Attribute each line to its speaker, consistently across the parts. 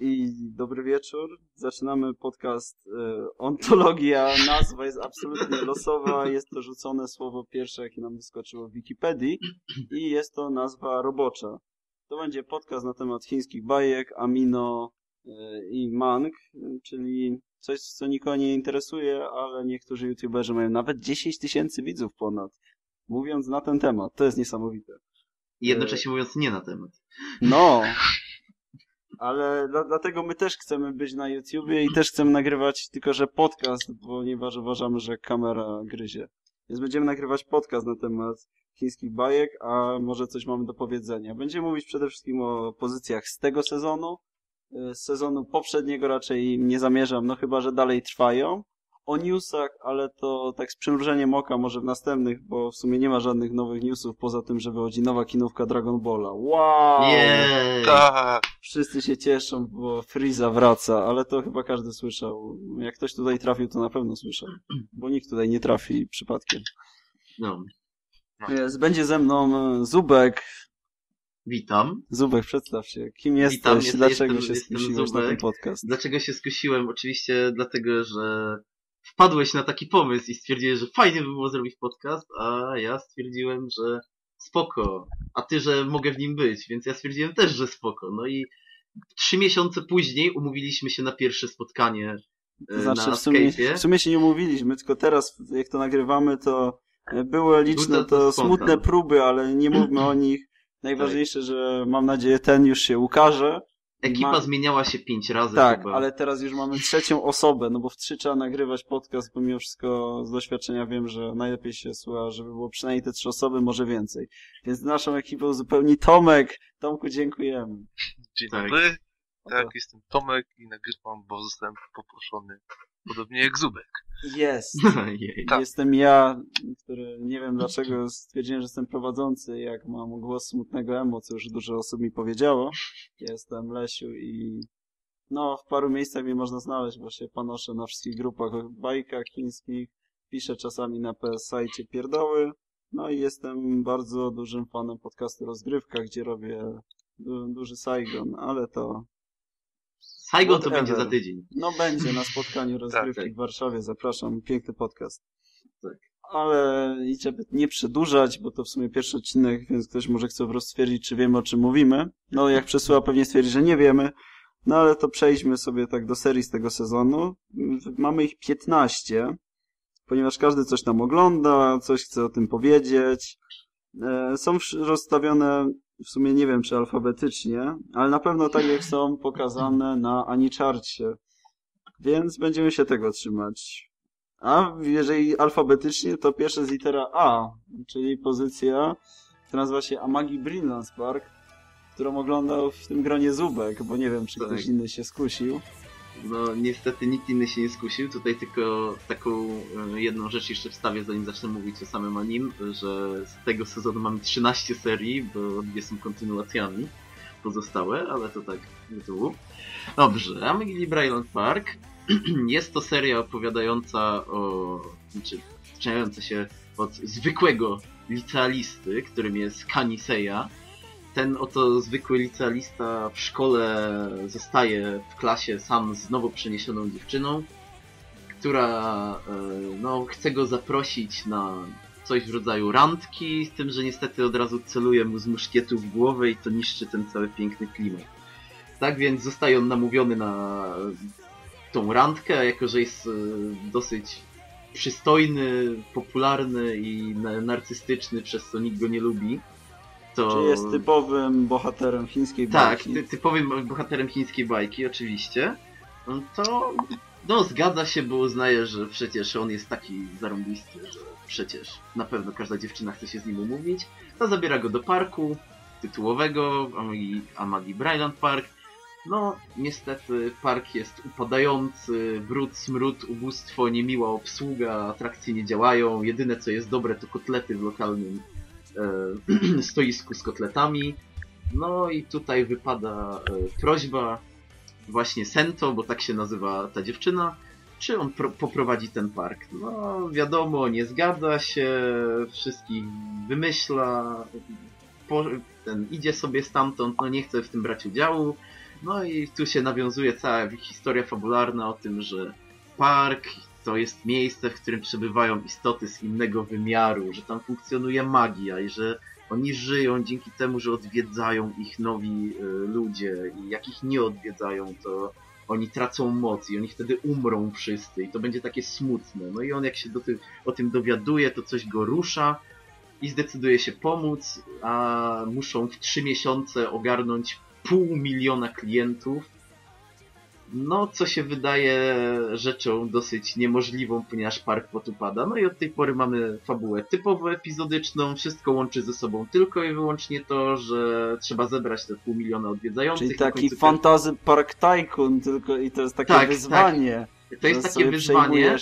Speaker 1: i dobry wieczór. Zaczynamy podcast y, Ontologia. Nazwa jest absolutnie losowa. Jest to rzucone słowo pierwsze, jakie nam wyskoczyło w Wikipedii i jest to nazwa robocza. To będzie podcast na temat chińskich bajek, amino y, i mang, czyli coś, co nikogo nie interesuje, ale niektórzy youtuberzy mają nawet 10 tysięcy widzów ponad, mówiąc na ten temat. To jest niesamowite.
Speaker 2: I jednocześnie mówiąc nie na temat.
Speaker 1: No, ale dla, dlatego my też chcemy być na YouTubie i też chcemy nagrywać, tylko że podcast, ponieważ uważamy, że kamera gryzie. Więc będziemy nagrywać podcast na temat chińskich bajek, a może coś mamy do powiedzenia. Będziemy mówić przede wszystkim o pozycjach z tego sezonu. Z sezonu poprzedniego raczej nie zamierzam, no chyba, że dalej trwają o newsach, ale to tak z przymrużeniem oka może w następnych, bo w sumie nie ma żadnych nowych newsów, poza tym, że wychodzi nowa kinówka Dragon Balla. Wow!
Speaker 2: Jej!
Speaker 3: Tak.
Speaker 1: Wszyscy się cieszą, bo Frieza wraca, ale to chyba każdy słyszał. Jak ktoś tutaj trafił, to na pewno słyszał, bo nikt tutaj nie trafi przypadkiem.
Speaker 2: No,
Speaker 1: Jest, będzie ze mną Zubek.
Speaker 2: witam.
Speaker 1: Zubek, przedstaw się. Kim jesteś?
Speaker 2: Witam, jest-
Speaker 1: Dlaczego
Speaker 2: jestem-
Speaker 1: się
Speaker 2: jestem
Speaker 1: skusiłeś na ten podcast?
Speaker 2: Dlaczego się skusiłem? Oczywiście dlatego, że wpadłeś na taki pomysł i stwierdziłeś, że fajnie by było zrobić podcast, a ja stwierdziłem, że spoko. A ty, że mogę w nim być, więc ja stwierdziłem też, że spoko. No i trzy miesiące później umówiliśmy się na pierwsze spotkanie e,
Speaker 1: To znaczy,
Speaker 2: na
Speaker 1: w sumie, w sumie się nie umówiliśmy, tylko teraz, jak to nagrywamy, to e, były liczne
Speaker 2: to-
Speaker 1: smutne próby, ale nie mówmy o nich. Najważniejsze, że mam nadzieję ten już się ukaże.
Speaker 2: Ekipa
Speaker 1: ma-
Speaker 2: zmieniała się pięć razy
Speaker 1: Tak,
Speaker 2: chyba.
Speaker 1: ale teraz już mamy trzecią osobę, no bo w trzy trzeba nagrywać podcast, pomimo wszystko z doświadczenia wiem, że najlepiej się słucha, żeby było przynajmniej te trzy osoby, może więcej. Więc naszą ekipą uzupełni Tomek. Tomku, dziękujemy.
Speaker 3: Dzień
Speaker 2: Tak.
Speaker 3: dobry. Tak, jestem Tomek i nagrywam, bo zostałem poproszony. Podobnie jak Zubek.
Speaker 1: Jest.
Speaker 3: Tak.
Speaker 1: Jestem ja, który nie wiem dlaczego stwierdziłem, że jestem prowadzący, jak mam głos smutnego emo, co już dużo osób mi powiedziało. Jestem Lesiu i no w paru miejscach mnie można znaleźć, bo się panoszę na wszystkich grupach bajkach chińskich, piszę czasami na PS sajcie pierdoły, no i jestem bardzo dużym fanem podcastu Rozgrywka, gdzie robię du duży Saigon, ale to
Speaker 2: Saigon to będzie za tydzień.
Speaker 1: no będzie na spotkaniu rozgrywki
Speaker 2: tak.
Speaker 1: w Warszawie, zapraszam, piękny podcast.
Speaker 2: Tak.
Speaker 1: Ale i żeby nie przedłużać, bo to w sumie pierwszy odcinek, więc ktoś może chce po prostu stwierdzić, czy wiemy o czym mówimy. No jak przesyła pewnie stwierdzi, że nie wiemy. No ale to przejdźmy sobie tak do serii z tego sezonu. Mamy ich 15, ponieważ każdy coś tam ogląda, coś chce o tym powiedzieć. E, Są rozstawione, w sumie nie wiem czy alfabetycznie, ale na pewno tak jak są pokazane na Anicharcie. Więc będziemy się tego trzymać. A jeżeli alfabetycznie, to pierwsza jest litera A, czyli pozycja, która nazywa się Amagi Brilliance Park, którą oglądał w tym gronie Zubek, bo nie wiem, czy
Speaker 2: Tak.
Speaker 1: ktoś inny się skusił.
Speaker 2: No niestety nikt inny się nie skusił. Tutaj tylko taką e, jedną rzecz jeszcze wstawię, zanim zacznę mówić o samym anim, że z tego sezonu mamy 13 serii, bo dwie są kontynuacjami pozostałe, ale to tak tu. Dobrze, Amelie Bryland Park jest to seria opowiadająca o... znaczy zaczynająca się od zwykłego licealisty, którym jest Kaniseya. Ten oto zwykły licealista w szkole zostaje w klasie sam z nowo przeniesioną dziewczyną, która e, no, chce go zaprosić na coś w rodzaju randki, z tym, że niestety od razu celuje mu z muszkietu w głowę i to niszczy ten cały piękny klimat. Tak więc zostaje on namówiony na tą randkę, jako że jest e, dosyć przystojny, popularny i na- narcystyczny, przez co nikt go nie lubi, to...
Speaker 1: Czy jest typowym bohaterem chińskiej
Speaker 2: Tak,
Speaker 1: bajki.
Speaker 2: ty, typowym bohaterem chińskiej bajki, oczywiście. No To no, zgadza się, bo uznaje, że przecież on jest taki zarąbisty, że przecież na pewno każda dziewczyna chce się z nim umówić. To zabiera go do parku tytułowego, Amagi, Amagi Bryland Park. No, niestety park jest upadający, brud, smród, ubóstwo, niemiła obsługa, atrakcje nie działają. Jedyne co jest dobre to kotlety w lokalnym stoisku z kotletami. No i tutaj wypada e, prośba właśnie Sento, bo tak się nazywa ta dziewczyna, czy on pro- poprowadzi ten park. No wiadomo, nie zgadza się, wszystkich wymyśla, po, ten idzie sobie stamtąd, no nie chce w tym brać udziału. No i tu się nawiązuje cała historia fabularna o tym, że park to jest miejsce, w którym przebywają istoty z innego wymiaru, że tam funkcjonuje magia i że oni żyją dzięki temu, że odwiedzają ich nowi y, ludzie i jak ich nie odwiedzają, to oni tracą moc i oni wtedy umrą wszyscy i to będzie takie smutne. No i on jak się do tym, o tym dowiaduje, to coś go rusza i zdecyduje się pomóc, a muszą w trzy miesiące ogarnąć pół miliona klientów. No, co się wydaje rzeczą dosyć niemożliwą, ponieważ park potupada. No i od tej pory mamy fabułę typowo epizodyczną, wszystko łączy ze sobą tylko i wyłącznie to, że trzeba zebrać te pół miliona odwiedzających.
Speaker 1: Czyli taki fantazy park tycoon, tylko i to jest takie
Speaker 2: Tak,
Speaker 1: wyzwanie.
Speaker 2: To jest takie wyzwanie.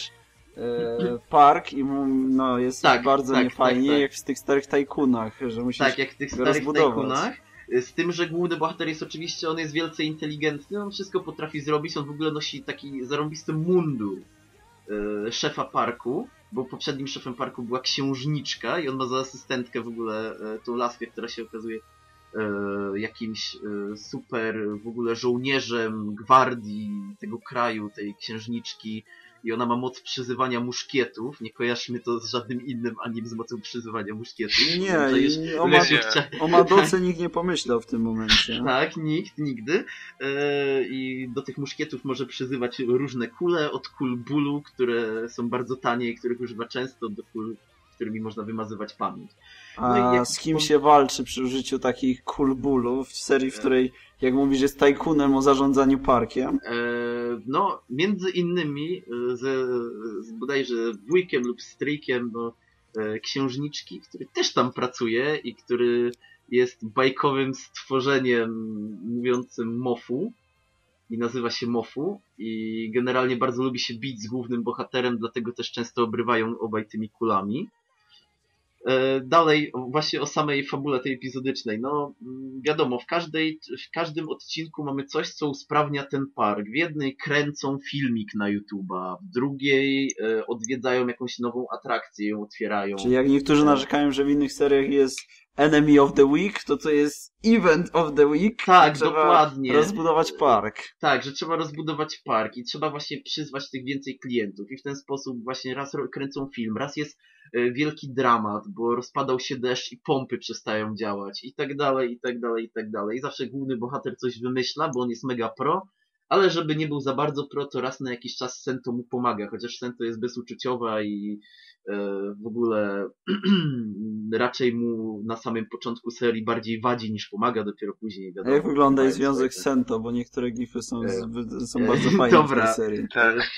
Speaker 1: E, park i no, jest
Speaker 2: Tak,
Speaker 1: bardzo
Speaker 2: tak,
Speaker 1: niefajnie,
Speaker 2: tak, tak.
Speaker 1: jak w tych starych tajkunach, że musisz
Speaker 2: Tak, jak w tych starych
Speaker 1: rozbudować.
Speaker 2: tajkunach. Z tym, że główny bohater jest oczywiście, on jest wielce inteligentny, on wszystko potrafi zrobić, on w ogóle nosi taki zarąbisty mundur e, szefa parku, bo poprzednim szefem parku była księżniczka i on ma za asystentkę w ogóle e, tą laskę, która się okazuje jakimś super w ogóle żołnierzem gwardii tego kraju, tej księżniczki i ona ma moc przyzywania muszkietów. Nie kojarzmy to z żadnym innym anim z mocą przyzywania muszkietów.
Speaker 1: Nie, o, ma, o Madoce nikt nie pomyślał w tym momencie.
Speaker 2: tak, nikt, nigdy. E, I do tych muszkietów może przyzywać różne kule, od kul bólu, które są bardzo tanie i których używa często, do kul, którymi można wymazywać pamięć. No
Speaker 1: A
Speaker 2: jak-
Speaker 1: z kim się walczy przy użyciu takich kulbulów w serii, w której, jak mówisz, jest tajkunem o zarządzaniu parkiem?
Speaker 2: E, no, między innymi e, z, z bodajże wujkiem lub stryjkiem no, księżniczki, który też tam pracuje i który jest bajkowym stworzeniem mówiącym mofu i nazywa się Mofu i generalnie bardzo lubi się bić z głównym bohaterem, dlatego też często obrywają obaj tymi kulami. E, Dalej, właśnie o samej fabule tej epizodycznej. No, mm, wiadomo, w, każdej, w każdym odcinku mamy coś, co usprawnia ten park. W jednej kręcą filmik na YouTube'a, w drugiej e, odwiedzają jakąś nową atrakcję, ją otwierają.
Speaker 1: Czyli jak niektórzy narzekają, że w innych seriach jest Enemy of the Week, to to jest Event of the Week.
Speaker 2: Tak, dokładnie.
Speaker 1: rozbudować park.
Speaker 2: Tak, że trzeba rozbudować park i trzeba właśnie przyzwać tych więcej klientów i w ten sposób właśnie raz kręcą film, raz jest e, wielki dramat, bo rozpadał się deszcz i pompy przestają działać i tak dalej, i tak dalej, i tak dalej. I zawsze główny bohater coś wymyśla, bo on jest mega pro, ale żeby nie był za bardzo pro, to raz na jakiś czas Sento mu pomaga, chociaż Sento jest bezuczuciowa i e, w ogóle raczej mu na samym początku serii bardziej wadzi niż pomaga, dopiero później
Speaker 1: A
Speaker 2: wiadomo.
Speaker 1: jak wygląda jej związek z Sento, bo niektóre gify są,
Speaker 2: E,
Speaker 1: są bardzo fajne w
Speaker 2: dobra.
Speaker 1: tej serii.
Speaker 3: Tak.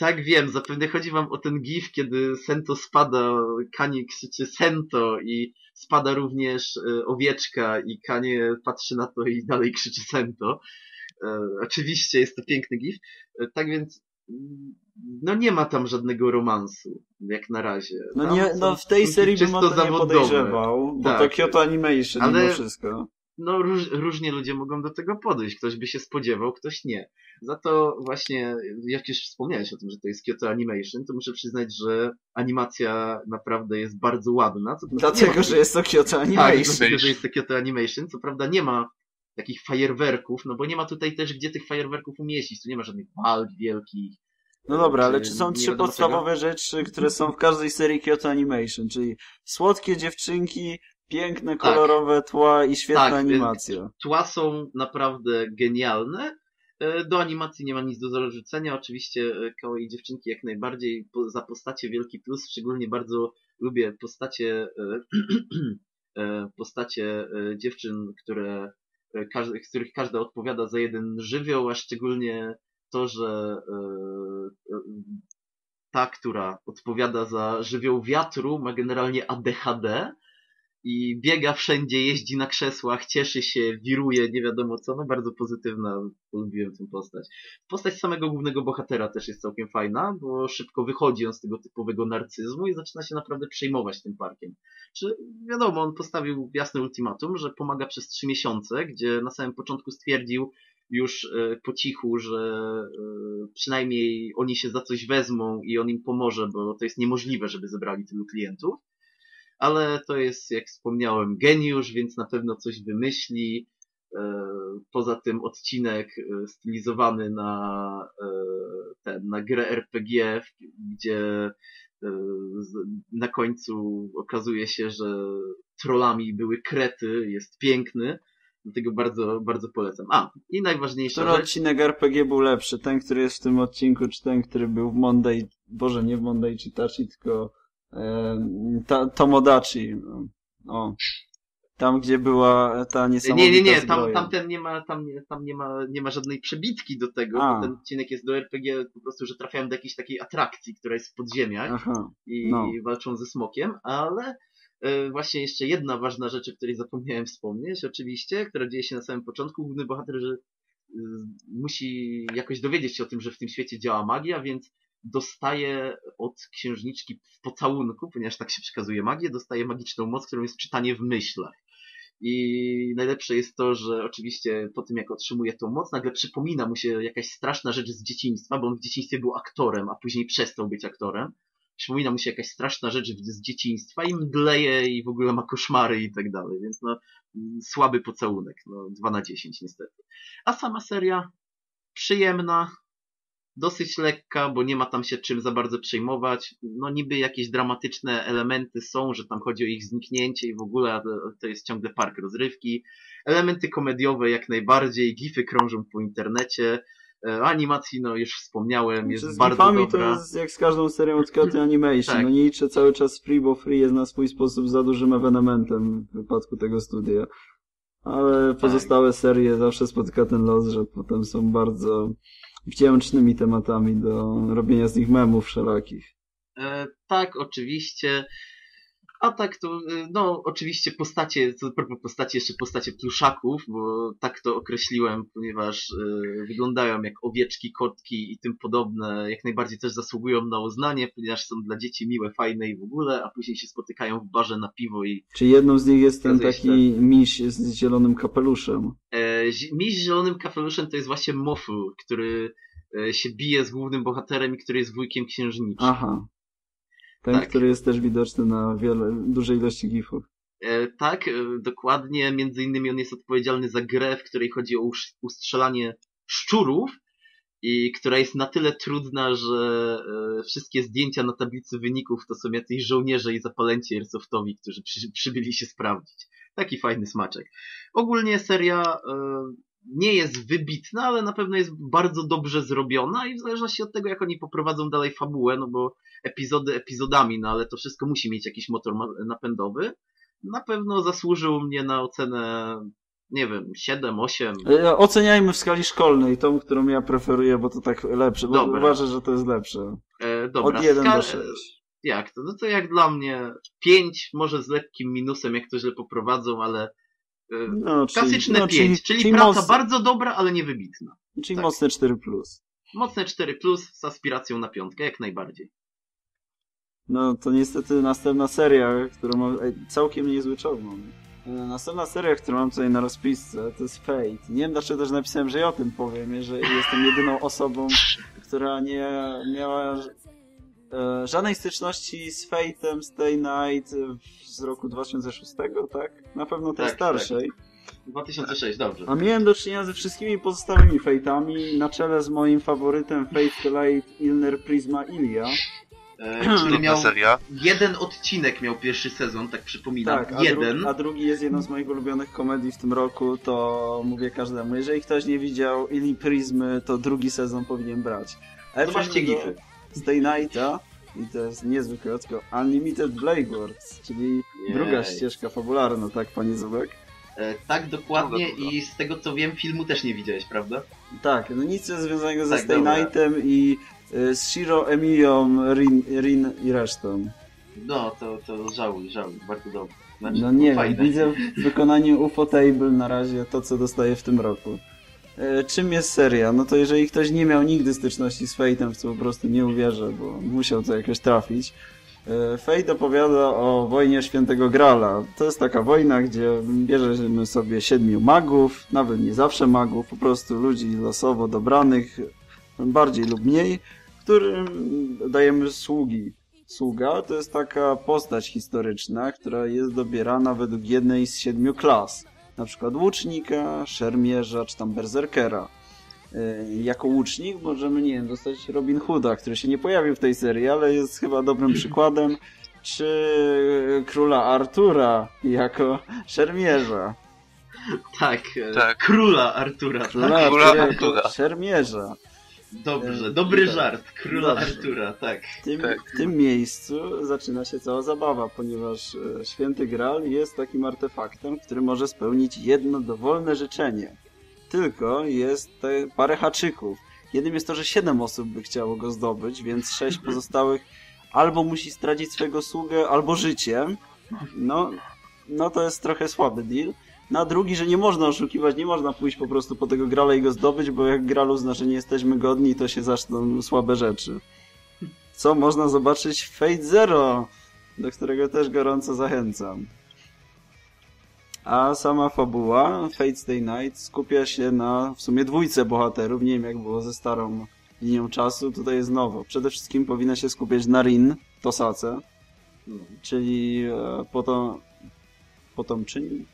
Speaker 2: Tak wiem, zapewne chodzi wam o ten gif, kiedy Sento spada, Kanie krzyczy Sento i spada również owieczka i Kanie patrzy na to i dalej krzyczy Sento. E, oczywiście jest to piękny gif. E, tak więc mm, no nie ma tam żadnego romansu, jak na razie.
Speaker 1: No, nie, no w tej serii bym to nie
Speaker 2: zawodowe.
Speaker 1: podejrzewał, bo
Speaker 2: Tak.
Speaker 1: to Kyoto Animation
Speaker 2: Ale-
Speaker 1: mimo wszystko.
Speaker 2: no róż, różnie ludzie mogą do tego podejść. Ktoś by się spodziewał, ktoś nie. Za to właśnie, jak już wspomniałeś o tym, że to jest Kyoto Animation, to muszę przyznać, że animacja naprawdę jest bardzo ładna. Nie
Speaker 1: Dlatego,
Speaker 2: ma-
Speaker 1: że jest to Kyoto
Speaker 2: Tak,
Speaker 1: Animation.
Speaker 2: dlatego, że jest to Kyoto Animation. Co prawda nie ma takich fajerwerków, no bo nie ma tutaj też gdzie tych fajerwerków umieścić. Tu nie ma żadnych walk wielkich.
Speaker 1: No dobra, ale
Speaker 2: Czy
Speaker 1: są trzy podstawowe rzeczy, które są w każdej serii Kyoto Animation, czyli słodkie dziewczynki, piękne, kolorowe tła i świetna
Speaker 2: Tak,
Speaker 1: animacja.
Speaker 2: Tła są naprawdę genialne. E, Do animacji nie ma nic do zarzucenia. Oczywiście e, kawaii dziewczynki jak najbardziej. Za postacie wielki plus. Szczególnie bardzo lubię postacie postacie dziewczyn, które z których każda odpowiada za jeden żywioł, a szczególnie to, że e, e, ta, która odpowiada za żywioł wiatru, ma generalnie ADHD i biega wszędzie, jeździ na krzesłach, cieszy się, wiruje, nie wiadomo co, no bardzo pozytywna, lubiłem tę postać. Postać samego głównego bohatera też jest całkiem fajna, bo szybko wychodzi on z tego typowego narcyzmu i zaczyna się naprawdę przejmować tym parkiem. Czy wiadomo, on postawił jasne ultimatum, że pomaga przez trzy miesiące, gdzie na samym początku stwierdził już e, po cichu, że e, przynajmniej oni się za coś wezmą i on im pomoże, bo to jest niemożliwe, żeby zebrali tylu klientów ale to jest, jak wspomniałem, geniusz, więc na pewno coś wymyśli. E, poza tym odcinek e, stylizowany na e, ten, na grę RPG, gdzie na końcu okazuje się, że trollami były krety, jest piękny. Dlatego bardzo, bardzo polecam. A, i najważniejsza
Speaker 1: Który odcinek RPG był lepszy? Ten, który jest w tym odcinku, czy ten, który był w Monday, Boże, nie w Monday Chitachi, tylko ta, Tomodachi. O. Tam, gdzie była ta niesamowita
Speaker 2: Nie, nie, nie,
Speaker 1: tam,
Speaker 2: tamten nie ma, tam, nie, tam nie ma, nie ma żadnej przebitki do tego, A. bo ten odcinek jest do RPG po prostu, że trafiałem do jakiejś takiej atrakcji, która jest w podziemiach Aha. i no. walczą ze smokiem, ale e, właśnie jeszcze jedna ważna rzecz, o której zapomniałem wspomnieć, oczywiście, która dzieje się na samym początku. Główny bohater, że e, musi jakoś dowiedzieć się o tym, że w tym świecie działa magia, więc dostaje od księżniczki w pocałunku, ponieważ tak się przekazuje magię, dostaje magiczną moc, którą jest czytanie w myślach. I najlepsze jest to, że oczywiście po tym jak otrzymuje tą moc, nagle przypomina mu się jakaś straszna rzecz z dzieciństwa, bo on w dzieciństwie był aktorem, a później przestał być aktorem. Przypomina mu się jakaś straszna rzecz z dzieciństwa i mdleje i w ogóle ma koszmary i tak dalej, więc no słaby pocałunek, no 2 na 10 niestety. A sama seria przyjemna, dosyć lekka, bo nie ma tam się czym za bardzo przejmować. No niby jakieś dramatyczne elementy są, że tam chodzi o ich zniknięcie i w ogóle to jest ciągle park rozrywki. Elementy komediowe jak najbardziej, gify krążą po internecie. E, animacji, no już wspomniałem, jest z bardzo
Speaker 1: dobra. to jest jak z każdą serią od Katy Animation. Tak. No nie liczę cały czas free, bo free jest na swój sposób za dużym ewenementem w wypadku tego studia. Ale tak. pozostałe serie zawsze spotyka ten los, że potem są bardzo wdzięcznymi tematami do robienia z nich memów wszelakich.
Speaker 2: E, tak, oczywiście. A tak to, y, no oczywiście postacie, co propos postaci, jeszcze postacie pluszaków, bo tak to określiłem, ponieważ y, wyglądają jak owieczki, kotki i tym podobne, jak najbardziej też zasługują na uznanie, ponieważ są dla dzieci miłe, fajne i w ogóle, a później się spotykają w barze na piwo i...
Speaker 1: Czy jedną z nich jest ten taki miś z zielonym kapeluszem?
Speaker 2: E, miś z zielonym kapeluszem to jest właśnie Mofu, który e, się bije z głównym bohaterem i który jest wujkiem księżniczki.
Speaker 1: Aha. Ten, tak. który jest też widoczny na wiele, dużej ilości gifów.
Speaker 2: E, tak, e, dokładnie. Między innymi on jest odpowiedzialny za grę, w której chodzi o ustrzelanie szczurów i która jest na tyle trudna, że e, wszystkie zdjęcia na tablicy wyników to są jacyś żołnierze i zapalęci airsoftowi, którzy przy, przybyli się sprawdzić. Taki fajny smaczek. Ogólnie seria e, nie jest wybitna, ale na pewno jest bardzo dobrze zrobiona i w zależności od tego, jak oni poprowadzą dalej fabułę, no bo epizody epizodami, no ale to wszystko musi mieć jakiś motor napędowy, na pewno zasłużył mnie na ocenę nie wiem, 7, 8.
Speaker 1: E, oceniajmy w skali szkolnej, tą, którą ja preferuję, bo to tak lepsze, bo dobra. uważam, że to jest lepsze. E, dobra. Od 1 do 6.
Speaker 2: Jak to? No to jak dla mnie 5, może z lekkim minusem, jak to źle poprowadzą, ale no, Klasyczne no, 5, czyli, czyli, praca moc... bardzo dobra, ale niewybitna.
Speaker 1: Czyli tak. mocne 4+. Plus.
Speaker 2: Mocne 4+, plus z aspiracją na piątkę, jak najbardziej.
Speaker 1: No to niestety następna seria, którą mam całkiem niezły czołg e, Następna seria, którą mam tutaj na rozpisce, to jest Fate. Nie wiem dlaczego też napisałem, że ja o tym powiem, że jestem jedyną osobą, która nie miała e, żadnej styczności z Fate'em Stay Night z roku 2006, tak? Na pewno tej tak, starszej.
Speaker 2: Tak. 2006, dobrze.
Speaker 1: A miałem do czynienia ze wszystkimi pozostałymi Fate'ami, na czele z moim faworytem Fate Light Ilner Prisma Ilia.
Speaker 2: E, który miał seria. jeden odcinek miał pierwszy sezon, tak przypominam. Tak,
Speaker 1: a
Speaker 2: jeden.
Speaker 1: Drugi, a drugi jest jedną z moich ulubionych komedii w tym roku, to mówię każdemu. Jeżeli ktoś nie widział Ili Prismy, to drugi sezon powinien brać.
Speaker 2: Zobaczcie gify.
Speaker 1: Stay Nighta i to jest niezwykle tylko Unlimited Blade Works, czyli Jej. druga ścieżka fabularna, tak, panie Zubek?
Speaker 2: E, tak, dokładnie i z tego co wiem, filmu też nie widziałeś, prawda?
Speaker 1: Tak, no nic związanego ze tak, Stay Nightem i y, z Shiro, Emilią, Rin, Rin i resztą.
Speaker 2: No, to, to żałuj, żałuj, bardzo dobrze. Znaczy,
Speaker 1: no nie, widzę w wykonaniu UFO Table na razie to, co dostaję w tym roku. E, czym jest seria? No to jeżeli ktoś nie miał nigdy styczności z Fate'em, w co po prostu nie uwierzę, bo musiał to jakoś trafić. E, Fate opowiada o wojnie Świętego Grala. To jest taka wojna, gdzie bierzemy sobie siedmiu magów, nawet nie zawsze magów, po prostu ludzi losowo dobranych, bardziej lub mniej, którym dajemy sługi. Sługa to jest taka postać historyczna, która jest dobierana według jednej z siedmiu klas. Na przykład łucznika, szermierza czy tam berserkera. Y, Jako łucznik możemy, nie wiem, dostać Robin Hooda, który się nie pojawił w tej serii, ale jest chyba dobrym przykładem, czy króla Artura jako szermierza.
Speaker 2: Tak, e,
Speaker 3: Tak.
Speaker 2: króla Artura,
Speaker 1: Króla
Speaker 2: tak?
Speaker 3: Króla
Speaker 1: Artura jako
Speaker 3: Artura.
Speaker 1: szermierza.
Speaker 2: Dobrze,
Speaker 1: E,
Speaker 2: dobry
Speaker 1: tak.
Speaker 2: żart. Króla
Speaker 1: Dobrze.
Speaker 2: Artura, tak.
Speaker 1: W tym,
Speaker 3: Tak.
Speaker 1: w tym miejscu zaczyna się cała zabawa, ponieważ e, święty Graal jest takim artefaktem, który może spełnić jedno dowolne życzenie. Tylko jest te parę haczyków. Jednym jest to, że siedem osób by chciało go zdobyć, więc sześć pozostałych albo musi stracić swojego sługę, albo życie. No, no to jest trochę słaby deal. Na drugi, że nie można oszukiwać, nie można pójść po prostu po tego Grala i go zdobyć, bo jak Gralu że nie jesteśmy godni, to się zaczną słabe rzeczy. Co można zobaczyć w Fate Zero, do którego też gorąco zachęcam. A sama fabuła Fate Stay Night skupia się na w sumie dwójce bohaterów. Nie wiem jak było ze starą linią czasu, tutaj jest nowo. Przede wszystkim powinna się skupiać na Rin, Tosace, czyli e, potom, potomczyni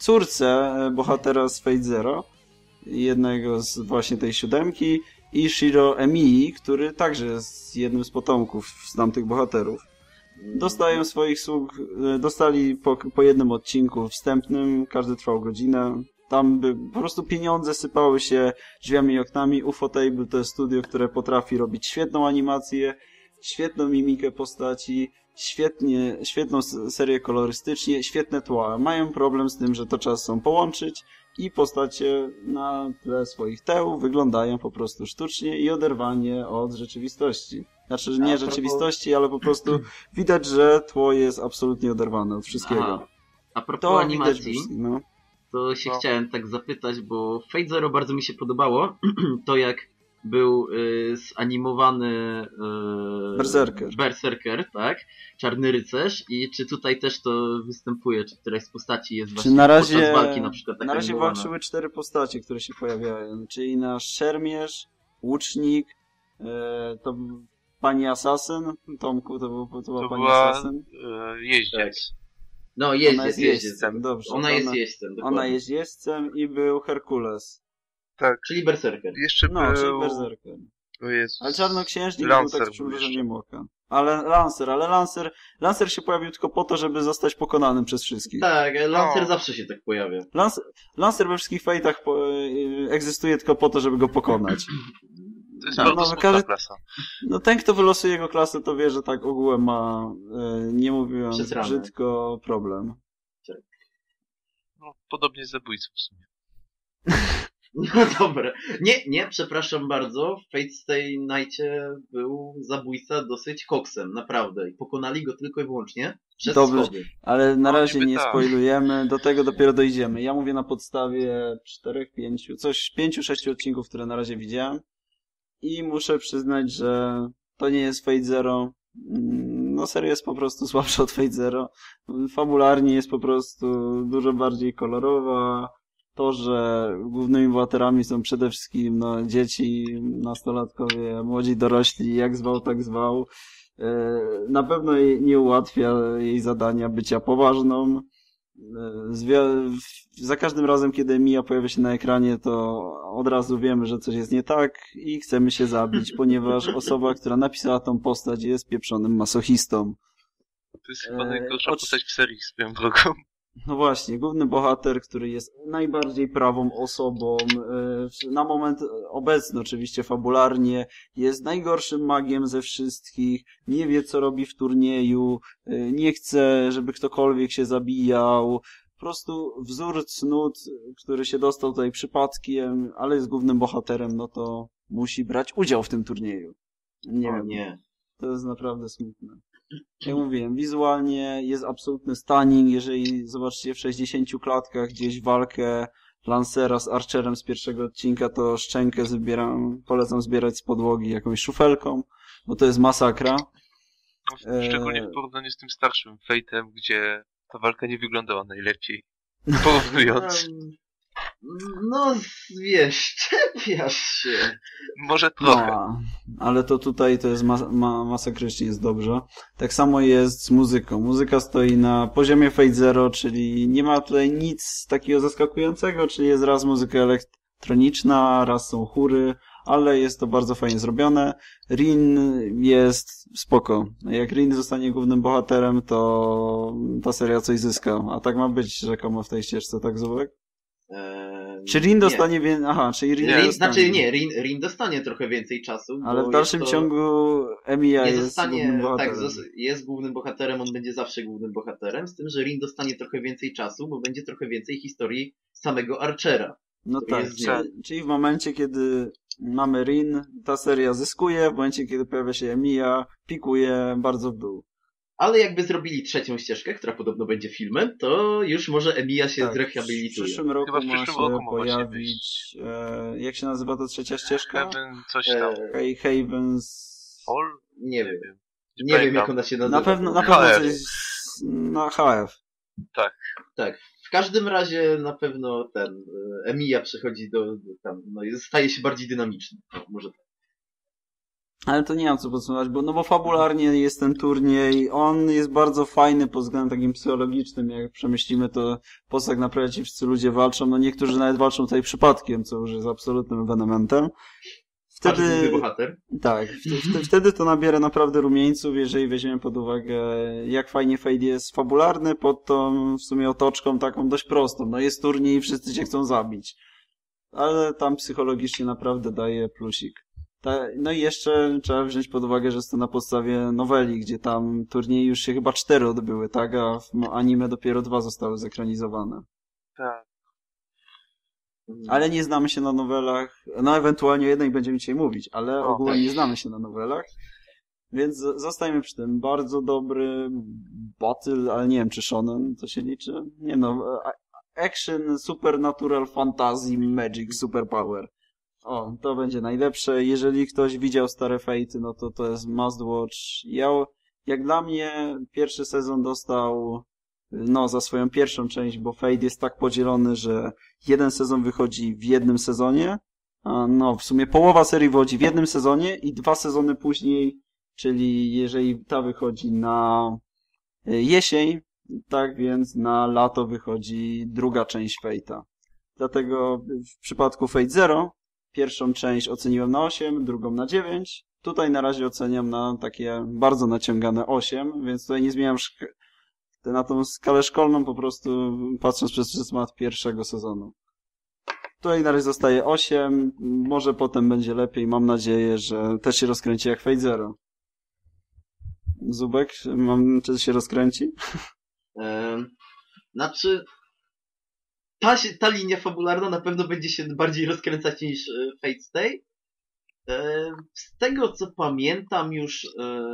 Speaker 1: córce e, bohatera z Fate Zero, jednego z właśnie tej siódemki i Shiro Emii, który także jest jednym z potomków z tamtych bohaterów. Dostają swoich sług, e, dostali po, po jednym odcinku wstępnym, każdy trwał godzinę. Tam by po prostu pieniądze sypały się drzwiami i oknami. Ufotable to jest studio, które potrafi robić świetną animację, świetną mimikę postaci, świetnie, świetną serię kolorystycznie, świetne tła. Mają problem z tym, że to trzeba ze sobą połączyć i postacie na tle swoich teł wyglądają po prostu sztucznie i oderwanie od rzeczywistości. Znaczy, nie rzeczywistości, ale po prostu widać, że tło jest absolutnie oderwane od wszystkiego.
Speaker 2: Aha. A propos
Speaker 1: To
Speaker 2: animacji,
Speaker 1: no.
Speaker 2: to się
Speaker 3: No.
Speaker 2: chciałem tak zapytać, bo Fate Zero bardzo mi się podobało. to jak był y, zanimowany y,
Speaker 1: Berserker.
Speaker 2: Berserker, tak? Czarny rycerz i czy tutaj też to występuje, czy któraś z postaci jest
Speaker 1: Czy
Speaker 2: właśnie
Speaker 1: na razie,
Speaker 2: podczas walki na przykład taka
Speaker 1: na razie
Speaker 2: animowana?
Speaker 1: walczyły cztery postacie, które się pojawiają, czyli nasz szermierz, łucznik, e, to był pani asasyn, Tomku, to, był, to była
Speaker 3: To
Speaker 1: pani
Speaker 3: była
Speaker 1: asasyn.
Speaker 3: e, jeździec.
Speaker 2: No
Speaker 1: Ona
Speaker 2: jeździec,
Speaker 1: jest
Speaker 2: jeździec.
Speaker 1: dobrze.
Speaker 2: Ona jest jeźdźcem, dokładnie.
Speaker 1: Ona jest jeźdźcem i był Herkules.
Speaker 3: Tak.
Speaker 2: Czyli Berserker.
Speaker 3: Jeszcze
Speaker 1: No, czyli
Speaker 3: był...
Speaker 1: berserker.
Speaker 3: O Jezus.
Speaker 1: Ale czarnoksiężnik
Speaker 3: Lancer
Speaker 1: był tak z przymrużeniem oka. Ale Lancer, ale Lancer, Lancer się pojawił tylko po to, żeby zostać pokonanym przez wszystkich.
Speaker 2: Tak, Lancer
Speaker 3: No.
Speaker 2: zawsze się tak pojawia.
Speaker 1: Lancer, Lancer we wszystkich fejtach po, e, egzystuje tylko po to, żeby go pokonać.
Speaker 3: To jest
Speaker 1: Tak, no,
Speaker 3: smutna
Speaker 1: każdy-
Speaker 3: klasa.
Speaker 1: No ten, kto wylosuje jego klasę, to wie, że tak ogółem ma, e, nie mówiąc
Speaker 2: Przesrane.
Speaker 1: brzydko, problem.
Speaker 3: No, podobnie z zabójcą w sumie.
Speaker 2: No dobra. Nie, nie, przepraszam bardzo. W Fate Stay Nightie był zabójca dosyć koksem, naprawdę. I pokonali go tylko i wyłącznie przez
Speaker 1: Dobrze.
Speaker 2: schody.
Speaker 1: Ale na
Speaker 3: No,
Speaker 1: razie nie
Speaker 3: tak.
Speaker 1: spoilujemy, do tego dopiero dojdziemy. Ja mówię na podstawie czterech, pięciu, coś, pięciu, sześciu odcinków, które na razie widziałem. I muszę przyznać, że to nie jest Fate Zero. Mm, No seria jest po prostu słabsza od Fate Zero. Fabularnie jest po prostu dużo bardziej kolorowa. To, że głównymi bohaterami są przede wszystkim no, dzieci, nastolatkowie, młodzi dorośli, jak zwał, tak zwał. E, Na pewno jej nie ułatwia jej zadania bycia poważną. E, za każdym razem, kiedy Mia pojawia się na ekranie, to od razu wiemy, że coś jest nie tak i chcemy się zabić, ponieważ osoba, która napisała tą postać jest pieprzonym masochistą.
Speaker 3: To jest chyba
Speaker 1: E,
Speaker 3: najgorsza
Speaker 1: ocz-
Speaker 3: postać w serii swoją drogą.
Speaker 1: No właśnie, główny bohater, który jest najbardziej prawą osobą, e, na moment obecny oczywiście fabularnie, jest najgorszym magiem ze wszystkich, nie wie co robi w turnieju, e, nie chce, żeby ktokolwiek się zabijał, po prostu wzór cnót, który się dostał tutaj przypadkiem, ale jest głównym bohaterem, no to musi brać udział w tym turnieju. Nie
Speaker 2: o,
Speaker 1: wiem,
Speaker 2: nie.
Speaker 1: to jest naprawdę smutne. Jak mówiłem, wizualnie jest absolutny stunning, jeżeli zobaczycie w 60 klatkach gdzieś walkę Lancera z Archerem z pierwszego odcinka, to szczękę zbieram, polecam zbierać z podłogi jakąś szufelką, bo to jest masakra.
Speaker 3: No,
Speaker 1: E,
Speaker 3: Szczególnie w porównaniu z tym starszym Fate'em, gdzie ta walka nie wyglądała najlepiej. Porównując.
Speaker 2: No, wiesz, czepiasz się.
Speaker 3: Może trochę.
Speaker 1: No, ale to tutaj to jest ma ma masakrycznie jest dobrze. Tak samo jest z muzyką. Muzyka stoi na poziomie Fate Zero, czyli nie ma tutaj nic takiego zaskakującego, czyli jest raz muzyka elektroniczna, raz są chóry, ale jest to bardzo fajnie zrobione. Rin jest spoko. Jak Rin zostanie głównym bohaterem, to ta seria coś zyska. A tak ma być rzekomo w tej ścieżce, tak Zubek?
Speaker 2: Eee,
Speaker 1: Czy Rin
Speaker 2: nie.
Speaker 1: dostanie więcej... Aha, czyli Rin
Speaker 2: Rin,
Speaker 1: dostanie.
Speaker 2: znaczy nie, Rin, Rin dostanie trochę więcej czasu.
Speaker 1: Ale w dalszym
Speaker 2: to,
Speaker 1: ciągu Emilia
Speaker 2: nie
Speaker 1: jest
Speaker 2: zostanie,
Speaker 1: głównym
Speaker 2: tak,
Speaker 1: bohaterem.
Speaker 2: zos- jest głównym bohaterem, on będzie zawsze głównym bohaterem, z tym, że Rin dostanie trochę więcej czasu, bo będzie trochę więcej historii samego Archera.
Speaker 1: No tak, czyli, w momencie, kiedy mamy Rin, ta seria zyskuje, w momencie, kiedy pojawia się Emilia, pikuje bardzo w dół.
Speaker 2: Ale jakby zrobili trzecią ścieżkę, która podobno będzie filmem, to już może Emilia się
Speaker 1: Tak, w
Speaker 2: zrehabilituje.
Speaker 1: przyszłym roku
Speaker 3: Chyba w
Speaker 1: ma
Speaker 3: przyszłym
Speaker 1: się
Speaker 3: roku ma właśnie
Speaker 1: pojawić, e, jak się nazywa ta trzecia ścieżka?
Speaker 3: Heaven, coś tam.
Speaker 1: Hey, Havens...
Speaker 3: All?
Speaker 2: nie wiem.
Speaker 3: wiem.
Speaker 2: Nie wiem, jak ona się nazywa.
Speaker 1: Na pewno, na pewno
Speaker 3: HF.
Speaker 1: coś na HF.
Speaker 2: Tak. W każdym razie na pewno ten e, Emilia przechodzi do, do tam, no staje się bardziej dynamiczny. No, może tak.
Speaker 1: Ale to nie mam co podsumować, bo, no bo fabularnie jest ten turniej, on jest bardzo fajny pod względem takim psychologicznym, jak przemyślimy to, po co tak naprawdę ci wszyscy ludzie walczą, no niektórzy nawet walczą tutaj przypadkiem, co już jest absolutnym ewenementem.
Speaker 2: Wtedy... Bohater.
Speaker 1: tak, wtedy, wtedy, to nabiera naprawdę rumieńców, jeżeli weźmiemy pod uwagę, jak fajnie Fade jest fabularny, pod tą w sumie otoczką taką dość prostą, no jest turniej i wszyscy się chcą zabić. Ale tam psychologicznie naprawdę daje plusik. No i jeszcze trzeba wziąć pod uwagę, że jest to na podstawie noweli, gdzie tam turnieje już się chyba cztery odbyły, tak? A w anime dopiero dwa zostały zekranizowane.
Speaker 3: Tak.
Speaker 1: Ale nie znamy się na nowelach. No ewentualnie o jednej będziemy dzisiaj mówić, ale ogólnie nie znamy się na nowelach. Więc z- zostajemy przy tym. Bardzo dobry battle, ale nie wiem czy shonen to się liczy. Nie no, action, supernatural, fantasy, magic, superpower. O, to będzie najlepsze. Jeżeli ktoś widział stare Fate, no to to jest must watch. Ja, jak dla mnie pierwszy sezon dostał no, za swoją pierwszą część, bo Fate jest tak podzielony, że jeden sezon wychodzi w jednym sezonie, a no, w sumie połowa serii wychodzi w jednym sezonie i dwa sezony później, czyli jeżeli ta wychodzi na y, jesień, tak więc na lato wychodzi druga część Fate'a. Dlatego w przypadku Fate Zero pierwszą część oceniłem na 8, drugą na 9. Tutaj na razie oceniam na takie bardzo naciągane 8, więc tutaj nie zmieniam na tą skalę szkolną po prostu patrząc przez pryzmat pierwszego sezonu. Tutaj na razie zostaje 8, może potem będzie lepiej, mam nadzieję, że też się rozkręci jak Fate Zero. Zubek, mam, czy się rozkręci?
Speaker 2: Em, Znaczy, ta, ta linia fabularna na pewno będzie się bardziej rozkręcać niż e, Fate Stay. E, Z tego co pamiętam już e,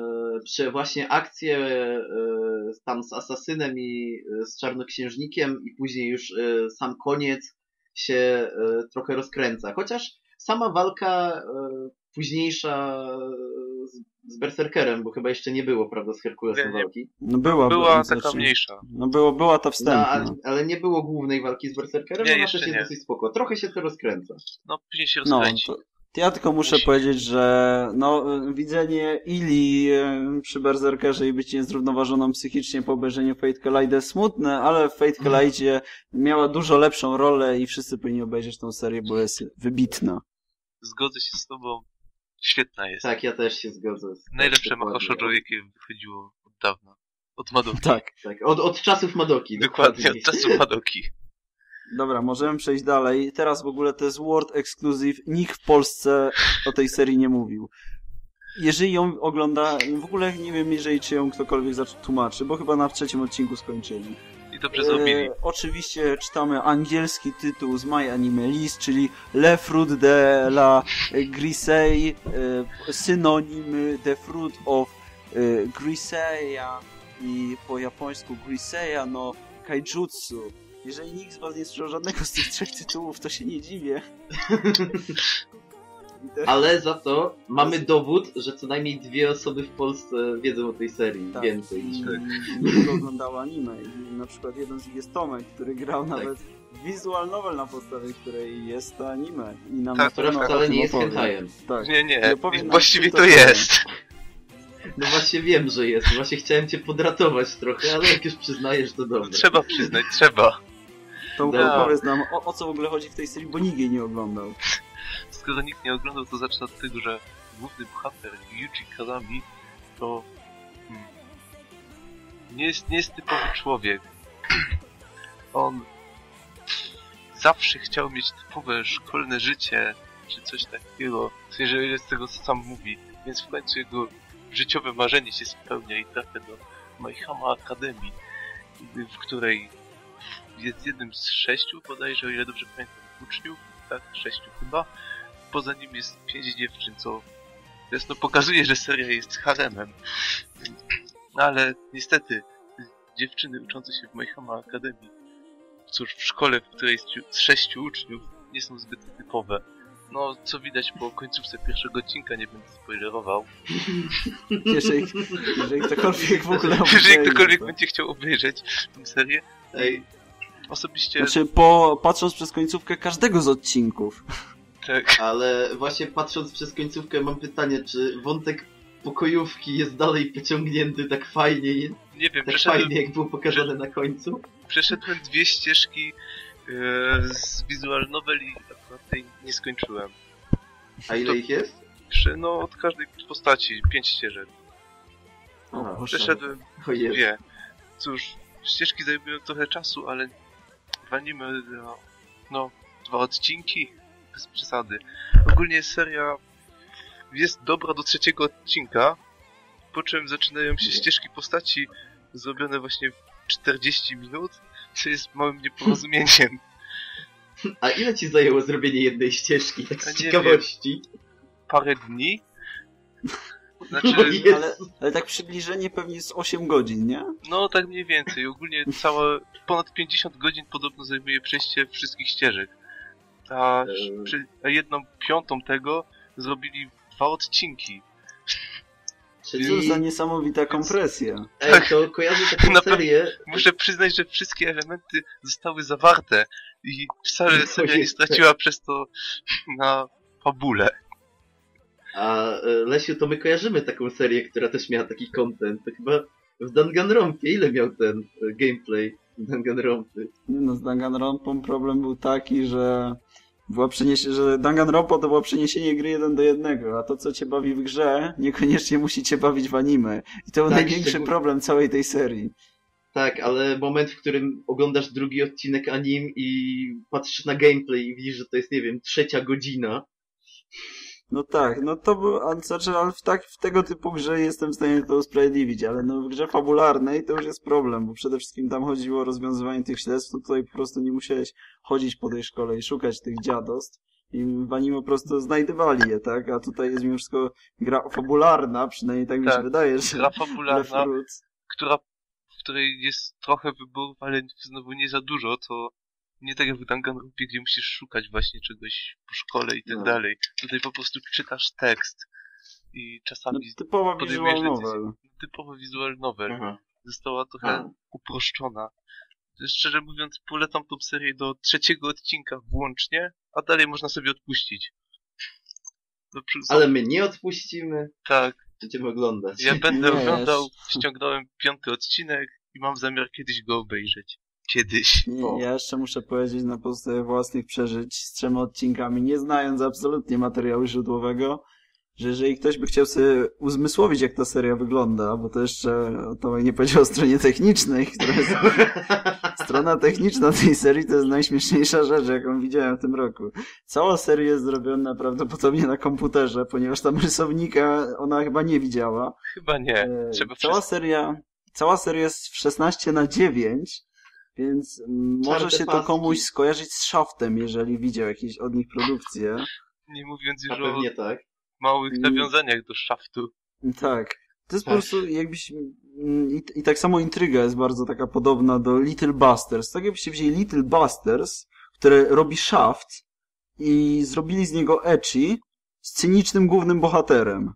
Speaker 2: przy właśnie akcję e, tam z Asasynem i e, z Czarnoksiężnikiem i później już e, sam koniec się e, trochę rozkręca. Chociaż sama walka e, późniejsza z, z Berserkerem, bo chyba jeszcze nie było, prawda, z Herkulesem
Speaker 3: Nie, nie.
Speaker 2: walki.
Speaker 1: No była,
Speaker 3: Była taka
Speaker 1: znaczy-
Speaker 3: mniejsza.
Speaker 1: No było, była ta
Speaker 2: No,
Speaker 1: wstępna.
Speaker 2: ale, ale nie było głównej walki z Berserkerem,
Speaker 3: Nie,
Speaker 2: ona też jest dosyć spoko. Trochę się to rozkręca.
Speaker 3: No, później się
Speaker 1: No,
Speaker 3: rozkręci.
Speaker 1: to ja tylko muszę
Speaker 3: Musi.
Speaker 1: powiedzieć, że no, widzenie Ili przy Berserkerze i bycie zrównoważoną psychicznie po obejrzeniu Fate Collide smutne, ale w Fate Collide miała dużo lepszą rolę i wszyscy powinni obejrzeć tą serię, bo jest wybitna.
Speaker 3: Zgodzę się z tobą. Świetna jest.
Speaker 2: Tak, ja też się zgodzę. Z,
Speaker 3: Najlepsze
Speaker 2: dokładnie.
Speaker 3: Mahashoujo, jakie wychodziło od dawna. Od Madoki.
Speaker 1: Tak.
Speaker 2: Tak, od, od czasów Madoki.
Speaker 3: Dokładnie, od czasu Madoki.
Speaker 1: Dobra, możemy przejść dalej. Teraz w ogóle to jest World Exclusive. Nikt w Polsce o tej serii nie mówił. Jeżeli ją ogląda, w ogóle nie wiem, jeżeli czy ją ktokolwiek tłumaczy, bo chyba na trzecim odcinku skończyli.
Speaker 3: I dobrze zrobili.
Speaker 1: E, oczywiście czytamy angielski tytuł z My Anime List, czyli Le Fruit de la Grisei, e, synonimy The Fruit of e, Griseia i po japońsku Griseia no Kaijutsu. Jeżeli nikt z was nie słyszał żadnego z tych trzech tytułów, to się nie dziwię.
Speaker 2: Ale za to mamy dowód, że co najmniej dwie osoby w Polsce wiedzą o tej serii.
Speaker 1: Tak.
Speaker 2: Więcej.
Speaker 1: I nikt oglądał anime. I na przykład jeden z nich jest Tomek, który grał nawet visual novel na podstawie której jest to anime. I nam
Speaker 3: Tak,
Speaker 1: na
Speaker 2: Która wcale nie jest hentajem.
Speaker 1: Tak.
Speaker 3: Nie, nie, właściwie
Speaker 1: to
Speaker 3: to
Speaker 1: jest.
Speaker 2: No właśnie wiem, że jest. Właśnie chciałem cię podratować trochę, ale jak już przyznajesz, to dobrze.
Speaker 3: Trzeba przyznać, trzeba.
Speaker 1: To
Speaker 2: Dobra.
Speaker 1: opowiedz nam, o, o co w ogóle chodzi w tej serii, bo nikt jej nie oglądał.
Speaker 3: Skoro nikt nie oglądał, to zacznę od tego, że główny bohater Yuji Kazami to hmm, nie, jest, nie jest typowy człowiek. On zawsze chciał mieć typowe szkolne życie, czy coś takiego, że z tego co sam mówi, więc w końcu jego życiowe marzenie się spełnia i trafia do Maihama Akademii, w której jest jednym z sześciu bodajże, o ile dobrze pamiętam, uczniów, tak, sześciu chyba. Poza nim jest pięć dziewczyn, co jasno pokazuje, że seria jest haremem. No ale niestety, dziewczyny uczące się w Mayhama Akademii, cóż, w szkole, w której jest ci- sześciu uczniów, nie są zbyt typowe. No, co widać po końcówce pierwszego odcinka, nie będę spoilerował.
Speaker 1: Jeżeli, jeżeli ktokolwiek w ogóle
Speaker 3: Jeżeli
Speaker 1: obejrzy
Speaker 3: ktokolwiek
Speaker 1: to.
Speaker 3: będzie chciał obejrzeć tę serię,
Speaker 2: Ej,
Speaker 3: osobiście
Speaker 1: Znaczy, po, patrząc przez końcówkę każdego z odcinków,
Speaker 3: tak.
Speaker 2: ale właśnie patrząc przez końcówkę mam pytanie, czy wątek pokojówki jest dalej pociągnięty tak fajnie,
Speaker 3: Nie wiem,
Speaker 2: tak fajnie jak było pokazane na końcu?
Speaker 3: przeszedłem dwie ścieżki e, z visual novel i akurat tej nie skończyłem.
Speaker 2: A ile ich jest?
Speaker 3: Prze, no, od każdej postaci, pięć ścieżek.
Speaker 2: Aha.
Speaker 3: Przeszedłem
Speaker 2: o
Speaker 3: dwie. Cóż, ścieżki zajmują trochę czasu, ale w anime, no, no, dwa odcinki, bez przesady. Ogólnie seria jest dobra do trzeciego odcinka, po czym zaczynają się ścieżki postaci zrobione właśnie w 40 minut, co jest małym nieporozumieniem.
Speaker 2: A ile ci zajęło zrobienie jednej ścieżki, tak z ciekawości?
Speaker 3: Parę dni. Znaczy,
Speaker 1: ale, ale tak przybliżenie pewnie jest 8 godzin, nie?
Speaker 3: no tak mniej więcej. Ogólnie całe, ponad 50 godzin podobno zajmuje przejście wszystkich ścieżek. A,
Speaker 2: Eee.
Speaker 3: przy, a jedną piątą tego zrobili dwa odcinki.
Speaker 2: Czyli...
Speaker 1: Cóż za niesamowita kompresja.
Speaker 2: Ej, to kojarzę taką serię,
Speaker 3: Muszę przyznać, że wszystkie elementy zostały zawarte i wcale seria nie straciła przez to na fabule.
Speaker 2: a e, Lesiu, to my kojarzymy taką serię, która też miała taki content. To chyba w Danganronpie, ile miał ten e, gameplay Danganronpy?
Speaker 1: Nie no, z Danganronpą problem był taki, że była przeniesie, że Danganronpa to było przeniesienie gry jeden do jednego, a to co cię bawi w grze, niekoniecznie musi cię bawić w anime. I to był
Speaker 2: Tak,
Speaker 1: największy
Speaker 2: szczegół-
Speaker 1: problem całej tej serii.
Speaker 2: Tak, ale moment, w którym oglądasz drugi odcinek anim i patrzysz na gameplay i widzisz, że to jest, nie wiem, trzecia godzina.
Speaker 1: No tak, no to był, a znaczy, ale w, tak, w tego typu grze jestem w stanie to usprawiedliwić, ale no w grze fabularnej to już jest problem, bo przede wszystkim tam chodziło o rozwiązywanie tych śledztw, to tutaj po prostu nie musiałeś chodzić po tej szkole i szukać tych dziadostw i w anime po prostu znajdywali je, tak? A tutaj jest mimo wszystko gra fabularna, przynajmniej tak mi się
Speaker 3: Tak,
Speaker 1: wydaje, że
Speaker 3: Gra fabularna, która, w której jest trochę wyborów, ale znowu nie za dużo, to nie tak jak w Danganronpie, gdzie musisz szukać właśnie czegoś po szkole i tak
Speaker 2: No.
Speaker 3: dalej. Tutaj po prostu czytasz tekst i
Speaker 1: No,
Speaker 3: czasami
Speaker 1: typowa
Speaker 3: podejmujesz decyzję.
Speaker 1: novel.
Speaker 3: typowy visual novel
Speaker 2: Aha.
Speaker 3: została trochę
Speaker 2: A.
Speaker 3: uproszczona. Szczerze mówiąc, polecam tą serię do trzeciego odcinka włącznie, a dalej można sobie odpuścić. Przy...
Speaker 2: Ale my nie odpuścimy,
Speaker 3: Tak,
Speaker 2: będziemy oglądać.
Speaker 3: ja będę
Speaker 1: Nie,
Speaker 3: oglądał, ściągnąłem piąty odcinek i mam zamiar kiedyś go obejrzeć. Kiedyś.
Speaker 1: Nie,
Speaker 2: O.
Speaker 1: ja jeszcze muszę powiedzieć na podstawie własnych przeżyć z trzema odcinkami, nie znając absolutnie materiału źródłowego, że jeżeli ktoś by chciał sobie uzmysłowić, jak ta seria wygląda, bo to jeszcze Tomek nie powiedział o stronie technicznej, która jest, strona techniczna tej serii to jest najśmieszniejsza rzecz, jaką widziałem w tym roku. Cała seria jest zrobiona prawdopodobnie na komputerze, ponieważ tam rysownika ona chyba nie widziała.
Speaker 3: Chyba nie.
Speaker 1: E,
Speaker 3: Trzeba
Speaker 1: cała seria, cała seria jest w 16 na 9, więc może
Speaker 2: Czarne
Speaker 1: się to
Speaker 2: paski.
Speaker 1: komuś skojarzyć z Shaftem, jeżeli widział jakieś od nich produkcje.
Speaker 3: Nie mówiąc już o
Speaker 2: tak.
Speaker 3: małych nawiązaniach do szaftu.
Speaker 1: Tak. To jest po
Speaker 2: Tak.
Speaker 1: prostu jakbyś... mm, I, I tak samo intryga jest bardzo taka podobna do Little Busters. Tak jakbyście wzięli Little Busters, które robi Shaft i zrobili z niego Ecchi z cynicznym głównym bohaterem.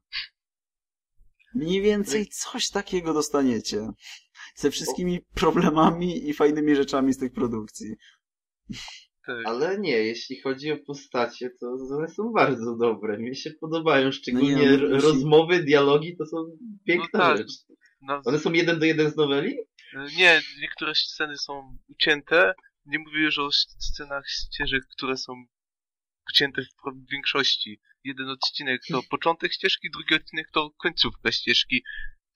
Speaker 1: Mniej więcej coś takiego dostaniecie. Ze wszystkimi problemami i fajnymi rzeczami z tych produkcji.
Speaker 3: Tak.
Speaker 2: Ale nie, jeśli chodzi o postacie, to one są bardzo dobre. Mi się podobają, szczególnie
Speaker 1: No nie, musi-
Speaker 2: rozmowy, dialogi to są piękna
Speaker 3: No tak.
Speaker 2: rzecz.
Speaker 3: Na,
Speaker 2: One są jeden do jeden z noweli?
Speaker 3: nie, niektóre sceny są ucięte. Nie mówię już o scenach ścieżek, które są ucięte w większości. Jeden odcinek to początek ścieżki, drugi odcinek to końcówka ścieżki.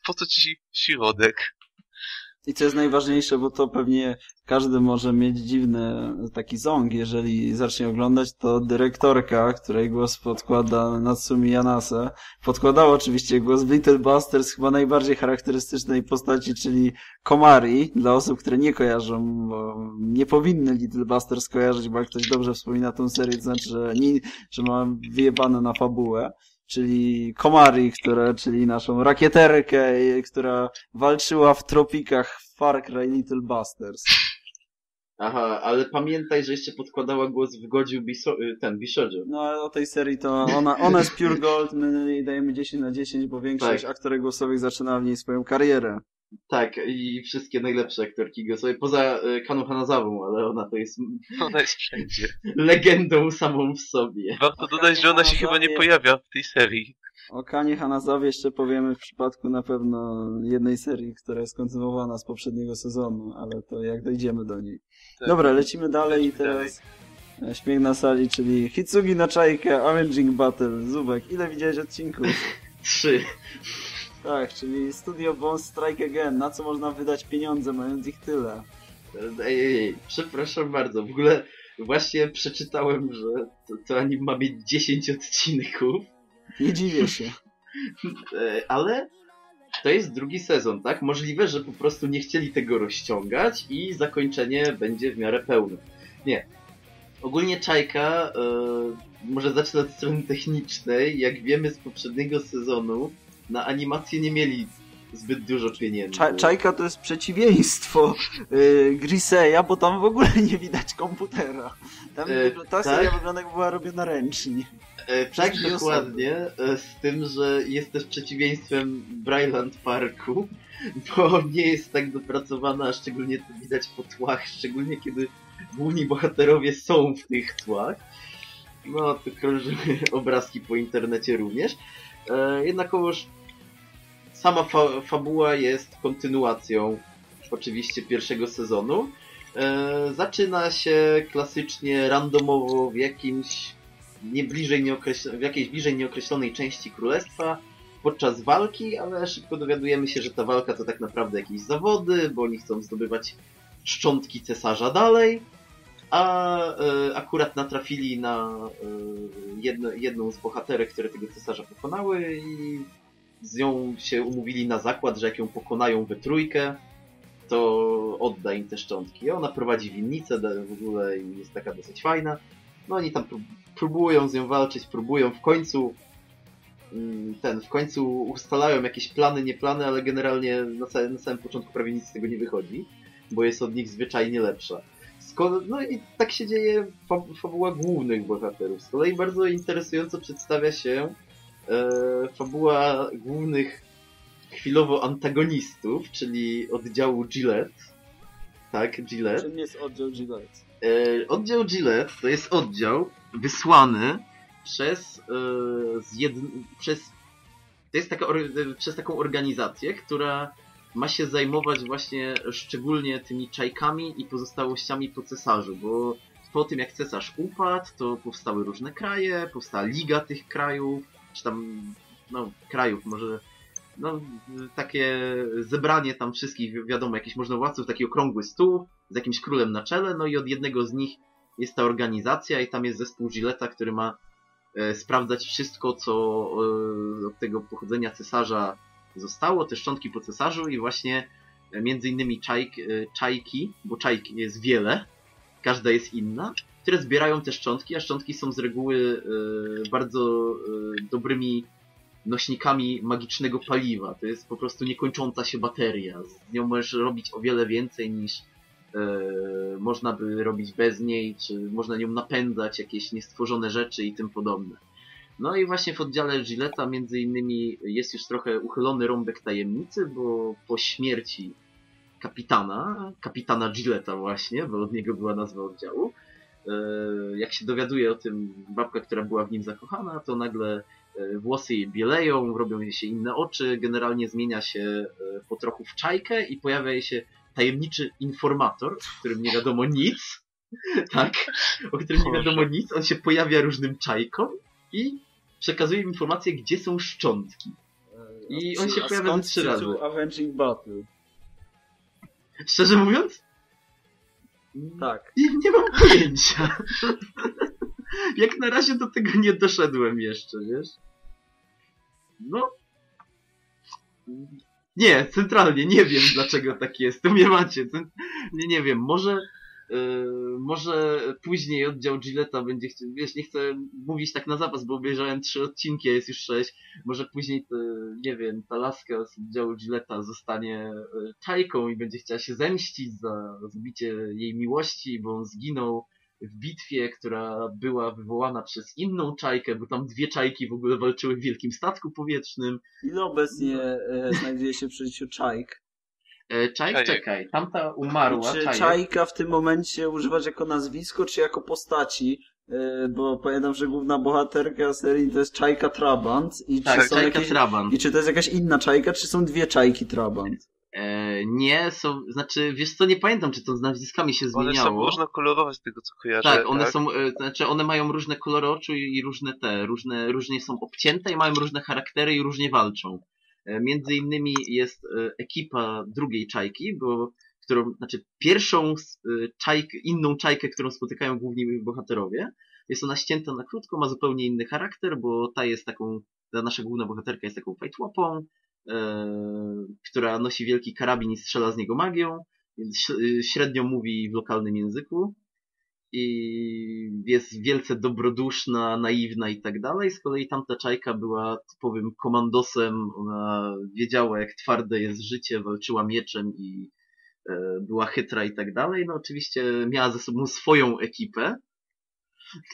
Speaker 3: Po co ci środek?
Speaker 1: I co jest najważniejsze, bo to pewnie każdy może mieć dziwny taki ząg, jeżeli zacznie oglądać, to dyrektorka, której głos podkłada Natsumi Yanase, podkładała oczywiście głos w Little Busters chyba najbardziej charakterystycznej postaci, czyli Komari, dla osób, które nie kojarzą, bo nie powinny Little Busters kojarzyć, bo jak ktoś dobrze wspomina tą serię, to znaczy, że, nie, że ma wyjebane na fabułę czyli Komari, która, czyli naszą rakieterkę, która walczyła w tropikach Far Cry Little Busters.
Speaker 2: Aha, ale pamiętaj, że jeszcze podkładała głos w godziu Biso- y, ten, Bishojo.
Speaker 1: No ale o tej serii to ona, ona jest Pure Gold, my jej dajemy 10 na 10, bo większość
Speaker 2: Tak.
Speaker 1: aktorek głosowych zaczyna w niej swoją karierę.
Speaker 2: Tak, i wszystkie najlepsze aktorki go sobie, poza y, Kanu Hanazawą, ale ona to jest
Speaker 3: Ona jest wszędzie.
Speaker 2: legendą samą w sobie.
Speaker 3: Warto dodać, że ona się chyba nie pojawia w tej serii.
Speaker 1: O Kanie Hanazawie jeszcze powiemy w przypadku na pewno jednej serii, która jest kontynuowana z poprzedniego sezonu, ale to jak dojdziemy do niej.
Speaker 3: Tak.
Speaker 1: Dobra, lecimy dalej i
Speaker 3: Lecimy
Speaker 1: teraz e, śmiech na sali, czyli Hitsugi na czajkę, Avenging Battle, Zubek. Ile widziałeś odcinków?
Speaker 2: Trzy.
Speaker 1: Tak, czyli Studio Bones Strike Again. Na co można wydać pieniądze, mając ich tyle?
Speaker 2: Ej, ej, ej, przepraszam bardzo. W ogóle właśnie przeczytałem, że to, to anim ma mieć 10 odcinków,
Speaker 1: Nie dziwię się.
Speaker 2: ale to jest drugi sezon, tak? Możliwe, że po prostu nie chcieli tego rozciągać i zakończenie będzie w miarę pełne. Nie. Ogólnie Czajka, e, może zacznę od strony technicznej. Jak wiemy z poprzedniego sezonu, na animację nie mieli zbyt dużo pieniędzy.
Speaker 1: Cza czajka to jest przeciwieństwo yy, Griseya, bo tam w ogóle nie widać komputera. Tam wygl- ta
Speaker 2: tak?
Speaker 1: seria wygląda jakby była robiona ręcznie.
Speaker 2: E, tak, dokładnie. E, z tym, że jest też przeciwieństwem Bryland Parku, bo nie jest tak dopracowana, a szczególnie to widać po tłach, szczególnie kiedy główni bohaterowie są w tych tłach. No, to krążymy obrazki po internecie również. E, jednakowoż sama fa fabuła jest kontynuacją oczywiście pierwszego sezonu. E, zaczyna się klasycznie randomowo w jakimś nie bliżej w jakiejś bliżej nieokreślonej części królestwa podczas walki, ale szybko dowiadujemy się, że ta walka to tak naprawdę jakieś zawody, bo oni chcą zdobywać szczątki cesarza dalej, a e, akurat natrafili na e, jedno, jedną z bohaterek, które tego cesarza pokonały i z nią się umówili na zakład, że jak ją pokonają we trójkę, to odda im te szczątki. Ona prowadzi winnicę w ogóle i jest taka dosyć fajna. No oni tam prób- próbują z nią walczyć, próbują w końcu mm, ten, w końcu ustalają jakieś plany, nie plany, ale generalnie na, ca- na samym początku prawie nic z tego nie wychodzi, bo jest od nich zwyczajnie lepsza. No i tak się dzieje fa fabuła głównych bohaterów. Z kolei bardzo interesująco przedstawia się e, fabuła głównych chwilowo antagonistów, czyli oddziału Gillette. Tak, Gillette.
Speaker 1: Czym jest oddział Gillette?
Speaker 2: E, oddział Gillette to jest oddział wysłany przez, zjedn... przez to jest taka przez taką organizację, która ma się zajmować właśnie szczególnie tymi czajkami i pozostałościami po cesarzu, bo po tym jak cesarz upadł, to powstały różne kraje, powstała liga tych krajów, czy tam, no, krajów, może, no, takie zebranie tam wszystkich, wi- wiadomo, jakichś możnowładców, taki okrągły stół z jakimś królem na czele, no i od jednego z nich jest ta organizacja i tam jest zespół Gilleta, który ma e, sprawdzać wszystko, co e, od tego pochodzenia cesarza zostało, te szczątki po cesarzu i właśnie e, między innymi czajk, e, czajki, bo czajk jest wiele, każda jest inna, które zbierają te szczątki, a szczątki są z reguły e, bardzo dobrymi nośnikami magicznego paliwa. To jest po prostu niekończąca się bateria. Z nią możesz robić o wiele więcej niż można by robić bez niej, czy można nią napędzać jakieś niestworzone rzeczy i tym podobne. No i właśnie w oddziale Gilleta między innymi jest już trochę uchylony rąbek tajemnicy, bo po śmierci kapitana, kapitana Gilleta właśnie, bo od niego była nazwa oddziału, e, jak się dowiaduje o tym babka, która była w nim zakochana, to nagle e, włosy jej bieleją, robią jej się inne oczy, generalnie zmienia się e, po trochu w czajkę i pojawia jej się tajemniczy informator, o którym nie wiadomo nic, tak, o którym nie wiadomo nic, on się pojawia różnym czajkom i przekazuje im informacje, gdzie są szczątki. I on się
Speaker 1: A
Speaker 2: pojawia
Speaker 1: skąd
Speaker 2: trzy razy.
Speaker 1: Avenging Battle.
Speaker 2: Szczerze mówiąc,
Speaker 1: Tak.
Speaker 2: nie, nie mam pojęcia. Jak na razie do tego nie doszedłem jeszcze, wiesz? No. Nie, centralnie nie wiem dlaczego tak jest. Tu mnie macie. Nie, nie wiem, może. Yy, może później oddział Gilletta będzie chciał, wiesz, nie chcę mówić tak na zapas, bo obejrzałem trzy odcinki, a jest już sześć. Może później, to, nie wiem, ta laska z oddziału Gilletta zostanie czajką i będzie chciała się zemścić za zbicie jej miłości, bo on zginął w bitwie, która była wywołana przez inną czajkę, bo tam dwie czajki w ogóle walczyły w wielkim statku powietrznym.
Speaker 1: Ile obecnie e, znajduje się przy życiu Czajk?
Speaker 2: E, czajk,
Speaker 3: Czajek.
Speaker 2: czekaj, tamta umarła,
Speaker 1: Czy
Speaker 2: czajek.
Speaker 1: Czajka w tym momencie używać jako nazwisko, czy jako postaci? E, Bo pamiętam, że główna bohaterka serii to jest Czajka Trabant. I czy,
Speaker 2: Tak,
Speaker 1: są
Speaker 2: czajka
Speaker 1: jakieś,
Speaker 2: Trabant.
Speaker 1: I czy to jest jakaś inna Czajka, czy są dwie Czajki Trabant?
Speaker 2: E, nie, są, znaczy, wiesz co, nie pamiętam, czy to z nazwiskami się
Speaker 3: One są
Speaker 2: zmieniało.
Speaker 3: różnokolorowe z tego co kojarzę.
Speaker 2: Tak, one są, e, znaczy one mają różne kolory oczu i, i różne te, różne, różnie są obcięte i mają różne charaktery i różnie walczą. E, między innymi jest e, ekipa drugiej czajki, bo, którą, znaczy pierwszą e, czajkę, inną czajkę, którą spotykają główni bohaterowie. Jest ona ścięta na krótko, ma zupełnie inny charakter, bo ta jest taką, ta nasza główna bohaterka jest taką fajtłapą, która nosi wielki karabin i strzela z niego magią, więc średnio mówi w lokalnym języku i jest wielce dobroduszna, naiwna i tak dalej. Z kolei tamta czajka była typowym komandosem, ona wiedziała jak twarde jest życie, walczyła mieczem i e, była chytra i tak dalej. No oczywiście miała ze sobą swoją ekipę,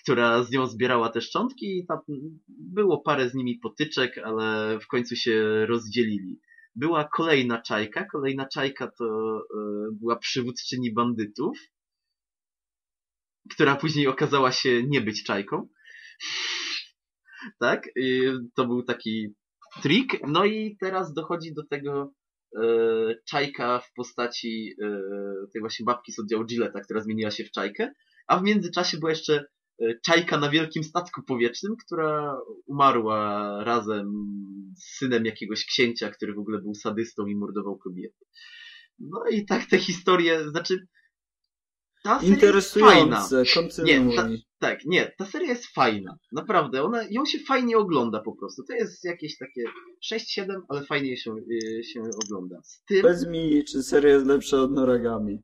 Speaker 2: która z nią zbierała te szczątki i tam było parę z nimi potyczek, ale w końcu się rozdzielili. Była kolejna czajka, kolejna czajka to e, była przywódczyni bandytów, która później okazała się nie być czajką. tak? I to był taki trik. No i teraz dochodzi do tego e, czajka w postaci e, tej właśnie babki z oddziału Gilletta, która zmieniła się w czajkę. A w międzyczasie była jeszcze e, czajka na wielkim statku powietrznym, która umarła razem z synem jakiegoś księcia, który w ogóle był sadystą i mordował kobiety. No i tak te historie, znaczy ta seria jest fajna.
Speaker 1: Interesujące.
Speaker 2: Nie, ta- Tak, nie, ta seria jest fajna. Naprawdę, ona, ją się fajnie ogląda po prostu. To jest jakieś takie 6-7, ale fajnie się, y, się ogląda. Z tym,
Speaker 1: Powiedz mi, czy seria jest lepsza od Noragami?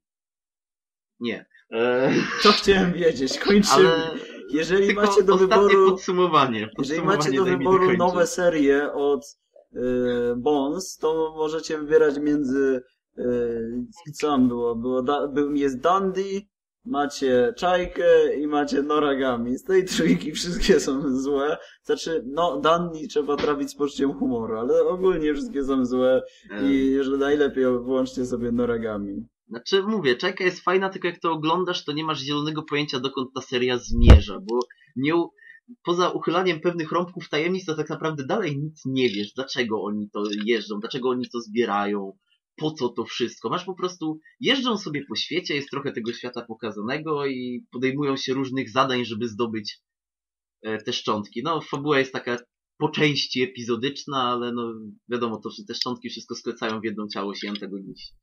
Speaker 2: nie. E,
Speaker 1: To chciałem wiedzieć, kończymy.
Speaker 2: ale
Speaker 1: Jeżeli macie do wyboru...
Speaker 2: podsumowanie.
Speaker 1: Jeżeli
Speaker 2: podsumowanie
Speaker 1: macie do wyboru nowe serie od y, Bones, to możecie wybierać między y, co tam było? było da, był, jest Dandy, macie Czajkę i macie Noragami. Z tej trójki wszystkie są złe. Znaczy, no, Dandy trzeba trafić z poczuciem humoru, ale ogólnie wszystkie są złe
Speaker 2: E,
Speaker 1: i że najlepiej wyłączcie sobie Noragami.
Speaker 2: Znaczy, mówię, czajka jest fajna, tylko jak to oglądasz, to nie masz zielonego pojęcia, dokąd ta seria zmierza, bo nie, u- poza uchylaniem pewnych rąbków tajemnic, to tak naprawdę dalej nic nie wiesz, dlaczego oni to jeżdżą, dlaczego oni to zbierają, po co to wszystko. Masz po prostu, jeżdżą sobie po świecie, jest trochę tego świata pokazanego i podejmują się różnych zadań, żeby zdobyć e, te szczątki. No, fabuła jest taka po części epizodyczna, ale no wiadomo, to, te szczątki wszystko sklecają w jedną całość i antagoniści.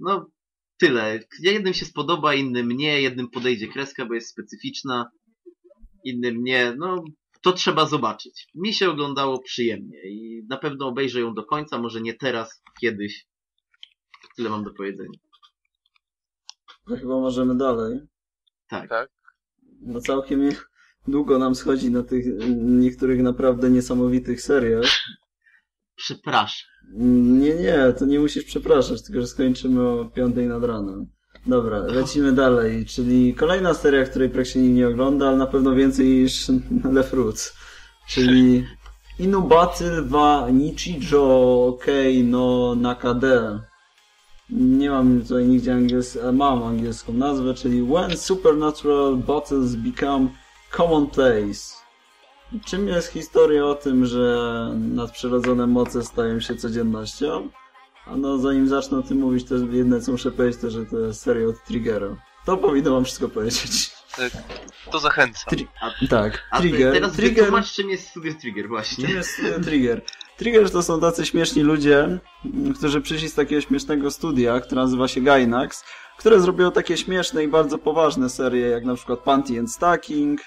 Speaker 2: No, tyle. Jednym się spodoba, innym nie, jednym podejdzie kreska, bo jest specyficzna, innym nie. No, to trzeba zobaczyć. Mi się oglądało przyjemnie i na pewno obejrzę ją do końca, może nie teraz, kiedyś. Tyle mam do powiedzenia.
Speaker 1: To chyba możemy dalej.
Speaker 2: Tak.
Speaker 3: Tak.
Speaker 1: No całkiem długo nam schodzi na tych niektórych naprawdę niesamowitych seriach.
Speaker 2: Przepraszam.
Speaker 1: Nie, nie, to nie musisz przepraszać, tylko że skończymy o piątej nad ranem. Dobra, lecimy dalej, czyli kolejna seria, której praktycznie nikt nie ogląda, ale na pewno więcej niż Le Fruits. Czyli Inubaty wa Nichijo Kei no Nakade. Nie mam tutaj nigdzie angielską, mam angielską nazwę, czyli When Supernatural Battles Become Commonplace. Czym jest historia o tym, że nadprzyrodzone moce stają się codziennością? A no, zanim zacznę o tym mówić, to jedne co muszę powiedzieć, to że to jest seria od Triggera. To powinno wam wszystko powiedzieć.
Speaker 3: Tak, to zachęcam.
Speaker 1: Tri tak,
Speaker 2: A
Speaker 1: Trigger.
Speaker 2: teraz
Speaker 1: Trigger
Speaker 2: wytłumacz, czym jest Studio Trigger właśnie.
Speaker 1: Czym jest studio Trigger? Trigger to są tacy śmieszni ludzie, którzy przyszli z takiego śmiesznego studia, które nazywa się Gainax, które zrobiło takie śmieszne i bardzo poważne serie, jak na przykład Panty and Stacking,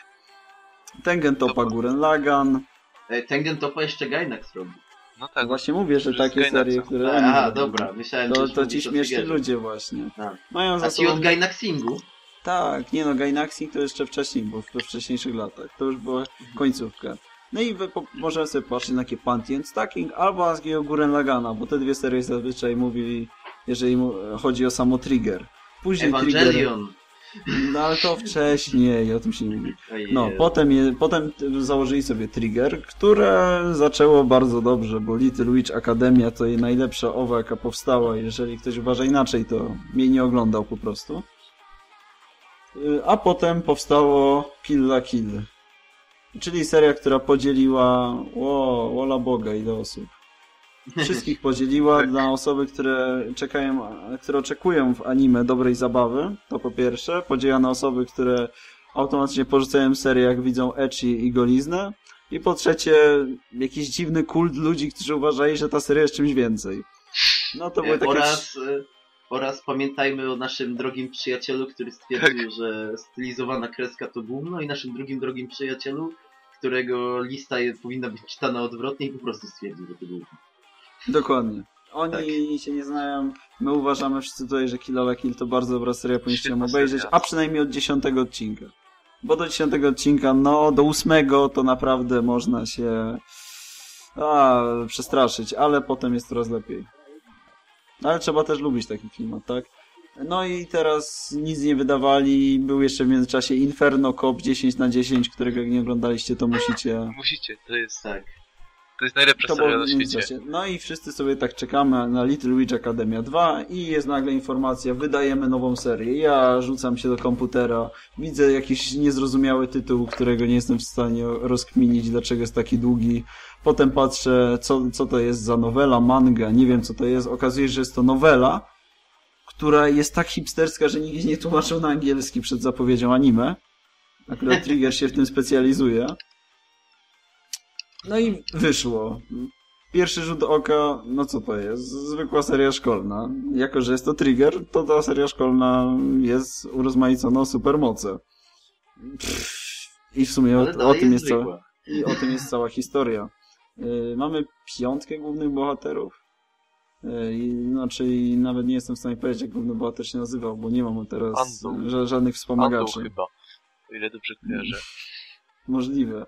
Speaker 1: Tengen Toppa Guren Lagan.
Speaker 2: E, Tengen Topa jeszcze Gainax robi.
Speaker 3: No tak,
Speaker 1: Właśnie mówię, że takie
Speaker 3: Gainaxa.
Speaker 1: serie, które robią.
Speaker 2: dobra, myślałem,
Speaker 1: To,
Speaker 2: że
Speaker 1: to ci śmieszni ludzie właśnie.
Speaker 2: A.
Speaker 1: Mają za
Speaker 2: A ci od
Speaker 1: sobą...
Speaker 2: Gainaxingu?
Speaker 1: Tak, nie no, Gainaxing to jeszcze wcześniej było, we wcześniejszych latach. To już była końcówka. No i po, możemy sobie patrzeć na takie Panty and Stacking albo Asgiego Guren Lagana, bo te dwie serie zazwyczaj mówili, jeżeli chodzi o samo Trigger. Później Trigger...
Speaker 2: Evangelion.
Speaker 1: No ale to wcześniej, o tym się nie mówi. No, potem, je, potem założyli sobie Trigger, które zaczęło bardzo dobrze, bo Little Witch Academia to jej najlepsza owa, jaka powstała. Jeżeli ktoś uważa inaczej, to mnie nie oglądał po prostu. Y, A potem powstało Kill la Kill. Czyli seria, która podzieliła o, wola Boga ile osób. Wszystkich podzieliła
Speaker 3: Tak.
Speaker 1: dla osoby, które czekają, które oczekują w anime dobrej zabawy. To po pierwsze. Podzieliła na osoby, które automatycznie porzucają serię, jak widzą ecchi i goliznę. I po trzecie, jakiś dziwny kult ludzi, którzy uważali, że ta seria jest czymś więcej. No to były takie...
Speaker 2: oraz, e, oraz pamiętajmy o naszym drogim przyjacielu, który stwierdził, że stylizowana kreska to gówno i naszym drugim drogim przyjacielu, którego lista je, powinna być czytana odwrotnie i po prostu stwierdził, że to gówno.
Speaker 1: Dokładnie. Oni
Speaker 3: Tak.
Speaker 1: się nie znają. My uważamy wszyscy tutaj, że Kill la Kill to bardzo dobra seria, powinniście ją obejrzeć, a przynajmniej od dziesiątego odcinka. Bo do dziesiątego odcinka, no do ósmego to naprawdę można się a, przestraszyć, ale potem jest coraz lepiej. Ale trzeba też lubić taki klimat, tak? No i teraz nic nie wydawali. Był jeszcze w międzyczasie Inferno Cop 10 na 10, którego jak nie oglądaliście, to musicie
Speaker 3: musicie, to jest,
Speaker 2: Tak.
Speaker 3: To jest najlepsza
Speaker 1: to
Speaker 3: seria na świecie.
Speaker 1: No i wszyscy sobie tak czekamy na Little Witch Academia 2 i jest nagle informacja, wydajemy nową serię. Ja rzucam się do komputera, widzę jakiś niezrozumiały tytuł, którego nie jestem w stanie rozkminić, dlaczego jest taki długi. Potem patrzę, co, co to jest za nowela, manga, nie wiem co to jest. Okazuje się, że jest to nowela, która jest tak hipsterska, że nikt nie tłumaczył na angielski przed zapowiedzią anime. Akurat Trigger się w tym specjalizuje. No i wyszło. Pierwszy rzut oka, no co to jest? Zwykła seria szkolna. Jako, że jest to Trigger, to ta seria szkolna jest urozmaicona o supermoce. Pff, I w sumie o, o tym
Speaker 2: jest
Speaker 1: cała, i o tym jest cała historia. Yy, mamy piątkę głównych bohaterów. Yy, znaczy, nawet nie jestem w stanie powiedzieć, jak główny bohater się nazywał, bo nie mam teraz ża żadnych wspomagaczy.
Speaker 3: chyba, o ile dobrze kojarzę.
Speaker 1: Możliwe.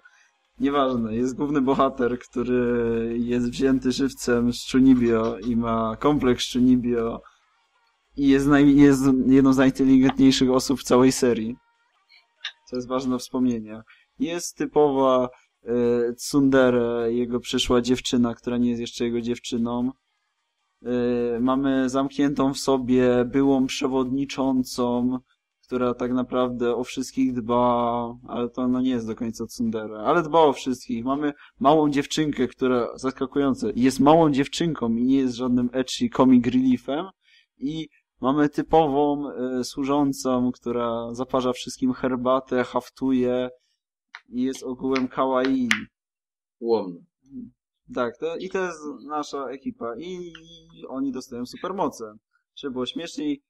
Speaker 1: Nieważne, jest główny bohater, który jest wzięty żywcem z Chunibyo i ma kompleks Chunibyo i jest, naj, jest jedną z najinteligentniejszych osób w całej serii. Co jest ważne do wspomnienia. Jest typowa e, tsundere, jego przyszła dziewczyna, która nie jest jeszcze jego dziewczyną. E, mamy zamkniętą w sobie byłą przewodniczącą, która tak naprawdę o wszystkich dba, ale to no nie jest do końca tsundere, ale dba o wszystkich. Mamy małą dziewczynkę, która, zaskakujące, jest małą dziewczynką i nie jest żadnym ecchi comic reliefem i mamy typową e, służącą, która zaparza wszystkim herbatę, haftuje i jest ogółem kawaii.
Speaker 2: Łomno.
Speaker 1: Tak, to, i to jest nasza ekipa. I oni dostają supermoce. Żeby było śmieszniej,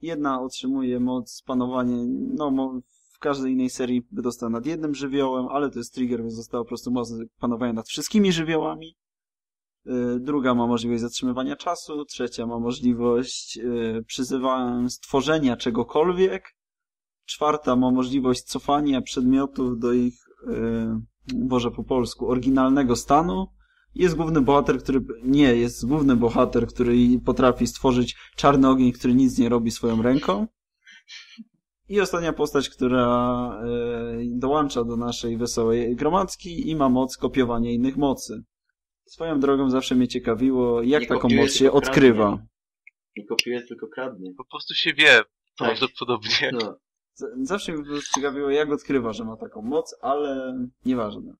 Speaker 1: jedna otrzymuje moc panowania, no w każdej innej serii by dostała nad jednym żywiołem, ale to jest trigger, więc dostała po prostu moc panowania nad wszystkimi żywiołami. Y, Druga ma możliwość zatrzymywania czasu, trzecia ma możliwość y, przyzywania stworzenia czegokolwiek, czwarta ma możliwość cofania przedmiotów do ich, y, Boże po polsku, oryginalnego stanu. Jest główny bohater, który, nie, jest główny bohater, który potrafi stworzyć czarny ogień, który nic nie robi swoją ręką. I ostatnia postać, która y, dołącza do naszej wesołej gromadki i ma moc kopiowania innych mocy. Swoją drogą zawsze mnie ciekawiło, jak
Speaker 2: Nie
Speaker 1: taką moc się odkrywa.
Speaker 2: kradnie. Nie kopiuje, tylko kradnie.
Speaker 3: Po prostu się wie,
Speaker 2: Tak.
Speaker 3: prawdopodobnie.
Speaker 2: No.
Speaker 1: Zawsze mnie ciekawiło, jak odkrywa, że ma taką moc, ale nieważne.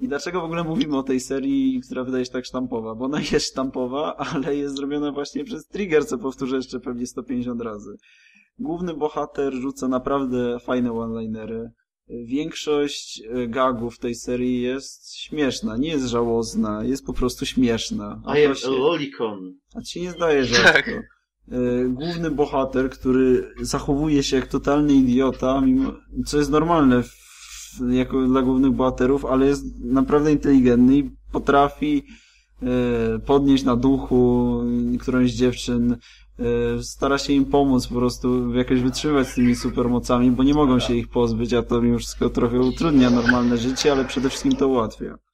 Speaker 1: I dlaczego w ogóle mówimy o tej serii, która wydaje się tak sztampowa? Bo ona jest sztampowa, ale jest zrobiona właśnie przez Trigger, co powtórzę jeszcze pewnie 150 razy. Główny bohater rzuca naprawdę fajne one-linery. Większość e, gagów tej serii jest śmieszna, nie jest żałosna, jest po prostu śmieszna. A
Speaker 2: am
Speaker 1: się-
Speaker 2: a lolicon.
Speaker 1: a ci nie zdaje rzadko. E, Główny bohater, który zachowuje się jak totalny idiota, mimo, co jest normalne w, jako dla głównych bohaterów, ale jest naprawdę inteligentny i potrafi e, podnieść na duchu którąś dziewczyn, e, stara się im pomóc po prostu jakoś wytrzymywać z tymi supermocami, bo nie mogą się ich pozbyć, a to mimo wszystko trochę utrudnia normalne życie, ale przede wszystkim to ułatwia.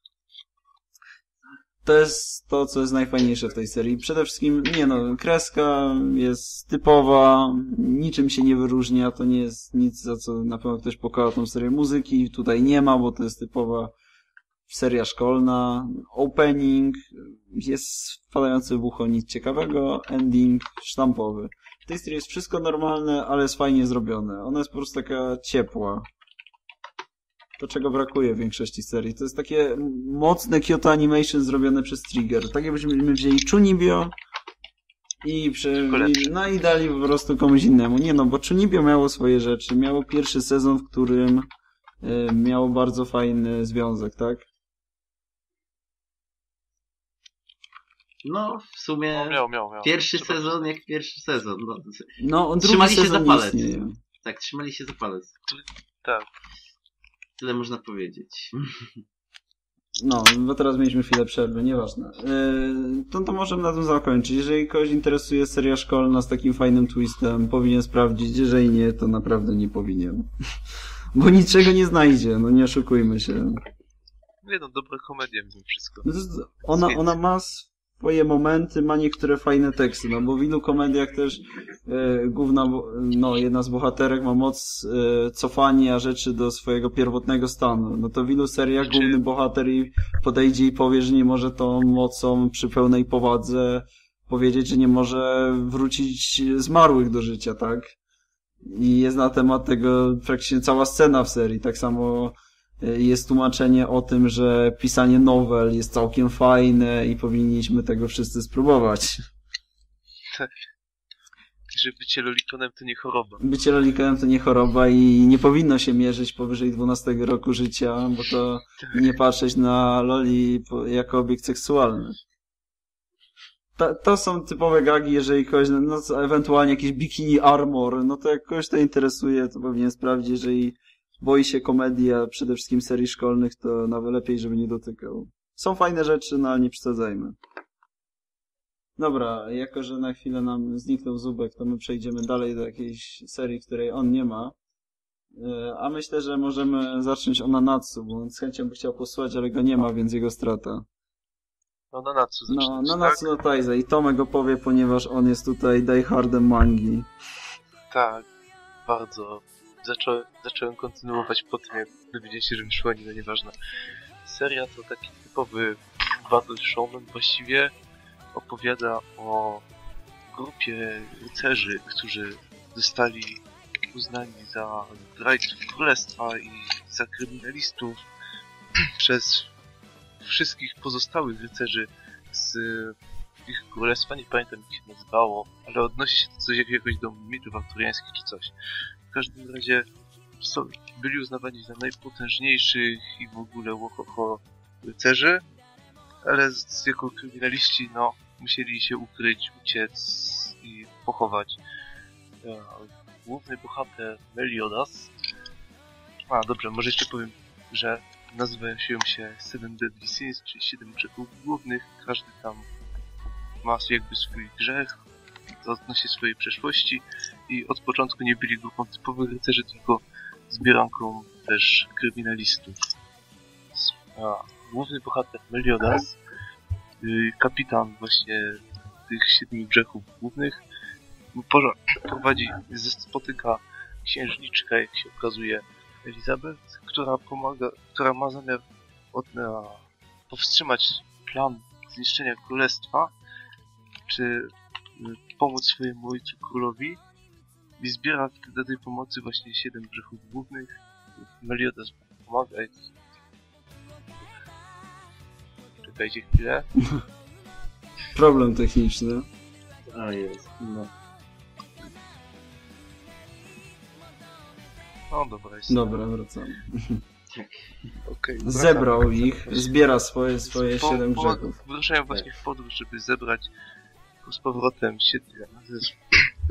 Speaker 1: To jest to, co jest najfajniejsze w tej serii. Przede wszystkim, nie no, kreska jest typowa, niczym się nie wyróżnia, to nie jest nic, za co na pewno ktoś pokochał tą serię muzyki. Tutaj nie ma, bo to jest typowa seria szkolna. Opening jest wpadający w ucho nic ciekawego, ending sztampowy. W tej serii jest wszystko normalne, ale jest fajnie zrobione. Ona jest po prostu taka ciepła. To, czego brakuje w większości serii. To jest takie mocne Kyoto Animation zrobione przez Trigger. Tak jakbyśmy wzięli Chunibyo i.
Speaker 3: Tylko lepsze.
Speaker 1: no i dali po prostu komuś innemu. Nie no, bo Chunibyo miało swoje rzeczy. Miało pierwszy sezon, w którym y, miało bardzo fajny związek, tak?
Speaker 2: No, w sumie
Speaker 3: No, miał, miał, miał.
Speaker 2: pierwszy
Speaker 3: Trzeba
Speaker 2: sezon jak pierwszy sezon. No,
Speaker 1: No, drugi
Speaker 2: Trzymali się
Speaker 1: sezon
Speaker 2: za palec.
Speaker 1: istnieje.
Speaker 2: tak, trzymali się za palec.
Speaker 3: Tak.
Speaker 2: Tyle można powiedzieć.
Speaker 1: No, bo teraz mieliśmy chwilę przerwy, nieważne. Yy, to, to możemy na tym zakończyć. Jeżeli kogoś interesuje seria szkolna z takim fajnym twistem, powinien sprawdzić. Jeżeli nie, to naprawdę nie powinien. Bo niczego nie znajdzie, no nie oszukujmy się.
Speaker 3: Nie no, dobre komedie mimo wszystko.
Speaker 1: No ona, ona ma swoje momenty, ma niektóre fajne teksty, no bo w ilu komediach też e, główna, no jedna z bohaterek ma moc e, cofania rzeczy do swojego pierwotnego stanu. No to w ilu seriach
Speaker 3: Znaczy-
Speaker 1: główny bohater i podejdzie i powie, że nie może tą mocą przy pełnej powadze powiedzieć, że nie może wrócić zmarłych do życia, tak? I jest na temat tego praktycznie cała scena w serii. Tak samo jest tłumaczenie o tym, że pisanie nowel jest całkiem fajne i powinniśmy tego wszyscy spróbować.
Speaker 3: Że bycie lolikonem to nie choroba.
Speaker 1: Bycie lolikanem to nie choroba i nie powinno się mierzyć powyżej 12 roku życia, bo to nie patrzeć na loli jako obiekt seksualny. To, to są typowe gagi, jeżeli kogoś, no co, ewentualnie jakiś bikini armor, no to jak kogoś to interesuje, to powinien sprawdzić, jeżeli boi się komedii, a przede wszystkim serii szkolnych, to nawet lepiej, żeby nie dotykał. Są fajne rzeczy, no ale nie przesadzajmy. Dobra, jako że na chwilę nam zniknął Zubek, to my przejdziemy dalej do jakiejś serii, której on nie ma. E, A myślę, że możemy zacząć o Nanatsu, bo on z chęcią by chciał posłuchać, ale go nie ma, więc jego strata.
Speaker 3: No na Natsu
Speaker 1: No, Nanatsu no Taizai. I Tomek opowie, ponieważ on jest tutaj diehardem mangi.
Speaker 3: Tak, bardzo. Zaczą, zacząłem kontynuować po tym, jak dowiedziałem się, że wyszło anime, nieważne. Seria to taki typowy battle shonen właściwie. Opowiada o grupie rycerzy, którzy zostali uznani za zdrajców królestwa i za kryminalistów przez wszystkich pozostałych rycerzy z ich królestwa, nie pamiętam jak się nazywało, ale odnosi się to coś jakiegoś do mitów arturiańskich czy coś. W każdym razie są, byli uznawani za najpotężniejszych i w ogóle łohoho rycerzy, ale z, jako kryminaliści, no, musieli się ukryć, uciec i pochować. E, Główny bohater Meliodas. A, dobrze, może jeszcze powiem, że nazywają się Seven Deadly Sins, czyli siedem grzechów głównych. Każdy tam ma jakby swój grzech, odnosi swojej przeszłości i od początku nie byli grupą typowych rycerzy, tylko zbieranką też kryminalistów. A, główny bohater Meliodas, y, kapitan właśnie tych siedmiu grzechów głównych, prowadzi, spotyka księżniczkę, jak się okazuje, Elizabeth, która pomaga, która ma zamiar od, powstrzymać plan zniszczenia królestwa, czy pomóc swojemu ojcu królowi i zbiera wtedy tej pomocy właśnie siedem grzechów głównych. Meliodas pomaga. Czekajcie chwilę.
Speaker 1: Problem techniczny.
Speaker 2: A jest, no.
Speaker 3: No dobra, jest.
Speaker 1: Dobra, wracamy.
Speaker 3: Okej.
Speaker 1: Zebrał ich, zbiera swoje, swoje
Speaker 3: Po-
Speaker 1: siedem grzechów.
Speaker 3: Wyruszają właśnie w podróż, żeby zebrać z powrotem siedmiu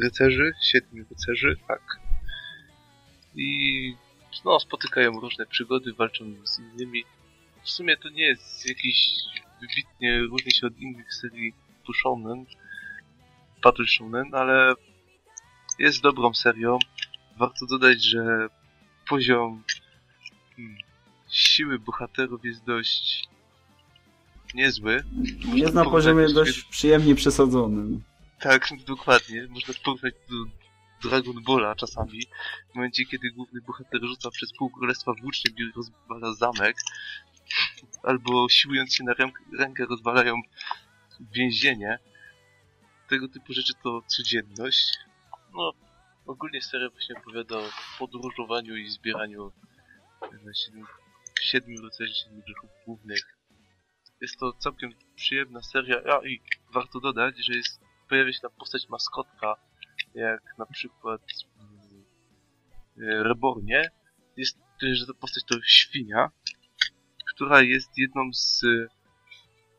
Speaker 3: rycerzy, siedmiu rycerzy, tak. I no, spotykają różne przygody, walczą z innymi. W sumie to nie jest jakiś wybitnie różni się od innych serii tu shonen, Battle Shonen, ale jest dobrą serią. Warto dodać, że poziom hmm, siły bohaterów jest dość niezły.
Speaker 1: Jest na poziomie
Speaker 3: do
Speaker 1: dość przyjemnie przesadzonym.
Speaker 3: Tak, dokładnie. Można porównać do Dragon Balla czasami. W momencie, kiedy główny bohater rzuca przez pół królestwa włócznią i rozwala zamek, albo siłując się na ręk- rękę rozwalają więzienie. Tego typu rzeczy to codzienność. No, ogólnie seria właśnie opowiada o podróżowaniu i zbieraniu siedmiu, siedmiu grzechów głównych. Jest to całkiem przyjemna seria, a i warto dodać, że jest pojawia się tam postać maskotka, jak na przykład w e, Rebornie. Jest że ta postać to świnia, która jest jedną z e,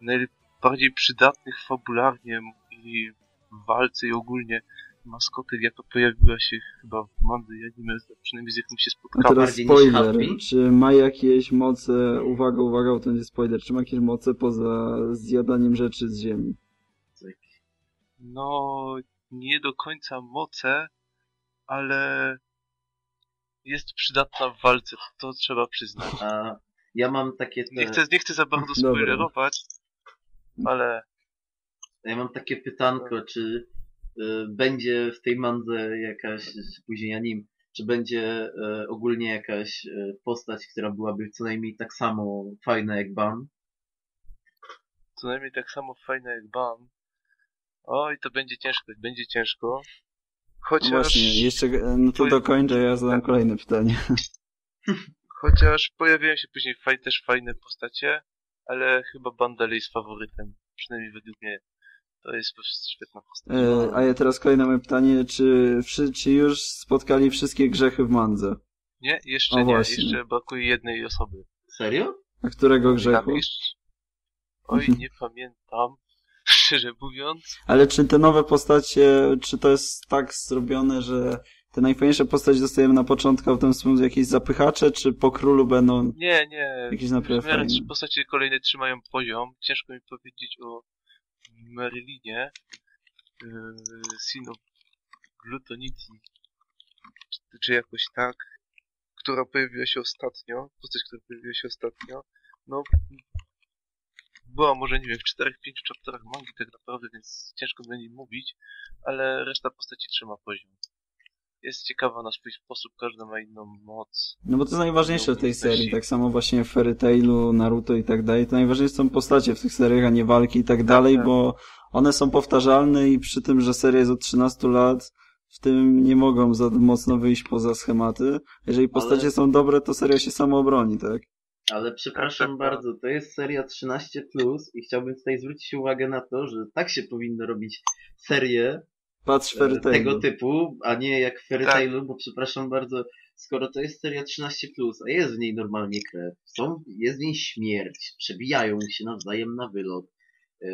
Speaker 3: najbardziej przydatnych fabularnie i w walce i ogólnie maskotek, jaka pojawiła się chyba w mandze i anime, przynajmniej z jaką się
Speaker 1: A
Speaker 3: spotkałem.
Speaker 1: teraz
Speaker 2: bardziej niż
Speaker 1: spoiler. Czy ma jakieś moce, uwaga, uwaga, bo to nie spoiler, czy ma jakieś moce poza zjadaniem rzeczy z ziemi?
Speaker 3: No, nie do końca moce, ale jest przydatna w walce, to trzeba przyznać.
Speaker 2: A ja mam takie te,
Speaker 3: Nie chcę, nie chcę za bardzo
Speaker 1: Dobra.
Speaker 3: spoilerować, ale
Speaker 2: ja mam takie pytanko, czy będzie w tej mandze jakaś, później anim, czy będzie y, ogólnie jakaś y, postać, która byłaby co najmniej tak samo fajna jak Ban?
Speaker 3: co najmniej tak samo fajne jak Ban. Oj, to będzie ciężko, będzie ciężko.
Speaker 1: No
Speaker 3: Chociaż,
Speaker 1: właśnie, jeszcze, no to dokończę, ja zadam kolejne pytanie.
Speaker 3: chociaż pojawiają się później faj, też fajne postacie, ale chyba Ban dalej jest faworytem. Przynajmniej według mnie. To jest po prostu świetna postać.
Speaker 1: E, a ja teraz kolejne moje pytanie, czy, wszy- czy już spotkali wszystkie grzechy w mandze?
Speaker 3: Nie, jeszcze
Speaker 1: O,
Speaker 3: nie,
Speaker 1: właśnie.
Speaker 3: jeszcze brakuje jednej osoby.
Speaker 2: Serio?
Speaker 1: A którego grzechu?
Speaker 3: jeszcze... Oj, nie pamiętam, szczerze mówiąc.
Speaker 1: Ale czy te nowe postacie, czy to jest tak zrobione, że te najfajniejsze postacie dostajemy na początku, a potem są jakieś zapychacze, czy po królu będą
Speaker 3: Nie, nie.
Speaker 1: jakieś
Speaker 3: W
Speaker 1: naprawdę
Speaker 3: miarę
Speaker 1: fajne?
Speaker 3: trzy postacie kolejne trzymają poziom. Ciężko mi powiedzieć o Marylinie. Yy, Sin Glutonity. Czy, czy jakoś tak. Która pojawiła się ostatnio. Postać, która pojawiła się ostatnio. No. Była może, nie wiem, w 4-5 chapterach mangi tak naprawdę, więc ciężko niej mówić. Ale reszta postaci trzyma poziom. Jest ciekawa na swój sposób, każda ma inną moc.
Speaker 1: No bo to jest najważniejsze w tej serii, tak samo właśnie w Fairy Tailu, Naruto i tak dalej, to najważniejsze są postacie w tych seriach, a nie walki i tak dalej,
Speaker 3: tak.
Speaker 1: bo one są powtarzalne i przy tym, że seria jest od 13 lat, w tym nie mogą za mocno wyjść poza schematy. Jeżeli postacie
Speaker 2: Ale-
Speaker 1: są dobre, to seria się samo obroni, tak?
Speaker 2: Ale przepraszam
Speaker 3: Tak, tak,
Speaker 2: bardzo, to jest seria 13 i chciałbym tutaj zwrócić uwagę na to, że tak się powinno robić serie
Speaker 1: Patrz
Speaker 2: e,
Speaker 1: Fairy
Speaker 2: tego typu, a nie jak w Fairy
Speaker 3: Tak.
Speaker 2: Tailu, bo przepraszam bardzo, skoro to jest seria 13 a jest w niej normalnie krew, są, jest w niej śmierć, przebijają się nawzajem na wylot e,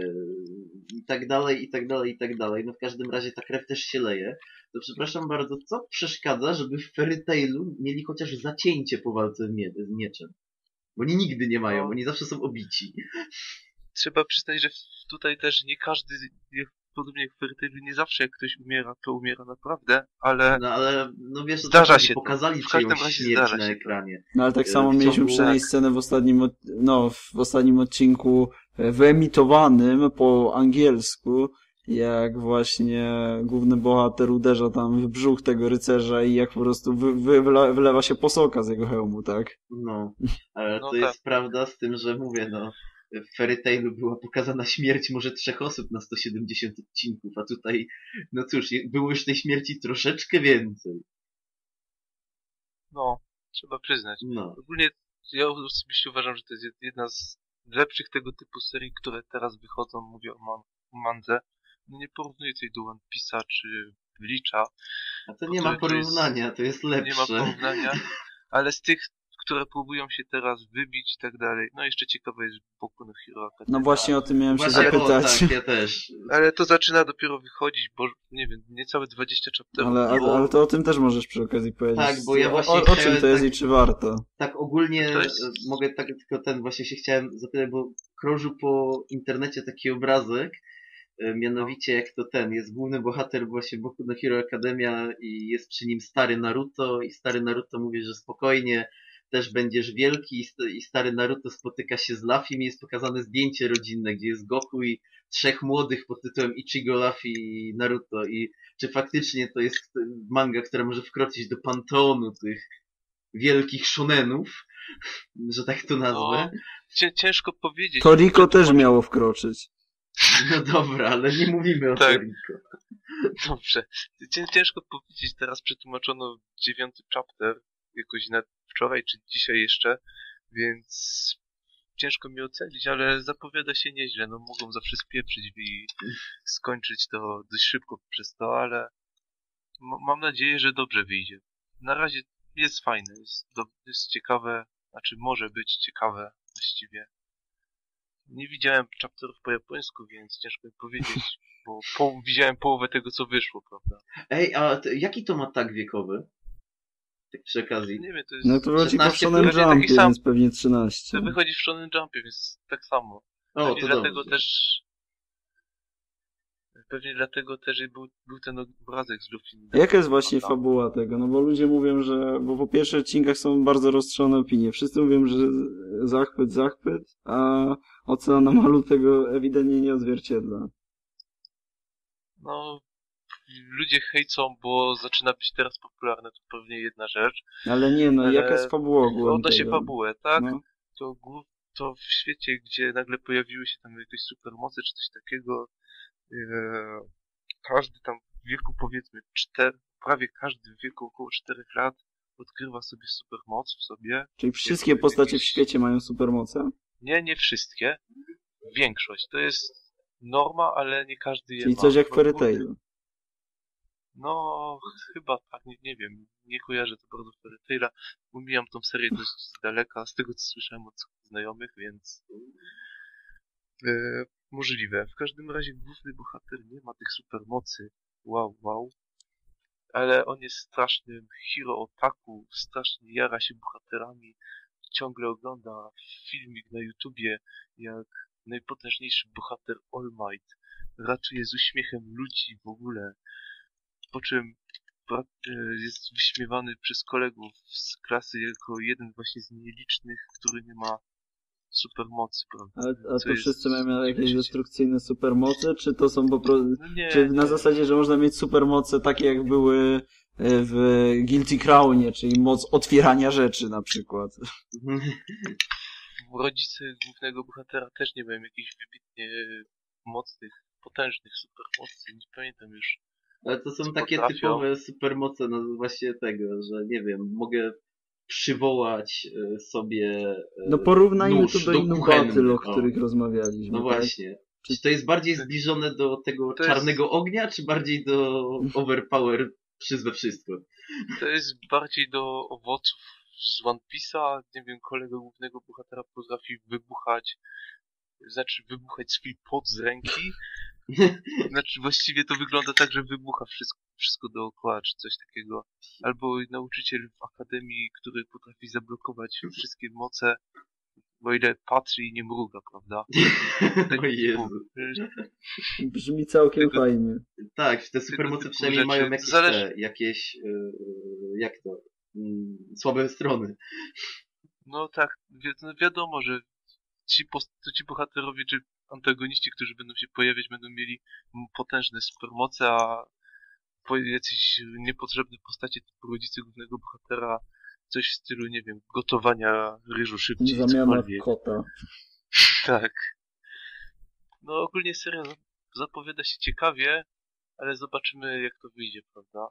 Speaker 2: i tak dalej, i tak dalej, i tak dalej. No w każdym razie ta krew też się leje. To przepraszam bardzo, co przeszkadza, żeby w Fairy Tailu mieli chociaż zacięcie po walce z, mie- z mieczem? Bo oni nigdy nie mają,
Speaker 3: No.
Speaker 2: oni zawsze są obici.
Speaker 3: trzeba przyznać, że tutaj też nie każdy, podobnie jak w Tailu, nie zawsze jak ktoś umiera, to umiera naprawdę, ale
Speaker 2: No ale, no wiesz,
Speaker 3: Zdarza
Speaker 2: chodzi,
Speaker 3: się to.
Speaker 2: pokazali
Speaker 3: W każdym razie
Speaker 2: śmierć
Speaker 3: zdarza
Speaker 2: na
Speaker 3: się
Speaker 2: ekranie.
Speaker 1: No ale tak
Speaker 2: E,
Speaker 1: samo
Speaker 2: w
Speaker 1: mieliśmy przynajmniej
Speaker 3: tak.
Speaker 1: scenę w ostatnim, od- no, w ostatnim odcinku e, wyemitowanym po angielsku, jak właśnie główny bohater uderza tam w brzuch tego rycerza i jak po prostu wy, wy, wylewa się posoka z jego hełmu, tak?
Speaker 2: No, ale
Speaker 3: No
Speaker 2: to
Speaker 3: tak.
Speaker 2: jest prawda z tym, że mówię, no, w Fairy Tailu była pokazana śmierć może trzech osób na 170 odcinków, a tutaj, no cóż, było już tej śmierci troszeczkę więcej.
Speaker 3: No, trzeba przyznać.
Speaker 2: No.
Speaker 3: Ogólnie ja osobiście uważam, że to jest jedna z lepszych tego typu serii, które teraz wychodzą, mówię o man mandze. No nie porównuję tej do One Piece'a czy Bleacha,
Speaker 2: A to nie ma
Speaker 3: to jest-
Speaker 2: porównania, to jest lepsze.
Speaker 3: nie ma porównania, ale z tych, które próbują się teraz wybić i tak dalej, no jeszcze ciekawe jest Boku no Hero Academia.
Speaker 1: No właśnie o tym miałem się
Speaker 2: Właśnie, o,
Speaker 1: zapytać.
Speaker 2: tak, ja też.
Speaker 3: Ale to zaczyna dopiero wychodzić, bo nie wiem, niecałe 20 chapterów.
Speaker 1: Ale, ale, ale to o tym też możesz przy okazji powiedzieć.
Speaker 2: Tak, bo ja właśnie
Speaker 1: o, o czym
Speaker 2: chciałem
Speaker 1: to jest
Speaker 2: tak-
Speaker 1: i czy warto?
Speaker 2: Tak ogólnie
Speaker 3: jest-
Speaker 2: mogę tak tylko ten właśnie się chciałem zapytać, bo krążył po internecie taki obrazek, e, mianowicie jak to ten, jest główny bohater właśnie Boku no Hero Academia i jest przy nim stary Naruto i stary Naruto mówi, że spokojnie, też będziesz wielki i st- i stary Naruto spotyka się z Luffy i jest pokazane zdjęcie rodzinne, gdzie jest Goku i trzech młodych pod tytułem Ichigo, Luffy i Naruto i czy faktycznie to jest manga, która może wkroczyć do panteonu tych wielkich shonenów, że tak to nazwę.
Speaker 3: No, cię, ciężko powiedzieć.
Speaker 1: Toriko też miało wkroczyć.
Speaker 2: No dobra, ale nie mówimy o
Speaker 3: Tak.
Speaker 2: Toriko.
Speaker 3: Dobrze. Cię, ciężko powiedzieć, teraz przetłumaczono dziewiąty chapter, jakoś na wczoraj czy dzisiaj jeszcze, więc ciężko mi ocenić, ale zapowiada się nieźle. No mogą zawsze spieprzyć i skończyć to dość szybko przez to, ale mam nadzieję, że dobrze wyjdzie. Na razie jest fajne, jest, do, jest ciekawe, znaczy może być ciekawe właściwie. Nie widziałem chapterów po japońsku, więc ciężko mi powiedzieć, bo po, widziałem połowę tego, co wyszło, prawda?
Speaker 2: Ej, a jaki to ma tag wiekowy? Tak przy okazji.
Speaker 3: Nie wiem, to jest...
Speaker 1: No to wychodzi po
Speaker 2: 16
Speaker 1: Shonen Jumpie,
Speaker 3: sam.
Speaker 1: więc pewnie 13.
Speaker 3: To wychodzi w Shonen Jumpie, więc tak samo.
Speaker 2: O,
Speaker 3: Pewnie
Speaker 2: to
Speaker 3: dlatego
Speaker 2: dobrze.
Speaker 3: też... Pewnie dlatego też był, był ten obrazek z Luffy.
Speaker 1: Jaka jest właśnie fabuła tego? No bo ludzie mówią, że... Bo po pierwszych odcinkach są bardzo rozstrzone opinie. Wszyscy mówią, że zachwyt, zachwyt, a ocena na malu tego ewidentnie nie odzwierciedla.
Speaker 3: No, ludzie hejcą, bo zaczyna być teraz popularne, to pewnie jedna rzecz.
Speaker 1: Ale nie, no
Speaker 3: Ale
Speaker 1: jaka jest fabuła ogólnie
Speaker 3: Odnośnie fabułę, tak?
Speaker 1: No.
Speaker 3: To, to w świecie, gdzie nagle pojawiły się tam jakieś supermoce czy coś takiego, e, każdy tam w wieku powiedzmy czter, prawie każdy w wieku około 4 lat odkrywa sobie supermoc w sobie.
Speaker 1: Czyli wszystkie
Speaker 3: Jakby
Speaker 1: postacie w
Speaker 3: jakieś-
Speaker 1: świecie mają supermoce?
Speaker 3: Nie, nie wszystkie. Większość. To jest norma, ale nie każdy je
Speaker 1: Czyli
Speaker 3: ma.
Speaker 1: coś jak Fairy Tail.
Speaker 3: No, chyba tak, nie, nie wiem. Nie kojarzę to bardzo Fairy Taila. Umijam tą serię dość z daleka, z tego co słyszałem od znajomych, więc... E, możliwe. W każdym razie główny bohater nie ma tych supermocy. Wow, wow. Ale on jest strasznym hero otaku, strasznie jara się bohaterami. Ciągle ogląda filmik na YouTubie, jak najpotężniejszy bohater All Might ratuje z uśmiechem ludzi w ogóle. Po czym e, jest wyśmiewany przez kolegów z klasy jako jeden właśnie z nielicznych, który nie ma supermocy, prawda?
Speaker 1: A, a to
Speaker 3: jest
Speaker 1: wszyscy mają jakieś destrukcyjne supermoce, czy to są po prostu...
Speaker 3: No nie,
Speaker 1: Czy na zasadzie, że można mieć supermoce takie jak były e, w Guilty Crownie, czyli moc otwierania rzeczy na przykład.
Speaker 3: rodzice głównego bohatera też nie mają jakichś wybitnie mocnych, potężnych supermocy, nie pamiętam już.
Speaker 2: Ale to są takie
Speaker 3: potrafią.
Speaker 2: typowe supermoce, no właśnie tego, że nie wiem, mogę przywołać e, sobie e,
Speaker 1: No porównajmy
Speaker 2: nóż
Speaker 1: to do innych
Speaker 2: kuchenny,
Speaker 1: battle, o których rozmawialiśmy.
Speaker 2: No
Speaker 1: tak?
Speaker 2: właśnie. Czy to jest bardziej zbliżone do tego
Speaker 3: To jest-
Speaker 2: czarnego ognia, czy bardziej do overpower przyzwę wszystko?
Speaker 3: To jest bardziej do owoców z One Piece'a, nie wiem, kolega głównego bohatera potrafi wybuchać, znaczy wybuchać swój pot z ręki. Znaczy właściwie to wygląda tak, że wybucha wszystko, wszystko dookoła, czy coś takiego. Albo nauczyciel w akademii, który potrafi zablokować wszystkie moce, bo ile patrzy i nie mruga, prawda?
Speaker 2: o Jezu.
Speaker 1: Brzmi całkiem
Speaker 3: Tego-
Speaker 1: fajnie.
Speaker 2: Tak, te supermoce przynajmniej
Speaker 3: rzeczy.
Speaker 2: mają jakieś,
Speaker 3: Zależy-
Speaker 2: te, jakieś e, jak to, mm, słabe strony.
Speaker 3: No tak, wi no wiadomo, że ci, post- to ci bohaterowie, czy antagoniści, którzy będą się pojawiać, będą mieli potężne supermoce, a jacyś niepotrzebne postacie typu rodzice głównego bohatera, coś w stylu, nie wiem, gotowania ryżu szybciej,
Speaker 1: Zamiana kota.
Speaker 3: Tak. No ogólnie seria za- zapowiada się ciekawie, ale zobaczymy jak to wyjdzie, prawda?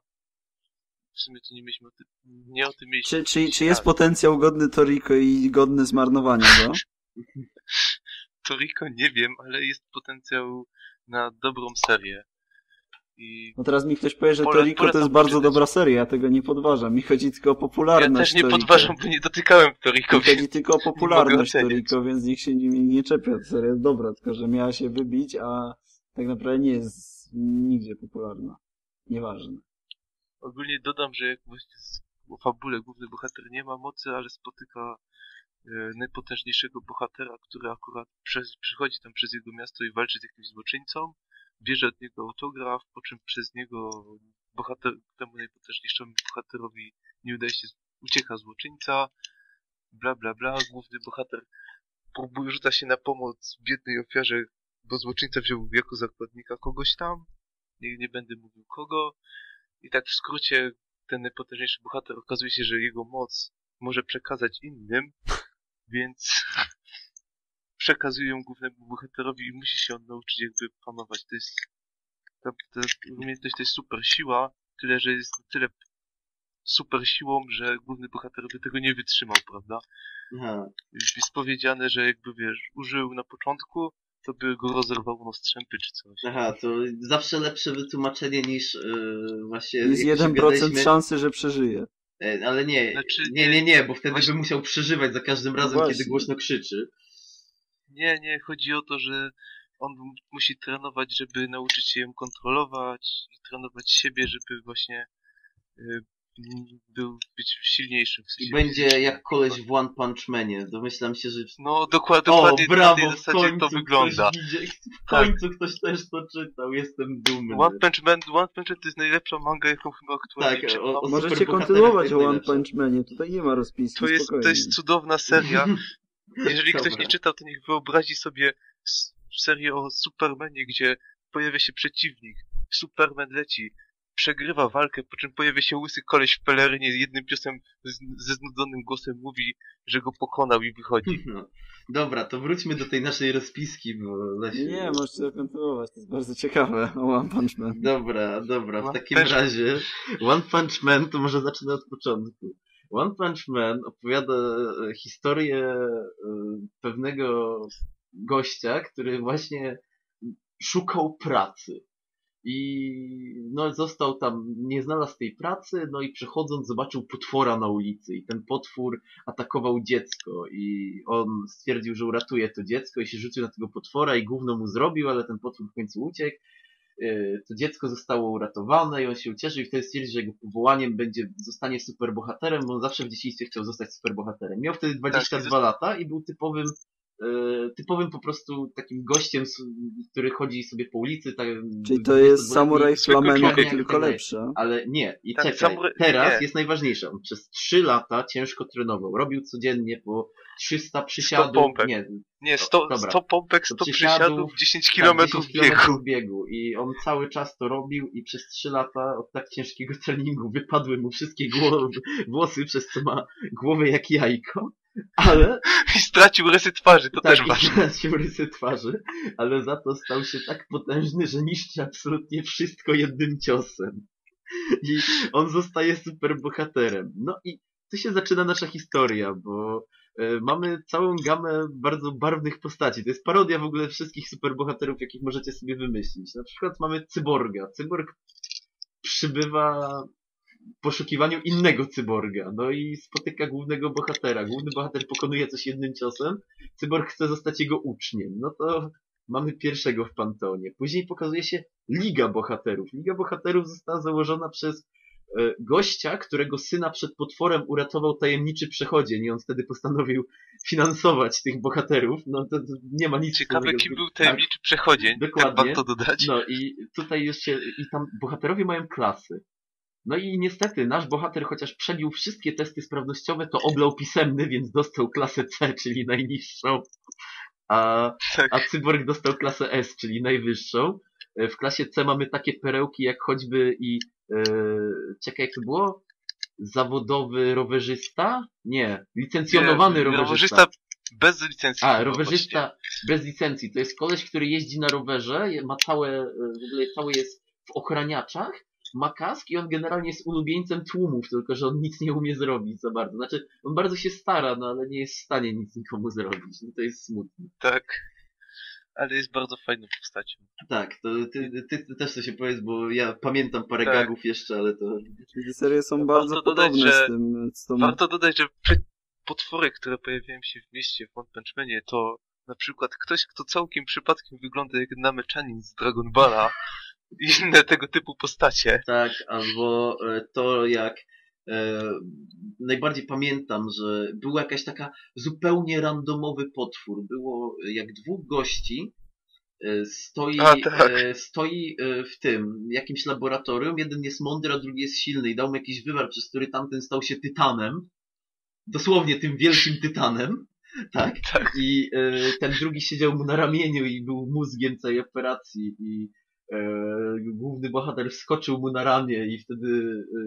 Speaker 3: W sumie to nie mieliśmy o tym, nie o tym mieliśmy.
Speaker 1: Czy, czy, czy jest
Speaker 3: Tak.
Speaker 1: potencjał godny Toriko i godny zmarnowania go?
Speaker 3: Toriko nie wiem, ale jest potencjał na dobrą serię. I
Speaker 1: No teraz mi ktoś powie, że
Speaker 3: Pole-
Speaker 1: Toriko to jest bardzo
Speaker 3: poczytać.
Speaker 1: dobra seria, ja tego nie podważam. Mi chodzi tylko o
Speaker 3: ja
Speaker 1: popularność
Speaker 3: też nie
Speaker 1: Toriko.
Speaker 3: podważam, bo nie dotykałem Toriko,
Speaker 1: Mi chodzi tylko o popularność. Toriko, więc nikt się nie, nie czepia. Seria jest dobra, tylko że miała się wybić, a tak naprawdę nie jest nigdzie popularna. Nieważne.
Speaker 3: ogólnie dodam, że jak właśnie w fabule główny bohater nie ma mocy, ale spotyka najpotężniejszego bohatera, który akurat przez, przychodzi tam przez jego miasto i walczy z jakimś złoczyńcą, bierze od niego autograf, po czym przez niego bohater, temu najpotężniejszemu bohaterowi nie udaje się, ucieka złoczyńca, bla bla bla, główny bohater próbuje, rzuca się na pomoc biednej ofiarze, bo złoczyńca wziął jako zakładnika kogoś tam, nie, nie będę mówił kogo, i tak w skrócie ten najpotężniejszy bohater okazuje się, że jego moc może przekazać innym, więc przekazuje ją głównemu bohaterowi i musi się on nauczyć jakby panować. To jest ta, ta umiejętność to jest super siła, tyle że jest tyle super siłą, że główny bohater by tego nie wytrzymał, prawda?
Speaker 2: Aha.
Speaker 3: Jest powiedziane, że jakby wiesz, użył na początku, to by go rozerwało na strzępy czy coś.
Speaker 2: Aha, to zawsze lepsze wytłumaczenie niż yy, właśnie...
Speaker 1: Jest
Speaker 2: jak się
Speaker 1: 1%
Speaker 2: gadaliśmy-
Speaker 1: szansy, że przeżyje.
Speaker 2: E, Ale nie,
Speaker 3: Znaczy,
Speaker 2: nie, nie, nie, bo wtedy
Speaker 3: właśnie-
Speaker 2: by musiał przeżywać za każdym razem,
Speaker 1: właśnie.
Speaker 2: kiedy głośno krzyczy.
Speaker 3: Nie, nie, chodzi o to, że on musi trenować, żeby nauczyć się ją kontrolować i trenować siebie, żeby właśnie y, był być silniejszym. W
Speaker 2: I
Speaker 3: sensie
Speaker 2: będzie
Speaker 3: fizycznie.
Speaker 2: jak koleś w One Punch Manie. Domyślam się, że...
Speaker 3: No dokład,
Speaker 2: O,
Speaker 3: dokładnie na
Speaker 2: brawo,
Speaker 3: tej
Speaker 2: w
Speaker 3: zasadzie
Speaker 2: końcu
Speaker 3: to wygląda.
Speaker 2: Ktoś. W
Speaker 3: Tak.
Speaker 2: końcu ktoś też to czytał, jestem dumny.
Speaker 3: One Punch Man, One Punch Man to jest najlepsza manga, jaką chyba aktualnie
Speaker 2: Tak,
Speaker 3: czytam.
Speaker 2: o- o
Speaker 1: Możecie kontynuować o One. Punch Manie, tutaj nie ma rozpiski,
Speaker 3: To jest,
Speaker 1: spokojnie.
Speaker 3: to jest cudowna seria. Jeżeli ktoś nie czytał, to niech wyobrazi sobie serię o Supermanie, gdzie pojawia się przeciwnik, Superman leci, przegrywa walkę, po czym pojawia się łysy koleś w pelerynie, jednym ciosem z, ze znudzonym głosem mówi, że go pokonał i wychodzi.
Speaker 2: No. Dobra, to wróćmy do tej naszej rozpiski, bo.
Speaker 1: Nie, możecie kontynuować, to jest bardzo ciekawe o One Punch Man.
Speaker 2: Dobra, dobra, w
Speaker 3: One
Speaker 2: takim
Speaker 3: Punch-
Speaker 2: razie One Punch Man to może zacznę od początku. One Punch Man opowiada e, historię e, pewnego gościa, który właśnie szukał pracy. I no, został tam, nie znalazł tej pracy, no i przechodząc zobaczył potwora na ulicy i ten potwór atakował dziecko i on stwierdził, że uratuje to dziecko i się rzucił na tego potwora i gówno mu zrobił, ale ten potwór w końcu uciekł. Yy, To dziecko zostało uratowane i on się ucieszył i wtedy stwierdził, że jego powołaniem będzie, zostanie superbohaterem, bo on zawsze w dzieciństwie chciał zostać superbohaterem. Miał wtedy 22
Speaker 3: Tak,
Speaker 2: lata i był typowym typowym po prostu takim gościem, który chodzi sobie po ulicy. Tak,
Speaker 1: Czyli to jest
Speaker 2: 22-letni
Speaker 1: samuraj
Speaker 3: człowiek,
Speaker 1: tylko
Speaker 2: tak
Speaker 1: lepsze.
Speaker 2: ale nie, i
Speaker 3: Tak,
Speaker 2: czekaj, teraz
Speaker 3: nie.
Speaker 2: jest najważniejsze. On przez 3 lata ciężko trenował. Robił codziennie po 300 przysiadów.
Speaker 3: pompek.
Speaker 2: Nie,
Speaker 3: Nie, 100,
Speaker 2: Dobra.
Speaker 3: 100 pompek,
Speaker 2: To
Speaker 3: 100
Speaker 2: przysiadów,
Speaker 3: przysiadów, 10
Speaker 2: tak,
Speaker 3: kilometrów
Speaker 2: 10
Speaker 3: biegu.
Speaker 2: biegu. I on cały czas to robił i przez 3 lata od tak ciężkiego treningu wypadły mu wszystkie głowy, włosy, przez co ma głowę jak jajko. Ale
Speaker 3: I stracił rysy twarzy, to
Speaker 2: tak,
Speaker 3: też ważne.
Speaker 2: się rysy twarzy, ale za to stał się tak potężny, że niszczy absolutnie wszystko jednym ciosem. I on zostaje super bohaterem. No i tu się zaczyna nasza historia, bo e, mamy całą gamę bardzo barwnych postaci. To jest parodia w ogóle wszystkich superbohaterów, jakich możecie sobie wymyślić. Na przykład mamy cyborga. Cyborg przybywa poszukiwaniu innego cyborga. No i spotyka głównego bohatera. Główny bohater pokonuje coś jednym ciosem. Cyborg chce zostać jego uczniem. No to mamy pierwszego w Panteonie. Później pokazuje się Liga Bohaterów. Liga Bohaterów została założona przez e, gościa, którego syna przed potworem uratował tajemniczy przechodzień i on wtedy postanowił finansować tych bohaterów. No to, to nie ma nic
Speaker 3: Ciekawe, kim był
Speaker 2: tak.
Speaker 3: tajemniczy przechodzień, tak
Speaker 2: dokładnie.
Speaker 3: warto dodać.
Speaker 2: No i tutaj jeszcze, i tam bohaterowie mają klasy. No i niestety nasz bohater, chociaż przebił wszystkie testy sprawnościowe, to oblał pisemny, więc dostał klasę C, czyli najniższą. A,
Speaker 3: Tak.
Speaker 2: a Cyborg dostał klasę S, czyli najwyższą. E, W klasie C mamy takie perełki jak choćby i e, czekaj jak to było? Zawodowy rowerzysta? Nie, licencjonowany
Speaker 3: Nie,
Speaker 2: rowerzysta.
Speaker 3: rowerzysta Bez licencji.
Speaker 2: A, rowerzysta bez licencji. To jest koleś, który jeździ na rowerze, ma całe, e, w ogóle cały jest w ochraniaczach, ma kask i on generalnie jest ulubieńcem tłumów, tylko że on nic nie umie zrobić za bardzo. Znaczy, on bardzo się stara, no ale nie jest w stanie nic nikomu zrobić. No to jest smutne.
Speaker 3: Tak. Ale jest bardzo fajną postacią.
Speaker 2: Tak, to ty, ty, ty też coś się powiedz, bo ja pamiętam parę
Speaker 3: Tak.
Speaker 2: gagów jeszcze, ale to...
Speaker 1: Te serie są
Speaker 3: Warto
Speaker 1: bardzo
Speaker 3: dodać,
Speaker 1: podobne
Speaker 3: że
Speaker 1: z tym. Z tą...
Speaker 3: Warto dodać, że potwory, które pojawiają się w mieście w One Punch Manie, to na przykład ktoś, kto całkiem przypadkiem wygląda jak Nameczanin z Dragon Balla inne tego typu postacie.
Speaker 2: Tak, albo e, to jak e, najbardziej pamiętam, że była jakaś taka zupełnie randomowy potwór. Było jak dwóch gości e, stoi,
Speaker 3: A, tak.
Speaker 2: e, stoi e, w tym jakimś laboratorium. Jeden jest mądry, a drugi jest silny i dał mu jakiś wywar, przez który tamten stał się tytanem. Dosłownie tym wielkim tytanem. Tak.
Speaker 3: Tak.
Speaker 2: I e, ten drugi siedział mu na ramieniu i był mózgiem całej operacji i główny bohater wskoczył mu na ramię i wtedy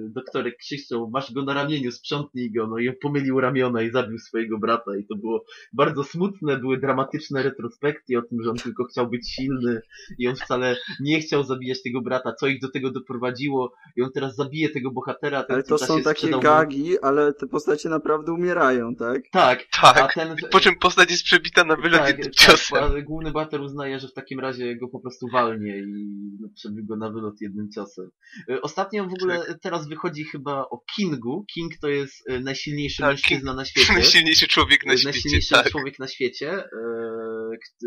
Speaker 2: e, doktorek krzyczał, masz go na ramieniu, sprzątnij go, no i pomylił ramiona i zabił swojego brata i to było bardzo smutne, były dramatyczne retrospekcje o tym, że on tylko chciał być silny i on wcale nie chciał zabijać tego brata, co ich do tego doprowadziło i on teraz zabije tego bohatera, ten
Speaker 1: Ale to są takie
Speaker 2: sprzedał mu-
Speaker 1: gagi, ale te postacie naprawdę umierają, tak?
Speaker 2: Tak,
Speaker 3: Tak.
Speaker 2: a ten...
Speaker 3: Po czym postać jest przebita na wylot jednym ciosem.
Speaker 2: Tak, ale główny bohater uznaje, że w takim razie go po prostu walnie i no, przebił go na wylot jednym ciosem. Y, Ostatnio w ogóle
Speaker 3: Tak.
Speaker 2: teraz wychodzi chyba o Kingu. King to jest y, najsilniejszy
Speaker 3: Tak,
Speaker 2: mężczyzna na świecie.
Speaker 3: Najsilniejszy człowiek na
Speaker 2: Y,
Speaker 3: świecie,
Speaker 2: najsilniejszy
Speaker 3: tak.
Speaker 2: człowiek na świecie.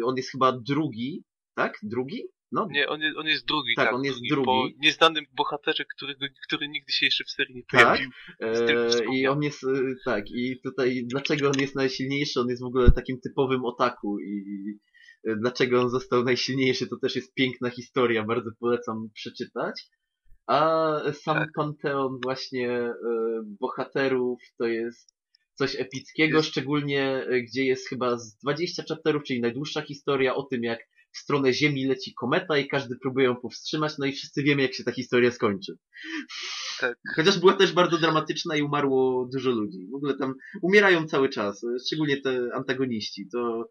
Speaker 2: On jest chyba drugi, tak? Drugi? No,
Speaker 3: Nie, on jest, on jest drugi,
Speaker 2: Tak,
Speaker 3: tak.
Speaker 2: on jest
Speaker 3: Po
Speaker 2: drugi.
Speaker 3: nieznanym bohaterze, którego, który nigdy się jeszcze w serii nie
Speaker 2: Tak.
Speaker 3: pojawił.
Speaker 2: E,
Speaker 3: współgra-
Speaker 2: I on jest, e, tak, i tutaj dlaczego on jest najsilniejszy? On jest w ogóle takim typowym otaku i e, dlaczego on został najsilniejszy, to też jest piękna historia, bardzo polecam przeczytać. A sam
Speaker 3: Tak.
Speaker 2: panteon właśnie e, bohaterów to jest coś epickiego,
Speaker 3: Jest-
Speaker 2: szczególnie e, gdzie jest chyba z 20 chapterów, czyli najdłuższa historia o tym, jak w stronę Ziemi leci kometa i każdy próbuje ją powstrzymać, no i wszyscy wiemy, jak się ta historia skończy.
Speaker 3: Tak.
Speaker 2: Chociaż była też bardzo dramatyczna i umarło dużo ludzi. W ogóle tam umierają cały czas, szczególnie te antagoniści. To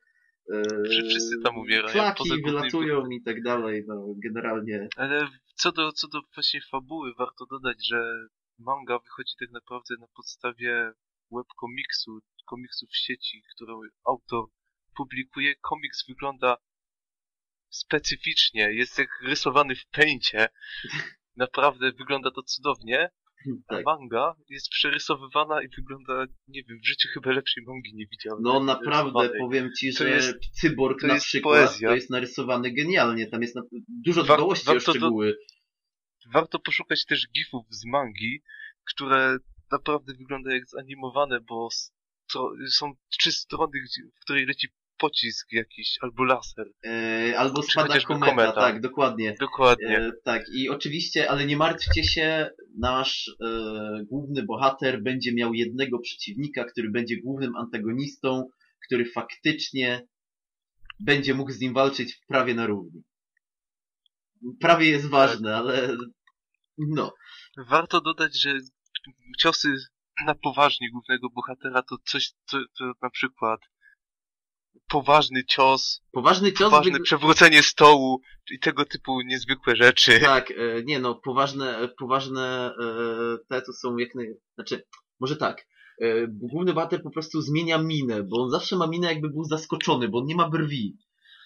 Speaker 3: Że wszyscy tam umierają,
Speaker 2: Flaki wylatują i tak dalej, no generalnie.
Speaker 3: Ale co do, co do właśnie fabuły, warto dodać, że manga wychodzi tak naprawdę na podstawie webkomiksu, komiksu w sieci, którą autor publikuje. Komiks wygląda specyficznie, jest jak rysowany w pęcie. Naprawdę wygląda to cudownie.
Speaker 2: Tak.
Speaker 3: manga jest przerysowywana i wygląda, nie wiem, w życiu chyba lepszej mangi nie widziałem.
Speaker 2: No naprawdę, powiem ci, że
Speaker 3: jest-
Speaker 2: Cyborg
Speaker 3: to
Speaker 2: na
Speaker 3: jest
Speaker 2: przykład
Speaker 3: poezja.
Speaker 2: to jest narysowany genialnie. Tam jest na, dużo dbałości o
Speaker 3: warto do-
Speaker 2: szczegóły.
Speaker 3: Warto poszukać też gifów z mangi, które naprawdę wyglądają jak zanimowane, bo są trzy strony, w której leci pocisk jakiś albo laser.
Speaker 2: E, albo
Speaker 3: Czy
Speaker 2: spada kometa,
Speaker 3: kometa.
Speaker 2: tak, dokładnie.
Speaker 3: Dokładnie.
Speaker 2: E, tak, i oczywiście, ale nie martwcie się, nasz e, główny bohater będzie miał jednego przeciwnika, który będzie głównym antagonistą, który faktycznie będzie mógł z nim walczyć prawie na równi. Prawie jest ważne, ale no.
Speaker 3: Warto dodać, że ciosy na poważnie głównego bohatera to coś, co, to na przykład poważny cios,
Speaker 2: Poważny cios
Speaker 3: poważne przewrócenie stołu i tego typu niezwykłe rzeczy.
Speaker 2: Tak, e, nie no, poważne, poważne e, te to są jak naj... Znaczy, może tak. E, Główny bohater po prostu zmienia minę, bo on zawsze ma minę jakby był zaskoczony, bo on nie ma brwi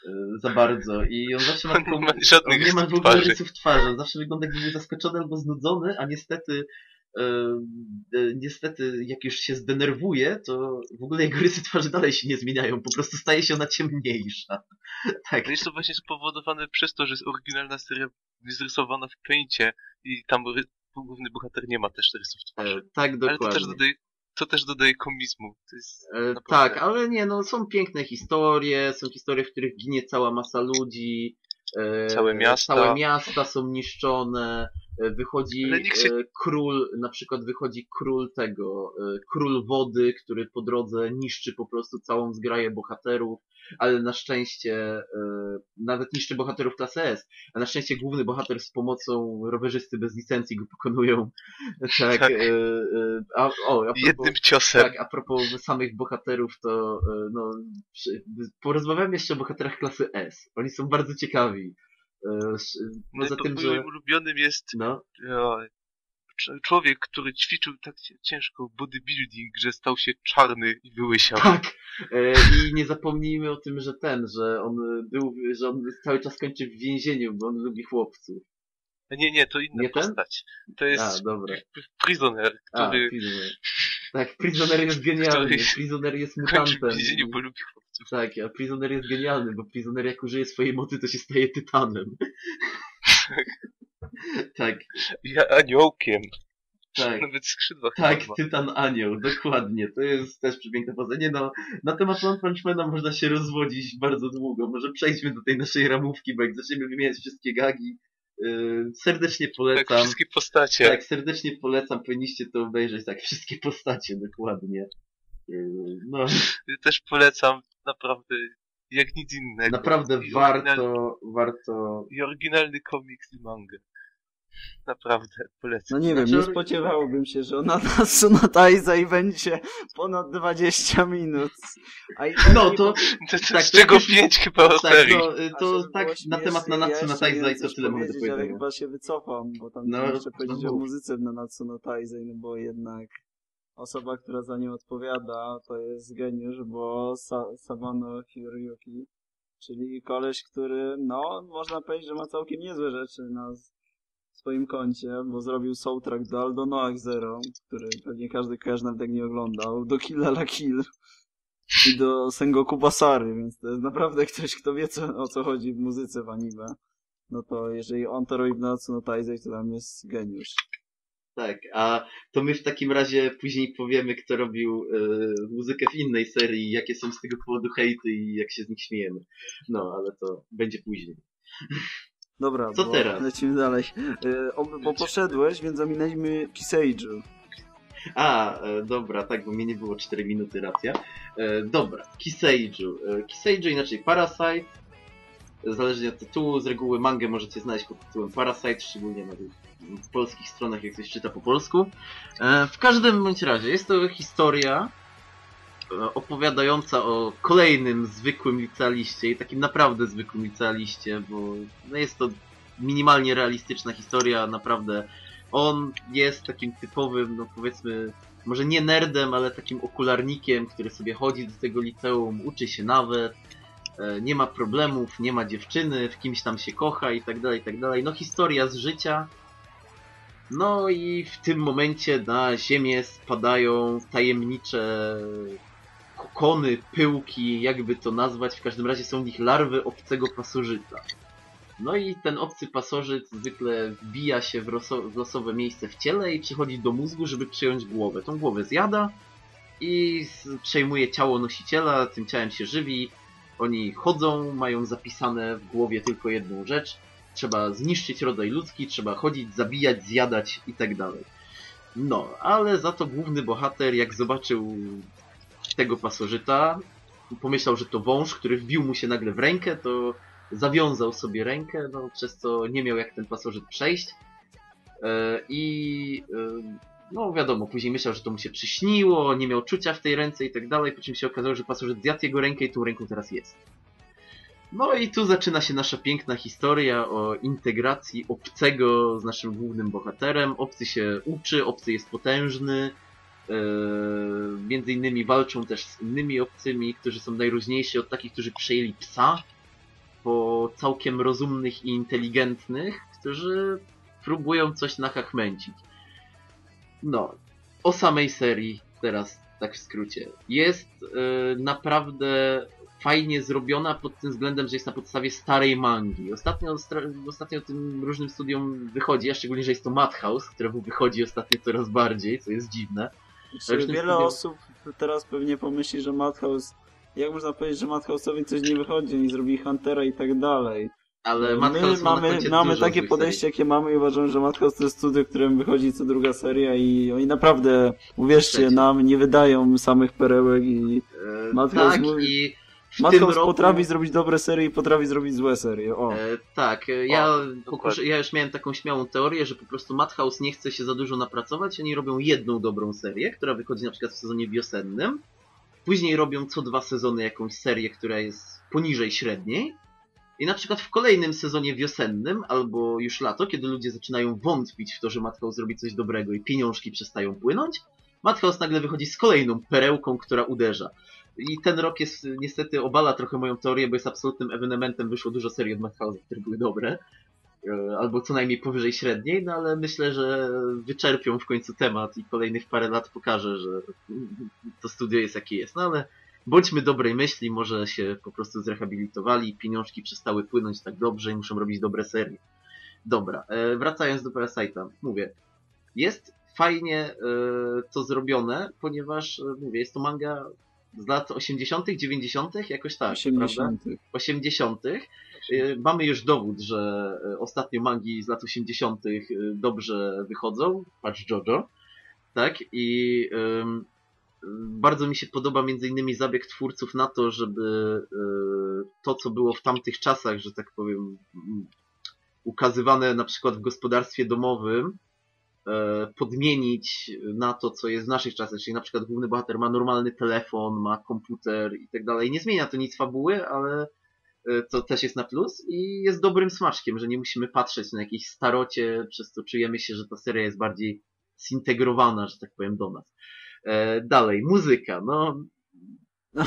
Speaker 2: e, za bardzo i on zawsze ma
Speaker 3: On
Speaker 2: taką...
Speaker 3: nie ma żadnych
Speaker 2: on nie ma w
Speaker 3: rysów
Speaker 2: ogóle
Speaker 3: twarzy.
Speaker 2: rysów twarzy, on zawsze wygląda jakby był zaskoczony albo znudzony, a niestety e, e, niestety jak już się zdenerwuje, to w ogóle jego rysy twarzy dalej się nie zmieniają, po prostu staje się ona ciemniejsza. tak.
Speaker 3: No jest to właśnie spowodowane przez to, że oryginalna seria jest rysowana w pęcie i tam główny bohater nie ma też rysów twarzy.
Speaker 2: E, tak,
Speaker 3: Ale
Speaker 2: dokładnie.
Speaker 3: to też dodaje, to też dodaje komizmu. Jest
Speaker 2: E,
Speaker 3: Naprawdę.
Speaker 2: tak, ale nie, no są piękne historie, są historie, w których ginie cała masa ludzi. E,
Speaker 3: Całe miasta.
Speaker 2: Całe miasta są niszczone. E, Wychodzi
Speaker 3: się-
Speaker 2: e, król, na przykład wychodzi król tego, e, król wody, który po drodze niszczy po prostu całą zgraję bohaterów, ale na szczęście e, nawet niszczy bohaterów klasy S, a na szczęście główny bohater z pomocą rowerzysty bez licencji go pokonują. Tak,
Speaker 3: Tak.
Speaker 2: e, e, a, o, a propos,
Speaker 3: Jednym ciosem.
Speaker 2: tak, a propos samych bohaterów, to no, porozmawiamy jeszcze o bohaterach klasy S. Oni są bardzo ciekawi.
Speaker 3: No,
Speaker 2: Poza
Speaker 3: to
Speaker 2: tym,
Speaker 3: moim
Speaker 2: że
Speaker 3: ulubionym jest
Speaker 2: no,
Speaker 3: człowiek, który ćwiczył tak ciężko bodybuilding, że stał się czarny i wyłysiał.
Speaker 2: tak. E, I nie zapomnijmy o tym, że ten, że on był, że on cały czas kończy w więzieniu, bo on lubi chłopców.
Speaker 3: Nie, nie, to inna
Speaker 2: Nie ten?
Speaker 3: postać. To
Speaker 2: A,
Speaker 3: jest
Speaker 2: dobra.
Speaker 3: Prisoner,
Speaker 2: A,
Speaker 3: który
Speaker 2: Prisoner. Tak, Prisoner jest genialny.
Speaker 3: Który
Speaker 2: Prisoner jest
Speaker 3: w
Speaker 2: mutantem.
Speaker 3: więzieniu, bo lubi chłopców.
Speaker 2: Tak, a Prisoner jest genialny, bo Prisoner jak użyje swojej mocy, to się staje tytanem. tak,
Speaker 3: Ja aniołkiem.
Speaker 2: tak.
Speaker 3: Nawet skrzydła
Speaker 2: Tak,
Speaker 3: chyba.
Speaker 2: Tytan Anioł, dokładnie. To jest też przepiękne poznanie. No, na temat One Punch Mana można się rozwodzić bardzo długo. Może przejdźmy do tej naszej ramówki, bo jak zaczniemy wymieniać wszystkie gagi, yy, serdecznie
Speaker 3: Tak,
Speaker 2: polecam.
Speaker 3: wszystkie postacie.
Speaker 2: Tak, serdecznie polecam, powinniście to obejrzeć. Tak, wszystkie postacie, dokładnie. Yy, no,
Speaker 3: Też polecam naprawdę jak nic innego.
Speaker 2: naprawdę
Speaker 3: I oryginalny-
Speaker 2: warto, warto...
Speaker 3: I oryginalny komiks i mangę. Naprawdę, polecam.
Speaker 1: No nie wiem,
Speaker 2: Znaczy,
Speaker 1: nie spodziewałbym się, że ona nas Sunotaiza i będzie ponad 20 minut. A i
Speaker 2: No
Speaker 1: nie
Speaker 2: to,
Speaker 3: To, to
Speaker 2: tak,
Speaker 3: z czego
Speaker 2: już-
Speaker 3: pięć chyba o
Speaker 2: tak,
Speaker 3: serii.
Speaker 2: to, to tak na temat Nanatsu
Speaker 1: ja
Speaker 2: na Taizai
Speaker 1: miałem
Speaker 2: to
Speaker 1: coś
Speaker 2: tyle mogę do
Speaker 1: powiedzieć, Ale
Speaker 2: powiedzenia.
Speaker 1: chyba się wycofam, bo tam
Speaker 2: No,
Speaker 1: no, jeszcze powiedzieć
Speaker 2: no
Speaker 1: o muzyce w Nanatsu no Taizai, no bo jednak osoba, która za nią odpowiada, to jest geniusz, bo Sa Sabano Hiroyuki, czyli koleś, który, no, można powiedzieć, że ma całkiem niezłe rzeczy na swoim koncie, bo zrobił soundtrack do Aldo Noah Zero, który pewnie każdy kojarzy nawet jak nie oglądał, do Kill la Kill i do Sengoku Basary, więc to jest naprawdę ktoś, kto wie co, o co chodzi w muzyce w anime. No to jeżeli on to robi w Natsu no Taizai, to tam jest geniusz.
Speaker 2: Tak, a to my w takim razie później powiemy, kto robił y, muzykę w innej serii, jakie są z tego powodu hejty i jak się z nich śmiejemy. No, ale to będzie później.
Speaker 1: Dobra,
Speaker 2: Co
Speaker 1: bo
Speaker 2: teraz?
Speaker 1: lecimy dalej. E, o, bo poszedłeś, więc ominęliśmy Kiseiju.
Speaker 2: A, e, dobra, tak, bo mnie nie było 4 minuty, racja. E, dobra, Kiseiju. E, Kiseiju, inaczej Parasite. Zależnie od tytułu, z reguły mangę możecie znaleźć pod tytułem Parasite, szczególnie na tych w polskich stronach, jak ktoś czyta po polsku. E, w każdym bądź razie, jest to historia opowiadająca o kolejnym zwykłym licealiście i takim naprawdę zwykłym licealiście, bo no jest to minimalnie realistyczna historia, naprawdę on jest takim typowym, no powiedzmy, może nie nerdem, ale takim okularnikiem, który sobie chodzi do tego liceum, uczy się nawet, e, nie ma problemów, nie ma dziewczyny, w kimś tam się kocha i tak dalej, i tak dalej. No historia z życia. No i w tym momencie na ziemię spadają tajemnicze kokony, pyłki, jakby to nazwać. W każdym razie są w nich larwy obcego pasożyta. No i ten obcy pasożyt zwykle wbija się w, w losowe miejsce w ciele i przychodzi do mózgu, żeby przyjąć głowę. Tą głowę zjada i przejmuje ciało nosiciela, tym ciałem się żywi. Oni chodzą, mają zapisane w głowie tylko jedną rzecz. Trzeba zniszczyć rodzaj ludzki, trzeba chodzić, zabijać, zjadać i tak dalej. No, ale za to główny bohater, jak zobaczył tego pasożyta, pomyślał, że to wąż, który wbił mu się nagle w rękę, to zawiązał sobie rękę, no, przez co nie miał jak ten pasożyt przejść. E, I e, no wiadomo, później myślał, że to mu się przyśniło, nie miał czucia w tej ręce i tak dalej, po czym się okazało, że pasożyt zjadł jego rękę i tą ręką teraz jest. No i tu zaczyna się nasza piękna historia o integracji obcego z naszym głównym bohaterem. Obcy się uczy, obcy jest potężny. E, Między innymi walczą też z innymi obcymi, którzy są najróżniejsi od takich, którzy przejęli psa, po całkiem rozumnych i inteligentnych, którzy próbują coś nachachmęcić. No, o samej serii teraz tak w skrócie. Jest e, naprawdę fajnie zrobiona pod tym względem, że jest na podstawie starej mangi. Ostatnio, ostatnio tym różnym studiom wychodzi, a szczególnie, że jest to Madhouse, któremu wychodzi ostatnio coraz bardziej, co jest dziwne.
Speaker 1: Wiele osób teraz pewnie pomyśli, że Madhouse, jak można powiedzieć, że Madhouse'owi coś nie wychodzi, oni zrobili Huntera i tak dalej.
Speaker 2: Ale
Speaker 1: My
Speaker 2: Madhouse ma na
Speaker 1: mamy, mamy takie podejście,
Speaker 2: serii.
Speaker 1: jakie mamy i uważam, że Madhouse to jest studio, którym wychodzi co druga seria i oni naprawdę, uwierzcie nam, nie wydają samych perełek i
Speaker 2: E,
Speaker 1: Madhouse
Speaker 2: tak,
Speaker 1: mówi-
Speaker 2: i w tym
Speaker 1: Madhouse
Speaker 2: roku...
Speaker 1: potrafi zrobić dobre serie i potrafi zrobić złe serie. O.
Speaker 2: E, tak, e, ja,
Speaker 3: O,
Speaker 2: pokuszę, ja już miałem taką śmiałą teorię, że po prostu Madhouse nie chce się za dużo napracować, oni robią jedną dobrą serię, która wychodzi na przykład w sezonie wiosennym, później robią co dwa sezony jakąś serię, która jest poniżej średniej i na przykład w kolejnym sezonie wiosennym, albo już lato, kiedy ludzie zaczynają wątpić w to, że Madhouse zrobi coś dobrego i pieniążki przestają płynąć, Madhouse nagle wychodzi z kolejną perełką, która uderza. I ten rok jest niestety obala trochę moją teorię, bo jest absolutnym ewenementem. Wyszło dużo serii od Madhouse, które były dobre. E, Albo co najmniej powyżej średniej, no ale myślę, że wyczerpią w końcu temat i kolejnych parę lat pokaże, że to studio jest jakie jest. No ale bądźmy dobrej myśli, może się po prostu zrehabilitowali, pieniążki przestały płynąć tak dobrze i muszą robić dobre serie. Dobra, e, wracając do Parasite'a, mówię, jest fajnie e, to zrobione, ponieważ, mówię, jest to manga z lat 80., 90., jakoś tak, prawda?
Speaker 1: 80.
Speaker 2: 80. Y, Mamy już dowód, że y, ostatnio mangi z lat 80. y, dobrze wychodzą. Patrz Jojo. Tak? I ym, bardzo mi się podoba między innymi zabieg twórców na to, żeby y, to, co było w tamtych czasach, że tak powiem, mm, ukazywane na przykład w gospodarstwie domowym, podmienić na to, co jest w naszych czasach, czyli na przykład główny bohater ma normalny telefon, ma komputer i tak dalej. Nie zmienia to nic fabuły, ale e, to też jest na plus i jest dobrym smaczkiem, że nie musimy patrzeć na jakieś starocie, przez co czujemy się, że ta seria jest bardziej zintegrowana, że tak powiem, do nas. E, Dalej, muzyka. No,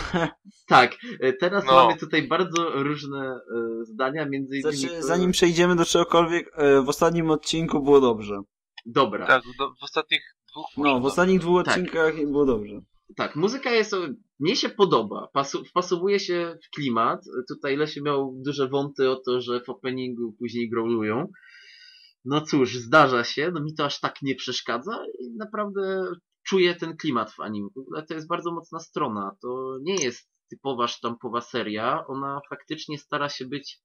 Speaker 2: tak. e, Teraz
Speaker 3: No.
Speaker 2: mamy tutaj bardzo różne e, zdania, między innymi...
Speaker 1: Znaczy,
Speaker 2: to-
Speaker 1: zanim przejdziemy do czegokolwiek, e, w ostatnim odcinku było dobrze.
Speaker 2: Dobra.
Speaker 3: Tak, do, w ostatnich dwóch
Speaker 1: No, w ostatnich dwóch
Speaker 2: Tak.
Speaker 1: odcinkach było dobrze.
Speaker 2: Tak, muzyka jest, mnie się podoba, pasu, wpasowuje się w klimat. Tutaj Lesiu miał duże wąty o to, że w openingu później growlują. No cóż, zdarza się, no mi to aż tak nie przeszkadza i naprawdę czuję ten klimat w anime. W ogóle to jest bardzo mocna strona, to nie jest typowa sztampowa seria, ona faktycznie stara się być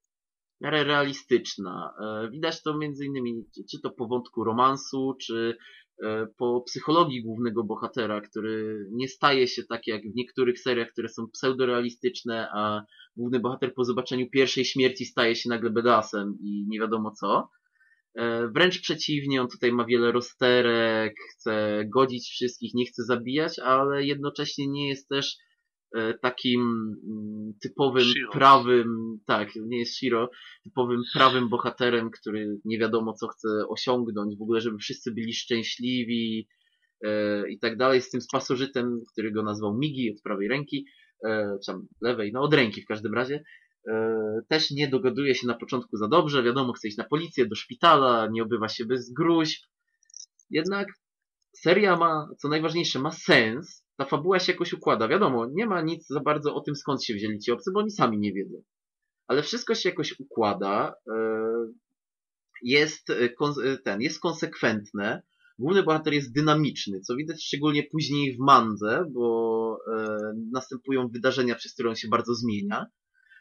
Speaker 2: miarę realistyczna. E, Widać to między innymi, czy- to po wątku romansu, czy e, po psychologii głównego bohatera, który nie staje się tak jak w niektórych seriach, które są pseudorealistyczne, a główny bohater po zobaczeniu pierwszej śmierci staje się nagle bedasem i nie wiadomo co. E, Wręcz przeciwnie, on tutaj ma wiele rozterek, chce godzić wszystkich, nie chce zabijać, ale jednocześnie nie jest też takim mm, typowym,
Speaker 3: Shiro.
Speaker 2: prawym, tak, nie jest Shiro, typowym prawym bohaterem, który nie wiadomo co chce osiągnąć, w ogóle żeby wszyscy byli szczęśliwi e, i tak dalej, z tym pasożytem, który go nazwał Migi od prawej ręki, e, czy tam lewej, no od ręki w każdym razie, e, też nie dogaduje się na początku za dobrze, wiadomo, chce iść na policję, do szpitala, nie obywa się bez gruźb, jednak seria ma, co najważniejsze, ma sens, ta fabuła się jakoś układa, wiadomo, nie ma nic za bardzo o tym, skąd się wzięli ci obcy, bo oni sami nie wiedzą. Ale wszystko się jakoś układa, e, jest, e, e, ten, jest konsekwentne, główny bohater jest dynamiczny, co widać szczególnie później w mandze, bo następują wydarzenia, przez które on się bardzo zmienia.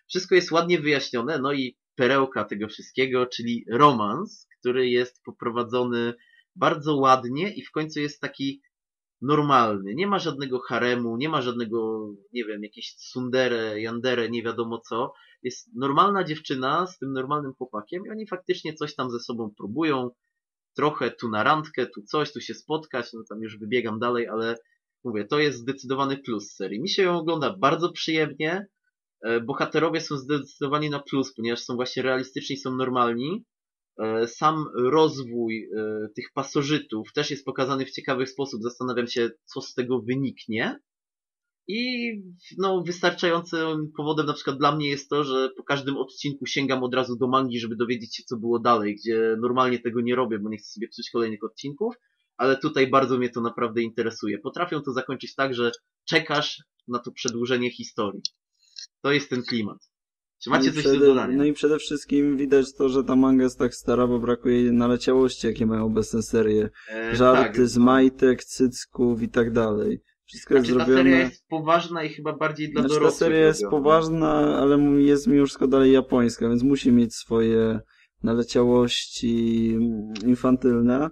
Speaker 2: Wszystko jest ładnie wyjaśnione, no i perełka tego wszystkiego, czyli romans, który jest poprowadzony bardzo ładnie i w końcu jest taki normalny. Nie ma żadnego haremu, nie ma żadnego, nie wiem, jakieś tsundere, yandere, nie wiadomo co. Jest normalna dziewczyna z tym normalnym chłopakiem i oni faktycznie coś tam ze sobą próbują. Trochę tu na randkę, tu coś, tu się spotkać, no tam już wybiegam dalej, ale mówię, to jest zdecydowany plus serii. Mi się ją ogląda bardzo przyjemnie. E, Bohaterowie są zdecydowani na plus, ponieważ są właśnie realistyczni, są normalni. E, Sam rozwój e, tych pasożytów też jest pokazany w ciekawy sposób. Zastanawiam się, co z tego wyniknie. I no, wystarczającym powodem na przykład dla mnie jest to, że po każdym odcinku sięgam od razu do mangi, żeby dowiedzieć się, co było dalej, gdzie normalnie tego nie robię, bo nie chcę sobie psuć kolejnych odcinków, ale tutaj bardzo mnie to naprawdę interesuje. Potrafią to zakończyć tak, że czekasz na to przedłużenie historii. To jest ten klimat. Czy macie
Speaker 1: no i
Speaker 2: coś
Speaker 1: przede,
Speaker 2: do dodania?
Speaker 1: No i przede wszystkim widać to, że ta manga jest tak stara, bo brakuje jej naleciałości, jakie mają obecne serie.
Speaker 2: E,
Speaker 1: Żarty
Speaker 2: tak,
Speaker 1: z majtek, cycków i tak dalej. Wszystko jest
Speaker 2: Znaczy, ta
Speaker 1: zrobione...
Speaker 2: seria jest poważna i chyba bardziej dla
Speaker 1: Znaczy, ta
Speaker 2: dorosłych.
Speaker 1: seria jest
Speaker 2: robiona.
Speaker 1: poważna, ale jest mimo wszystko dalej japońska, więc musi mieć swoje naleciałości mm, infantylne.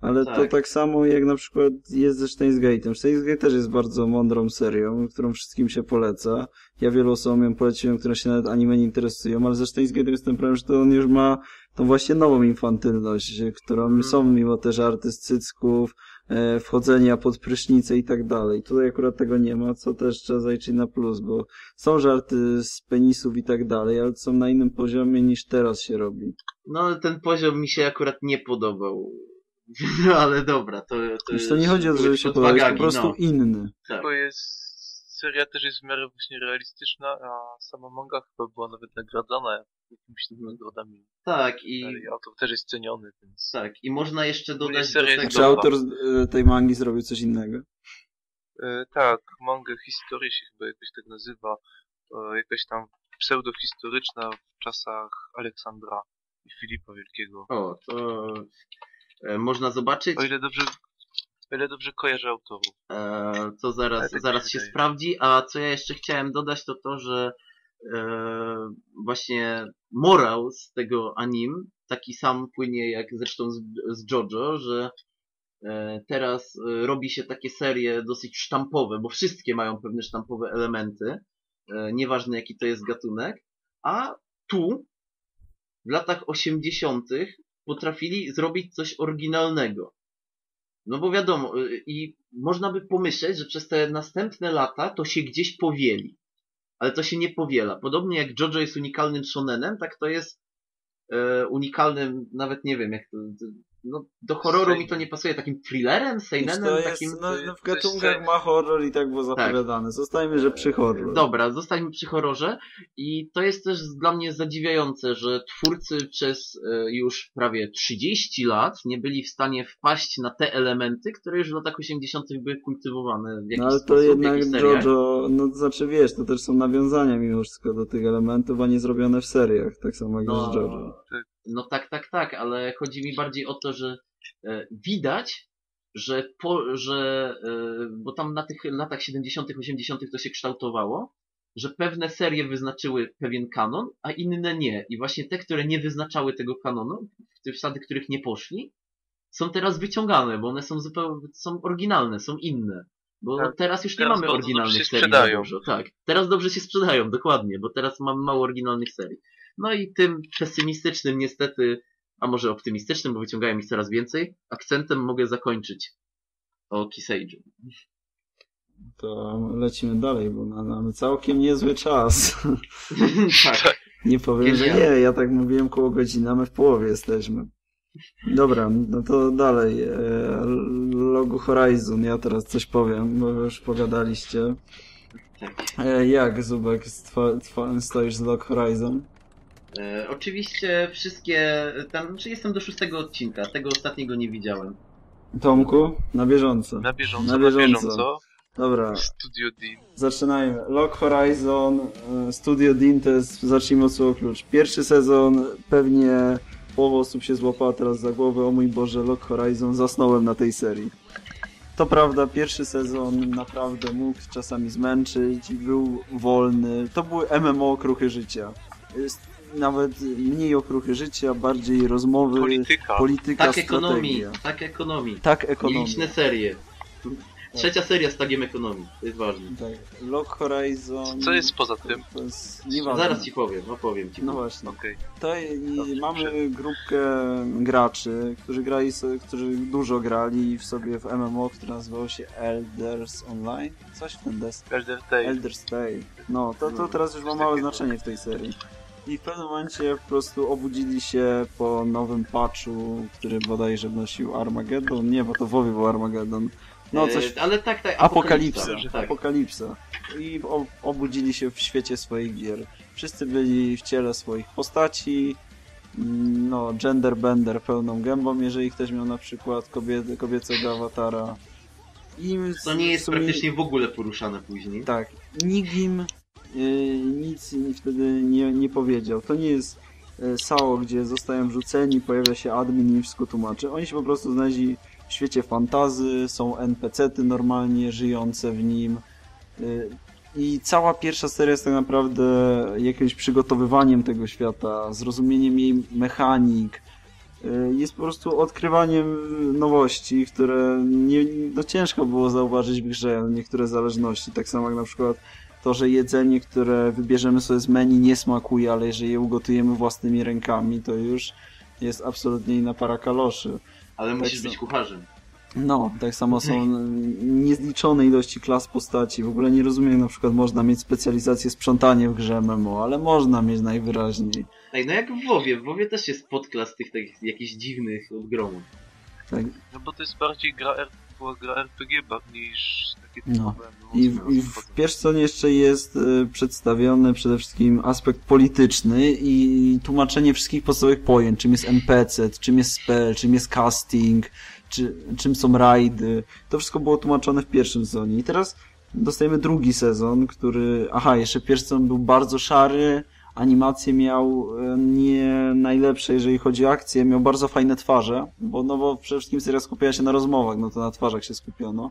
Speaker 1: Ale to
Speaker 2: Tak.
Speaker 1: tak samo jak na przykład jest ze Steins Gate'em. Steins Gate też jest bardzo mądrą serią, którą wszystkim się poleca. Ja wielu osobom ją poleciłem, które się nawet anime nie interesują, ale ze Steins jest ten problem, że to on już ma tą właśnie nową infantylność, którą
Speaker 2: Mhm.
Speaker 1: są mimo te żarty z cycków, e, wchodzenia pod prysznice i tak dalej. Tutaj akurat tego nie ma, co też trzeba zaliczyć na plus, bo są żarty z penisów i tak dalej, ale są na innym poziomie niż teraz się robi.
Speaker 2: No ale ten poziom mi się akurat nie podobał. No ale dobra, to... to
Speaker 1: Już to nie chodzi o to, żeby się
Speaker 2: pod
Speaker 1: podobać, po prostu
Speaker 2: no.
Speaker 1: inny.
Speaker 2: Tak.
Speaker 3: To jest... Seria też jest w miarę właśnie realistyczna, a sama manga chyba była nawet nagradzana jakimiś tymi nagrodami.
Speaker 2: Tak, i...
Speaker 3: I autor też jest ceniony, więc...
Speaker 2: Tak, i można jeszcze dodać do tego...
Speaker 1: Czy autor e, tej mangi zrobił coś innego?
Speaker 3: E, tak, manga historii się chyba jakoś tak nazywa. E, jakaś tam pseudohistoryczna w czasach Aleksandra i Filipa Wielkiego.
Speaker 2: O, to... e, Można zobaczyć,
Speaker 3: O ile dobrze, o ile dobrze kojarzę autorów.
Speaker 2: e, co zaraz,
Speaker 3: tak
Speaker 2: zaraz
Speaker 3: się
Speaker 2: sprawdzi, a co ja jeszcze chciałem dodać to to, że e, właśnie morał z tego anim taki sam płynie jak zresztą z, z JoJo, że e, teraz e, robi się takie serie dosyć sztampowe, bo wszystkie mają pewne sztampowe elementy, nieważne jaki to jest gatunek, a tu w latach 80. potrafili zrobić coś oryginalnego. No bo wiadomo, y, i można by pomyśleć, że przez te następne lata to się gdzieś powieli. Ale to się nie powiela. Podobnie jak JoJo jest unikalnym shonenem, tak to jest e, unikalnym, nawet nie wiem jak to no, do horroru mi to nie pasuje, takim thrillerem, seinenem,
Speaker 1: to jest,
Speaker 2: takim...
Speaker 1: no, no w
Speaker 3: jest
Speaker 1: gatunkach ma horror i tak było zapowiadane. Zostajmy, że przy horror.
Speaker 2: Dobra, zostańmy przy horrorze i to jest też dla mnie zadziwiające, że twórcy przez e, już prawie 30 lat nie byli w stanie wpaść na te elementy, które już w latach 80. były kultywowane w jakiś
Speaker 1: No ale to
Speaker 2: sposób,
Speaker 1: jednak. JoJo, no to znaczy wiesz, to też są nawiązania mimo wszystko do tych elementów, a nie zrobione w seriach, tak samo jak
Speaker 2: No,
Speaker 1: z JoJo.
Speaker 2: No tak, tak, tak, ale chodzi mi bardziej o to, że e, widać, że, po, że e, bo tam na tych latach 70., 80. to się kształtowało, że pewne serie wyznaczyły pewien kanon, a inne nie. I właśnie te, które nie wyznaczały tego kanonu, te wsady, których nie poszli, są teraz wyciągane, bo one są zupełnie, są oryginalne, są inne. Bo
Speaker 3: Tak.
Speaker 2: teraz już nie
Speaker 3: Teraz
Speaker 2: mamy oryginalnych
Speaker 3: dobrze się
Speaker 2: serii
Speaker 3: sprzedają.
Speaker 2: dużo. Tak, teraz dobrze się sprzedają, dokładnie, bo teraz mamy mało oryginalnych serii. No i tym pesymistycznym niestety, a może optymistycznym, bo wyciągają ich coraz więcej, akcentem mogę zakończyć o Kiseiju.
Speaker 1: To lecimy dalej, bo ma- mamy całkiem niezły czas.
Speaker 2: tak.
Speaker 1: Nie powiem, że nie, ja tak mówiłem koło godziny, a my w połowie jesteśmy. Dobra, no to dalej. E, Logo Horizon, ja teraz coś powiem, bo już pogadaliście.
Speaker 2: tak.
Speaker 1: E, Jak, Zubek, stoisz z Log Horizon?
Speaker 2: E, oczywiście wszystkie, tam, znaczy jestem do szóstego odcinka, tego ostatniego nie widziałem.
Speaker 1: Tomku, na bieżąco.
Speaker 3: Na bieżąco,
Speaker 1: Na
Speaker 3: na
Speaker 1: bieżąco.
Speaker 3: bieżąco.
Speaker 1: Dobra,
Speaker 3: Studio Dean.
Speaker 1: zaczynajmy. Log Horizon, e, Studio Dean to jest, zacznijmy od słowa klucz. Pierwszy sezon, pewnie połowa osób się złapała teraz za głowę, o mój Boże, Log Horizon, zasnąłem na tej serii. To prawda, pierwszy sezon naprawdę mógł czasami zmęczyć, był wolny. To były MMO okruchy życia. Nawet mniej okruchy życia, bardziej rozmowy,
Speaker 3: Polityka.
Speaker 1: polityka,
Speaker 2: Tak ekonomii, tak ekonomii.
Speaker 1: Tak ekonomia.
Speaker 2: Nieliczne serie. Trzecia seria z tagiem ekonomii, to jest ważne.
Speaker 1: Tak. Log Horizon...
Speaker 3: Co jest poza tym?
Speaker 1: To jest nieważne.
Speaker 2: Zaraz ci powiem, opowiem ci.
Speaker 1: No właśnie.
Speaker 3: Okej.
Speaker 1: To i
Speaker 3: Dobrze,
Speaker 1: mamy grupkę graczy, którzy grali, sobie, którzy dużo grali w sobie w MMO, które nazywało się Elders Online. Coś w ten des.
Speaker 3: Elder Tale.
Speaker 1: Elder's Tale. No, to, to
Speaker 2: No,
Speaker 1: teraz już ma małe znaczenie w tej serii. I w pewnym momencie po prostu obudzili się po nowym patchu, który bodajże wnosił Armageddon. Nie, bo to WoWie był Armageddon. No, coś
Speaker 2: E, ale tak, tak,
Speaker 1: Apokalipsa.
Speaker 2: Tak.
Speaker 1: Apokalipsa. I obudzili się w świecie swoich gier. Wszyscy byli w ciele swoich postaci. Mm, No, gender bender pełną gębą, jeżeli ktoś miał na przykład kobiety, kobiecego awatara. I
Speaker 2: To nie jest
Speaker 1: sumie-
Speaker 2: praktycznie w ogóle poruszane później.
Speaker 1: Tak. Nigim y, nic mi wtedy nie, nie powiedział. To nie jest y, SAO, gdzie zostają wrzuceni, pojawia się admin i wszystko tłumaczy. Oni się po prostu znaleźli w świecie fantazy, są NPC-ty normalnie żyjące w nim. Y, I cała pierwsza seria jest tak naprawdę jakimś przygotowywaniem tego świata, zrozumieniem jej mechanik. Y, Jest po prostu odkrywaniem nowości, które nie, no ciężko było zauważyć w grze, niektóre zależności. Tak samo jak na przykład to, że jedzenie, które wybierzemy sobie z menu nie smakuje, ale jeżeli je ugotujemy własnymi rękami, to już jest absolutnie inna para kaloszy.
Speaker 2: Ale musisz
Speaker 1: tak
Speaker 2: być
Speaker 1: są.
Speaker 2: kucharzem.
Speaker 1: No, tak samo są niezliczone ilości klas postaci. W ogóle nie rozumiem, jak na przykład można mieć specjalizację sprzątanie w grze MMO, ale można mieć najwyraźniej.
Speaker 2: Ej, no jak w WoWie. W WoWie też jest podklas tych takich jakichś dziwnych odgromów.
Speaker 1: Tak.
Speaker 3: No bo to jest bardziej gra, Była gra RPG niż takie
Speaker 1: No.
Speaker 3: typowe
Speaker 1: I w, I w pierwszym jeszcze jest y, przedstawiony przede wszystkim aspekt polityczny i tłumaczenie wszystkich podstawowych pojęć, czym jest NPC, czym jest spell, czym jest casting, czy, czym są rajdy. To wszystko było tłumaczone w pierwszym sezonie. I teraz dostajemy drugi sezon, który... Aha, jeszcze pierwszy sezon był bardzo szary, animacje miał e, nie najlepsze, jeżeli chodzi o akcję, miał bardzo fajne twarze, bo, no bo przede wszystkim seria skupiała się na rozmowach, no to na twarzach się skupiono.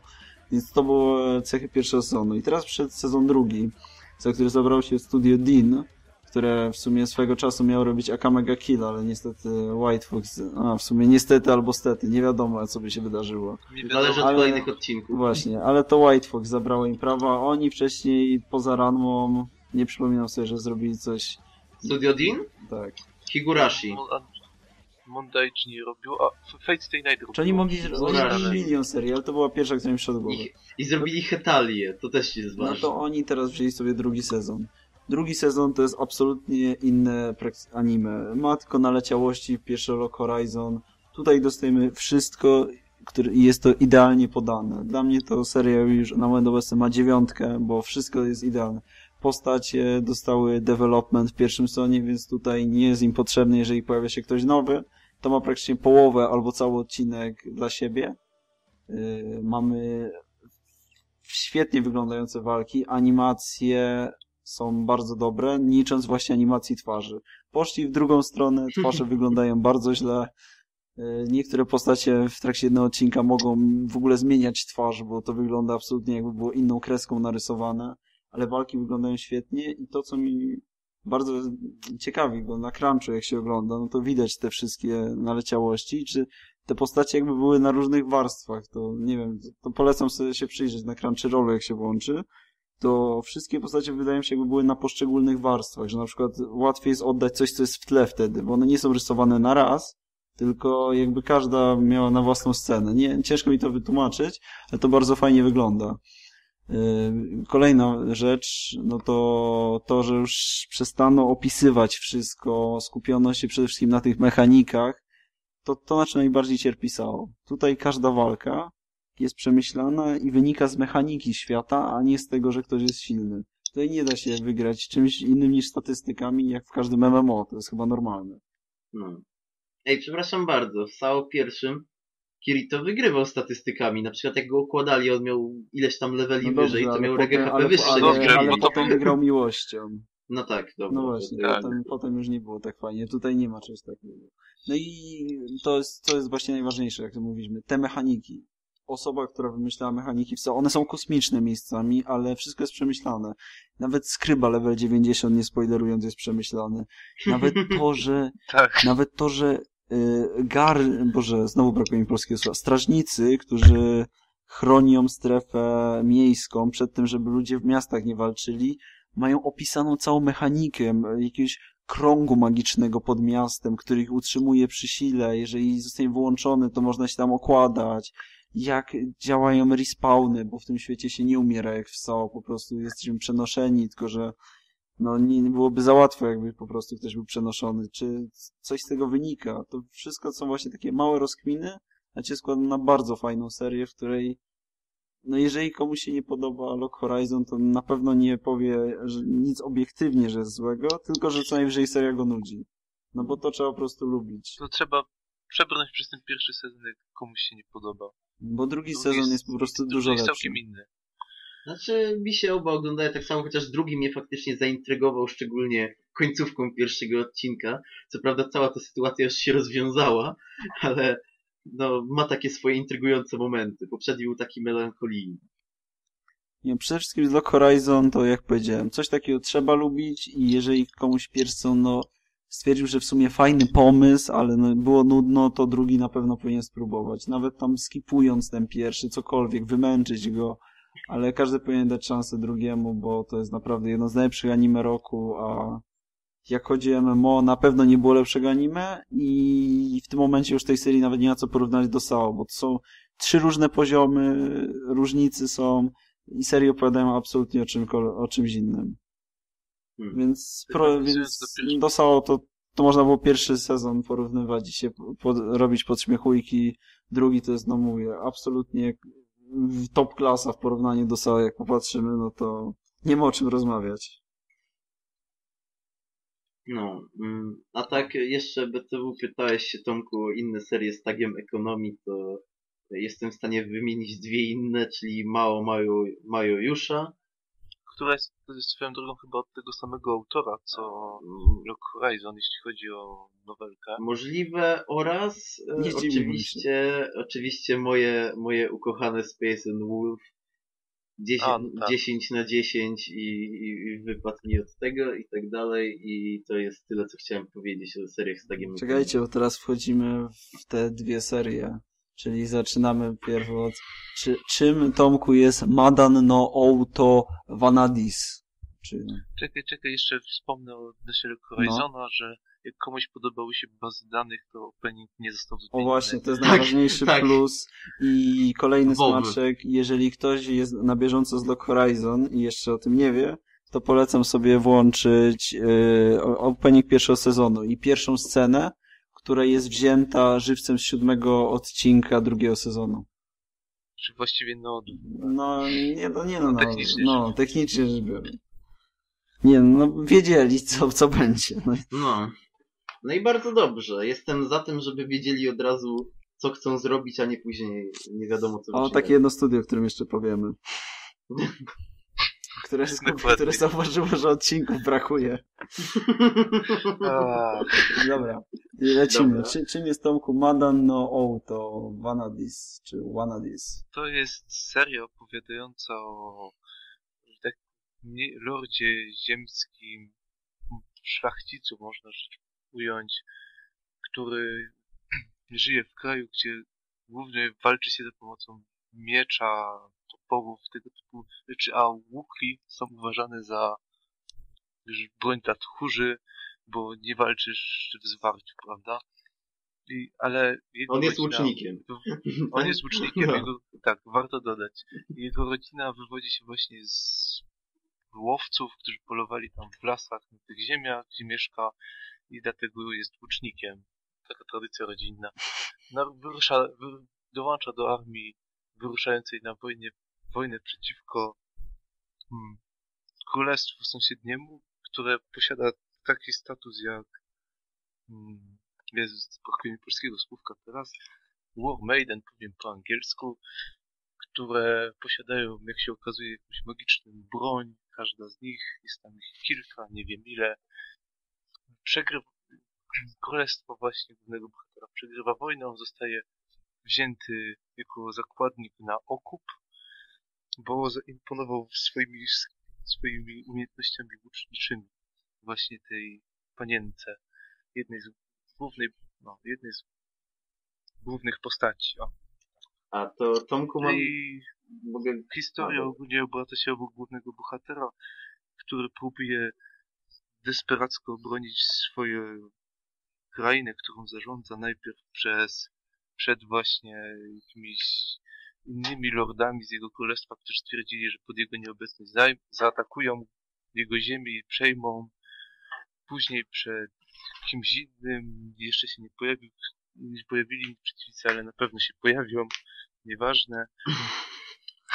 Speaker 1: Więc to były cechy pierwszego sezonu. I teraz przyszedł sezon drugi, za który zabrał się studio Dean, które w sumie swego czasu miało robić Akamega Kill, ale niestety White Fox, a w sumie niestety albo stety, nie wiadomo co by się wydarzyło.
Speaker 2: Zależy od
Speaker 1: ale-
Speaker 2: kolejnych odcinków.
Speaker 1: Właśnie, ale to White Fox zabrało im prawa, oni wcześniej poza Ranmą nie przypominam sobie, że zrobili coś
Speaker 2: Studio Dean?
Speaker 1: tak.
Speaker 2: Higurashi.
Speaker 3: Mon- a- Mondage nie robił, a Fate Stay Night robił.
Speaker 1: Czy oni mogli zrobić milion serii, ale to była pierwsza, która mi przyszła do głowy.
Speaker 2: I, I zrobili Hetalię, to też jest
Speaker 1: No
Speaker 2: ważne.
Speaker 1: to oni teraz wzięli sobie drugi sezon. Drugi sezon to jest absolutnie inne anime. Ma tylko naleciałości pierwszy rok Horizon. Tutaj dostajemy wszystko, który, i jest to idealnie podane. Dla mnie to seria już na moment obecny ma dziewiątkę, bo wszystko jest idealne. Postacie dostały development w pierwszym sezonie, więc tutaj nie jest im potrzebny, jeżeli pojawia się ktoś nowy. To ma praktycznie połowę albo cały odcinek dla siebie. Yy, mamy świetnie wyglądające walki, animacje są bardzo dobre, nie licząc właśnie animacji twarzy. Poszli w drugą stronę, twarze wyglądają bardzo źle. Yy, Niektóre postacie w trakcie jednego odcinka mogą w ogóle zmieniać twarz, bo to wygląda absolutnie jakby było inną kreską narysowane, ale walki wyglądają świetnie i to, co mi bardzo ciekawi, bo na crunchu jak się ogląda, no to widać te wszystkie naleciałości, czy te postacie jakby były na różnych warstwach, to nie wiem, to, polecam sobie się przyjrzeć na Crunchyrollu jak się włączy, to wszystkie postacie wydają się jakby były na poszczególnych warstwach, że na przykład łatwiej jest oddać coś, co jest w tle wtedy, bo one nie są rysowane na raz, tylko jakby każda miała na własną scenę. Nie, ciężko mi to wytłumaczyć, ale to bardzo fajnie wygląda. Yy, Kolejna rzecz, no to to, że już przestano opisywać wszystko, skupiono się przede wszystkim na tych mechanikach, to, to na czym najbardziej cierpi SAO. Tutaj każda walka jest przemyślana i wynika z mechaniki świata, a nie z tego, że ktoś jest silny. Tutaj nie da się wygrać czymś innym niż statystykami, jak w każdym MMO. To jest chyba normalne.
Speaker 2: No. Ej, przepraszam bardzo, w SAO pierwszym Kirito wygrywał statystykami. Na przykład jak go układali, on miał ileś tam leveli
Speaker 1: No
Speaker 2: wyżej,
Speaker 1: dobrze,
Speaker 2: to miał regę HP wyższe
Speaker 1: ale,
Speaker 2: niż
Speaker 1: ale,
Speaker 3: grał,
Speaker 1: ale
Speaker 3: to
Speaker 1: potem wygrał miłością.
Speaker 2: No tak, dobra.
Speaker 1: No właśnie,
Speaker 2: to-
Speaker 1: potem, potem już nie było tak fajnie. Tutaj nie ma czegoś takiego. No i to jest, to jest właśnie najważniejsze, jak to mówiliśmy. Te mechaniki. Osoba, która wymyślała mechaniki, one są kosmiczne miejscami, ale wszystko jest przemyślane. Nawet skryba level 90, nie spoilerując, jest przemyślany. Nawet to, że
Speaker 3: Tak.
Speaker 1: nawet to, że gar, boże, znowu brakuje mi polskiego słowa, strażnicy, którzy chronią strefę miejską przed tym, żeby ludzie w miastach nie walczyli, mają opisaną całą mechanikę jakiegoś krągu magicznego pod miastem, który ich utrzymuje przy sile. Jeżeli zostanie wyłączony, to można się tam okładać. Jak działają respawny, bo w tym świecie się nie umiera jak w SAO, po prostu jesteśmy przenoszeni, tylko że no nie, nie byłoby za łatwo, jakby po prostu ktoś był przenoszony. Czy coś z tego wynika? To wszystko są właśnie takie małe rozkminy, a cię składam na bardzo fajną serię, w której no jeżeli komuś się nie podoba Lock Horizon, to na pewno nie powie że nic obiektywnie, że jest złego, tylko że co najwyżej seria go nudzi. No bo to trzeba po prostu lubić.
Speaker 3: To trzeba przebrnąć przez ten pierwszy sezon, jak komuś się nie podoba.
Speaker 1: Bo drugi
Speaker 3: Drugi
Speaker 1: sezon
Speaker 3: jest-
Speaker 1: jest po prostu
Speaker 3: drugi
Speaker 1: dużo
Speaker 3: jest
Speaker 1: lepszy.
Speaker 3: całkiem inny.
Speaker 2: Znaczy, mi się oba oglądały tak samo, chociaż drugi mnie faktycznie zaintrygował, szczególnie końcówką pierwszego odcinka. Co prawda cała ta sytuacja już się rozwiązała, ale no, ma takie swoje intrygujące momenty. Poprzedni był taki melancholijny.
Speaker 1: Nie, przede wszystkim z Lock Horizon to jak powiedziałem, coś takiego trzeba lubić i jeżeli komuś Pierson no, stwierdził, że w sumie fajny pomysł, ale no, było nudno, to drugi na pewno powinien spróbować. Nawet tam skipując ten pierwszy, cokolwiek, wymęczyć go, ale każdy powinien dać szansę drugiemu, bo to jest naprawdę jedno z najlepszych anime roku, a jak chodzi o MMO, na pewno nie było lepszego anime i w tym momencie już tej serii nawet nie ma co porównać do SAO, bo to są trzy różne poziomy, różnicy są i serie opowiadają absolutnie o, czym, o czymś innym. Hmm. Więc, pro, więc do SAO to, to można było pierwszy sezon porównywać i się pod, robić podśmiechujki, drugi to jest, no mówię, absolutnie top klasa w porównaniu do SAO, jak popatrzymy, no to nie ma o czym rozmawiać.
Speaker 2: No, mm, a tak jeszcze BTW pytałeś się Tomku o inne serie z tagiem ekonomii, to jestem w stanie wymienić dwie inne, czyli Mao Majo, Majo Jusza.
Speaker 3: Która jest, swoją drogą chyba od tego samego autora, co Rock Horizon, jeśli chodzi o nowelkę.
Speaker 2: Możliwe oraz e, oczywiście, oczywiście moje, moje ukochane Space and Wolf 10, A, tak. 10 na 10 i, i, wypadł mi od tego i tak dalej i to jest tyle, co chciałem powiedzieć o seriach z tagiem.
Speaker 1: Czekajcie, bo teraz wchodzimy w te dwie serie, czyli zaczynamy pierw od czy, czym, Tomku, jest Madan no Outo Vanadis? Czy...
Speaker 3: Czekaj, czekaj, jeszcze wspomnę o Desherek Horizona, no. że jak komuś podobały się bazy danych, to opening nie został
Speaker 1: zmieniony. O właśnie, to jest najważniejszy tak, plus. I kolejny Boby. smaczek, jeżeli ktoś jest na bieżąco z Lock Horizon i jeszcze o tym nie wie, to polecam sobie włączyć yy, opening pierwszego sezonu i pierwszą scenę, która jest wzięta żywcem z siódmego odcinka drugiego sezonu.
Speaker 3: Czy właściwie no...
Speaker 1: No, nie, no, nie no, no, technicznie, no, technicznie rzecz biorąc. Nie, no wiedzieli, co, co będzie. No.
Speaker 2: no. No i bardzo dobrze. Jestem za tym, żeby wiedzieli od razu, co chcą zrobić, a nie później nie wiadomo co
Speaker 1: O, takie jedno studio, o którym jeszcze powiemy. które, które zauważyło, że odcinków brakuje. Dobra, lecimy. Dobra. Czy, czym jest Tomku Madan no Outo, Vanadis, czy Wanadis?
Speaker 3: To jest seria opowiadająca o tak, lordzie ziemskim, szlachcicu, można rzecz ująć, który żyje w kraju, gdzie głównie walczy się za pomocą miecza, toporów, tego typu rzeczy, a łuki są uważane za broń dla tchórzy, bo nie walczysz w zwarciu, prawda? I, ale
Speaker 2: jego on jest rodzina, łucznikiem.
Speaker 3: On jest łucznikiem, no. jego, tak, warto dodać. Jego rodzina wywodzi się właśnie z łowców, którzy polowali tam w lasach, na tych ziemiach, gdzie mieszka i dlatego jest łucznikiem. Taka tradycja rodzinna. No, wyrusza, wy, dołącza do armii wyruszającej na wojnie, wojnę przeciwko hmm, królestwu sąsiedniemu, które posiada taki status jak hmm, jest, brakuje mi polskiego słówka teraz, War Maiden, powiem po angielsku, które posiadają, jak się okazuje, jakąś magiczną broń, każda z nich, jest tam ich kilka, nie wiem ile, przegrywa, królestwo właśnie głównego bohatera przegrywa wojnę, on zostaje wzięty jako zakładnik na okup, bo zaimponował swoimi, swoimi umiejętnościami łuczniczymi właśnie tej panience, jednej z głównej, no, jednej z głównych postaci. O.
Speaker 2: A to Tomku mam...
Speaker 3: I mogę... historia ogólnie obraca się obok głównego bohatera, który próbuje desperacko obronić swoje krainę, którą zarządza najpierw przez, przed właśnie jakimiś innymi lordami z jego królestwa, którzy stwierdzili, że pod jego nieobecność za, zaatakują jego ziemię i przejmą. Później przed kimś innym jeszcze się nie pojawił, nie pojawili przeciwnicy, ale na pewno się pojawią. Nieważne.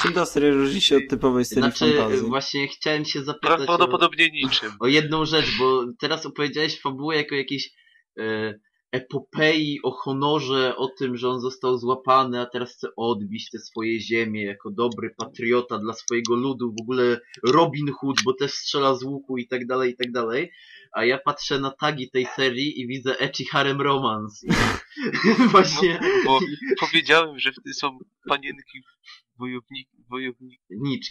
Speaker 1: Czym ta seria różni się od typowej serii znaczy, fantasy?
Speaker 2: właśnie chciałem się zapytać
Speaker 3: Prawdopodobnie o, niczym.
Speaker 2: O jedną rzecz, bo teraz opowiedziałeś fabułę jako jakiś e, epopei o honorze, o tym, że on został złapany, a teraz chce odbić te swoje ziemie jako dobry patriota dla swojego ludu, w ogóle Robin Hood, bo też strzela z łuku i tak dalej, i tak dalej. A ja patrzę na tagi tej serii i widzę Ecchi Harem Romance. I właśnie
Speaker 3: No, powiedziałem, że są panienki wojownik,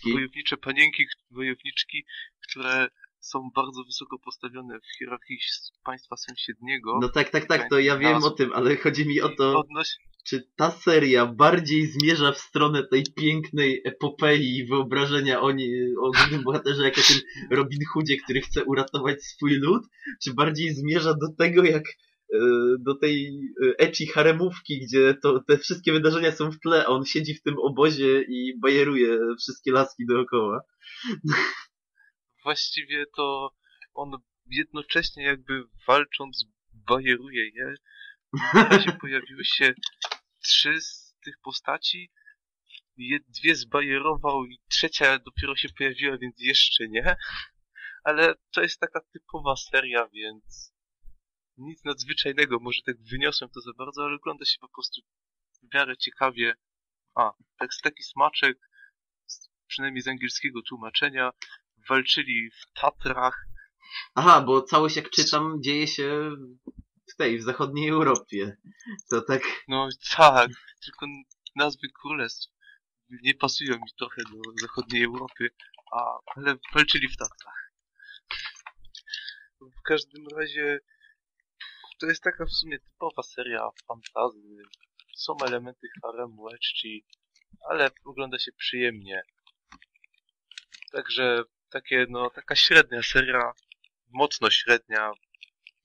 Speaker 3: wojownicze panienki, wojowniczki, które są bardzo wysoko postawione w hierarchii państwa sąsiedniego.
Speaker 2: No tak, tak, tak, to ja wiem o tym, ale chodzi mi o to,
Speaker 3: Odnoś...
Speaker 2: czy ta seria bardziej zmierza w stronę tej pięknej epopei i wyobrażenia o, nie, o głównym bohaterze jako tym Robin Hoodzie, który chce uratować swój lud, czy bardziej zmierza do tego, jak e, do tej e, ecchi haremówki, gdzie to, te wszystkie wydarzenia są w tle, a on siedzi w tym obozie i bajeruje wszystkie laski dookoła.
Speaker 3: Właściwie to on jednocześnie jakby walcząc bajeruje je. Razie pojawiły się trzy z tych postaci. Je, dwie zbajerował i trzecia dopiero się pojawiła, więc jeszcze nie. Ale to jest taka typowa seria, więc nic nadzwyczajnego. Może tak wyniosłem to za bardzo, ale ogląda się po prostu w miarę ciekawie. A, tekst taki smaczek, przynajmniej z angielskiego tłumaczenia. Walczyli w Tatrach,
Speaker 2: Aha, bo całość jak czytam dzieje się w tej, w zachodniej Europie. To tak
Speaker 3: No tak, tylko nazwy królestw nie pasują mi trochę do zachodniej Europy, a, ale walczyli w Tatrach. W każdym razie to jest taka w sumie typowa seria fantazy. Są elementy haremu, ecchi, ale ogląda się przyjemnie. Także takie, no, taka średnia seria, mocno średnia,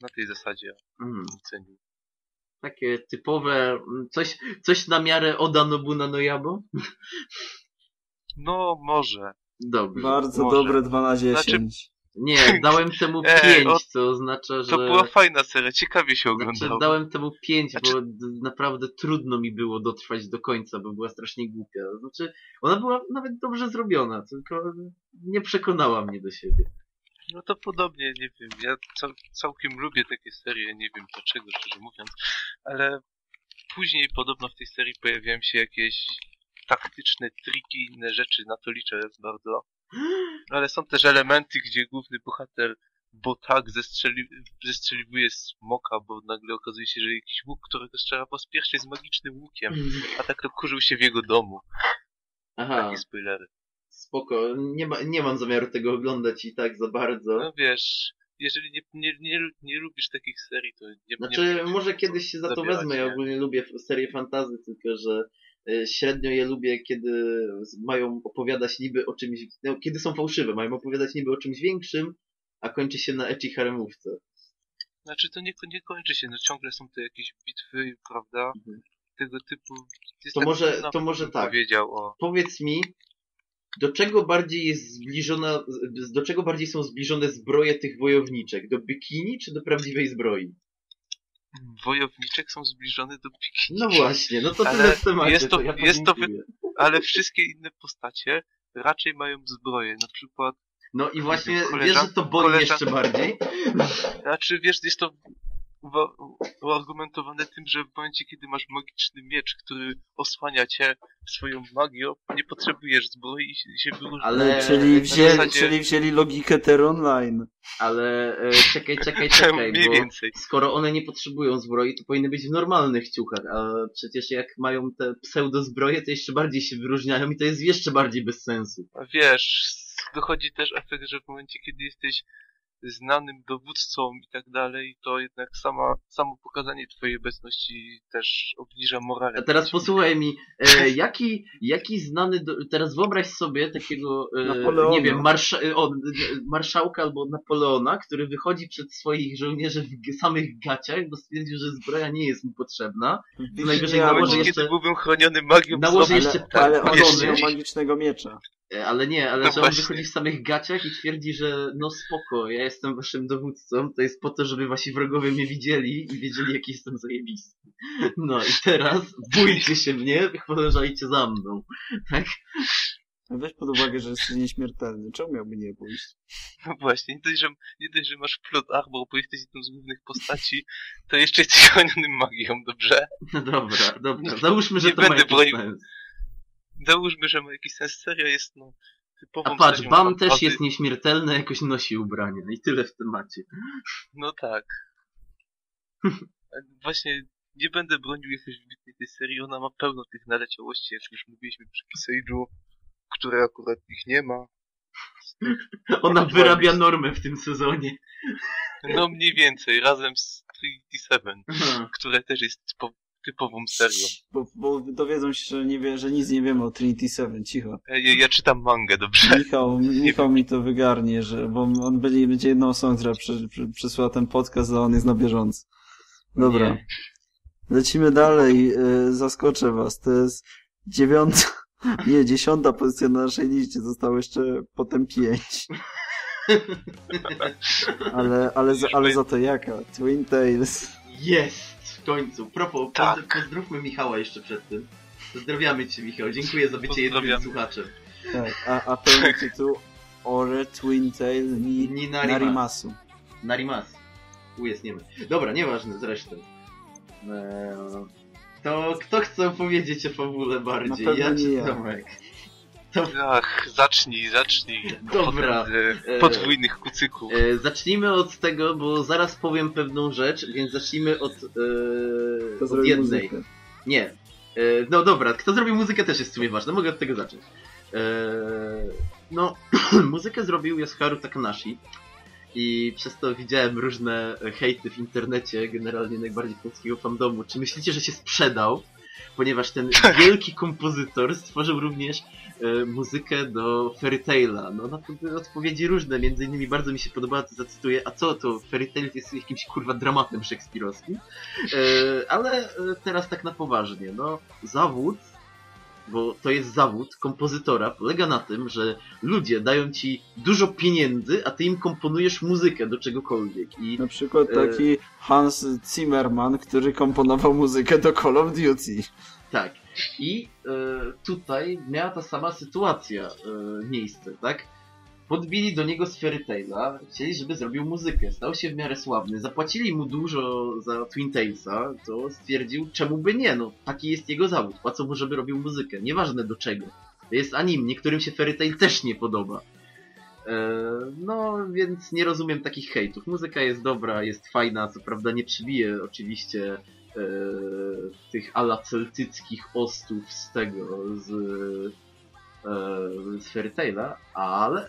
Speaker 3: na tej zasadzie
Speaker 2: mm,
Speaker 3: cenię.
Speaker 2: takie typowe, coś, coś na miarę Oda Nobuna no Yabo?
Speaker 3: No, może.
Speaker 2: Dobrze.
Speaker 1: Bardzo
Speaker 3: Może.
Speaker 1: dobre 2 na 10.
Speaker 3: Znaczy-
Speaker 2: Nie, dałem temu
Speaker 3: Ej,
Speaker 2: 5,
Speaker 3: o-
Speaker 2: co oznacza, że...
Speaker 3: To była fajna seria, ciekawie się
Speaker 2: Znaczy,
Speaker 3: oglądało.
Speaker 2: dałem temu 5,
Speaker 3: Znaczy-
Speaker 2: bo naprawdę trudno mi było dotrwać do końca, bo była strasznie głupia. Znaczy, ona była nawet dobrze zrobiona, tylko nie przekonała mnie do siebie.
Speaker 3: No to podobnie, nie wiem, ja cał, całkiem lubię takie serie, nie wiem dlaczego, szczerze mówiąc, ale później podobno w tej serii pojawiają się jakieś taktyczne triki, inne rzeczy, na to liczę bardzo. Ale są też elementy, gdzie główny bohater bo tak zestrzeli, zestrzeliwuje smoka, bo nagle okazuje się, że jakiś łuk, którego strzela pospiesznie z magicznym łukiem, a tak to kurzył się w jego domu.
Speaker 2: Aha,
Speaker 3: Takie spoilery.
Speaker 2: spoko. Nie, ma, nie mam zamiaru tego oglądać i tak za bardzo.
Speaker 3: No wiesz, jeżeli nie, nie, nie, nie lubisz takich serii, to nie nie
Speaker 2: Znaczy, może kiedyś się za to wezmę. Ja
Speaker 3: nie?
Speaker 2: ogólnie lubię serie fantazy, tylko że średnio je lubię, kiedy mają opowiadać niby o czymś, no, kiedy są fałszywe, mają opowiadać niby o czymś większym, a kończy się na ecchi haremówce.
Speaker 3: Znaczy to nie, nie kończy się, no ciągle są to jakieś bitwy, prawda?
Speaker 2: Mhm.
Speaker 3: Tego typu.
Speaker 2: To może- to może tak.
Speaker 3: Powiedział o.
Speaker 2: Powiedz mi, do czego bardziej jest zbliżona, do czego bardziej są zbliżone zbroje tych wojowniczek? Do bikini czy do prawdziwej zbroi?
Speaker 3: Wojowniczek są zbliżone do bikini.
Speaker 2: No właśnie, no to tyle w temacie,
Speaker 3: jest to-
Speaker 2: to ja
Speaker 3: jest to. Ale wszystkie inne postacie raczej mają zbroję. Na przykład,
Speaker 2: No i właśnie,
Speaker 3: Koleżan-
Speaker 2: wiesz, że to boli
Speaker 3: koleżan-
Speaker 2: jeszcze bardziej?
Speaker 3: znaczy wiesz, jest to uargumentowane tym, że w momencie, kiedy masz magiczny miecz, który osłania cię swoją magią, nie potrzebujesz zbroi i się- wyróżnia.
Speaker 2: Ale-
Speaker 1: czyli,
Speaker 2: na
Speaker 1: wzięli,
Speaker 3: zasadzie-
Speaker 1: czyli wzięli logikę Ter Online.
Speaker 2: Ale e, czekaj, czekaj, czekaj,
Speaker 3: Mniej
Speaker 2: bo
Speaker 3: więcej.
Speaker 2: skoro one nie potrzebują zbroi, to powinny być w normalnych ciuchach, a przecież jak mają te pseudozbroje, to jeszcze bardziej się wyróżniają i to jest jeszcze bardziej bez sensu.
Speaker 3: A wiesz, dochodzi też efekt, że w momencie, kiedy jesteś znanym dowódcą i tak dalej, to jednak sama, samo pokazanie twojej obecności też obniża morale.
Speaker 2: A teraz posłuchaj mi, e, jaki, jaki znany, do, teraz wyobraź sobie takiego, e, nie wiem, marsza, e, o, marszałka albo Napoleona, który wychodzi przed swoich żołnierzy w samych gaciach, bo stwierdził, że zbroja nie jest mu potrzebna. najwyżej
Speaker 1: Nie,
Speaker 2: nałoży jeszcze-
Speaker 3: kiedy byłbym chroniony magią,
Speaker 2: Nałoży jeszcze
Speaker 1: ale, ale on miał magicznego miecza.
Speaker 2: E, Ale nie, ale
Speaker 3: No
Speaker 2: że on
Speaker 3: właśnie.
Speaker 2: wychodzi w samych gaciach i twierdzi, że no spoko, ja jestem waszym dowódcą, to jest po to, żeby wasi wrogowie mnie widzieli i wiedzieli, jaki jestem zajebisty. No i teraz bójcie się mnie, podążajcie za mną. Tak?
Speaker 1: Weź pod uwagę, że jesteś nieśmiertelny. Czemu miałby nie pójść?
Speaker 3: No właśnie, nie dość, że, nie dość, że masz plot armor, bo jesteś jedną z głównych postaci, to jeszcze jesteś chronionym magią, dobrze?
Speaker 2: No dobra, dobra. Załóżmy, że
Speaker 3: Nie
Speaker 2: to ma
Speaker 3: będę
Speaker 2: jakiś
Speaker 3: bronił.
Speaker 2: sens.
Speaker 3: Załóżmy, że ma jakiś sens. Seria jest, no, typową
Speaker 2: A patrz, Bam też
Speaker 3: fantasy.
Speaker 2: jest nieśmiertelny, jakoś nosi ubrania. I tyle w temacie.
Speaker 3: No tak. Właśnie nie będę bronił jakoś wybitnie tej serii, ona ma pełno tych naleciałości, jak już mówiliśmy przy Kiseidżu, które akurat ich nie ma.
Speaker 2: Ona wyrabia normę w tym sezonie.
Speaker 3: No mniej więcej, razem z Trinity Seven,
Speaker 2: Aha.
Speaker 3: które też jest typo, typową serią.
Speaker 1: Bo, bo dowiedzą się, że, nie wie, że nic nie wiemy o Trinity Seven. Cicho.
Speaker 3: Ja, ja, ja czytam mangę, dobrze?
Speaker 1: Michał, Michał mi to wygarnie, że, bo on będzie, będzie jedną osobą, która przy, przy, przysłała ten podcast, a on jest na bieżąco. Dobra.
Speaker 2: Nie.
Speaker 1: Lecimy dalej. y, Zaskoczę was. To jest dziewiąta, nie, dziesiąta pozycja na naszej liście. Zostało jeszcze potem pięć. Ale, ale, za, ale za to jaka? Twin Tales.
Speaker 2: Jest! W końcu. Propos,
Speaker 3: Tak.
Speaker 2: pozdr- pozdrówmy Michała jeszcze przed tym. Pozdrawiamy Cię, Michał. Dziękuję za bycie
Speaker 3: Pozdrawiamy.
Speaker 2: słuchaczem.
Speaker 1: Tak, a, a pełny tytuł Ore Twin Tail ni
Speaker 2: Ni Narimas.
Speaker 1: Narimasu.
Speaker 2: Narimas. U jest niemy. Dobra, nieważne zresztą. Eee, to kto chce powiedzieć o fabule bardziej? Ja czy
Speaker 1: ja.
Speaker 3: Ach, zacznij, zacznij.
Speaker 2: Dobra.
Speaker 3: Potem, e,
Speaker 2: E,
Speaker 3: podwójnych kucyków.
Speaker 2: E, zacznijmy od tego, bo zaraz powiem pewną rzecz, więc zacznijmy od, e, od jednej.
Speaker 1: muzykę.
Speaker 2: Nie. E, no dobra, kto zrobił muzykę też jest w sumie ważne, mogę od tego zacząć. E, no, muzykę zrobił Yasuharu Takanashi i przez to widziałem różne hejty w internecie, generalnie najbardziej polskiego fandomu. Czy myślicie, że się sprzedał? Ponieważ ten wielki kompozytor stworzył również muzykę do Fairy Taila. No na to były odpowiedzi różne, między innymi bardzo mi się podobała, to zacytuję, a co to, Fairy Tail jest jakimś kurwa dramatem szekspirowskim? E, ale e, teraz tak na poważnie, no zawód, bo to jest zawód kompozytora, polega na tym, że ludzie dają ci dużo pieniędzy, a ty im komponujesz muzykę do czegokolwiek i
Speaker 1: Na przykład
Speaker 2: E,
Speaker 1: taki Hans Zimmerman, który komponował muzykę do Call of Duty.
Speaker 2: Tak. I e, tutaj miała ta sama sytuacja e, miejsce, tak? Podbili do niego Fairy Taila, chcieli, żeby zrobił muzykę. Stał się w miarę sławny. Zapłacili mu dużo za Twin Talesa, to stwierdził, czemu by nie? No, taki jest jego zawód. Płacą mu, żeby robił muzykę. Nieważne do czego. To jest anim. Niektórym się Fairy Tail też nie podoba. E, no, więc nie rozumiem takich hejtów. Muzyka jest dobra, jest fajna, co prawda nie przybije oczywiście tych ala celtyckich ostów z tego, z, e, z Fairy Taila, ale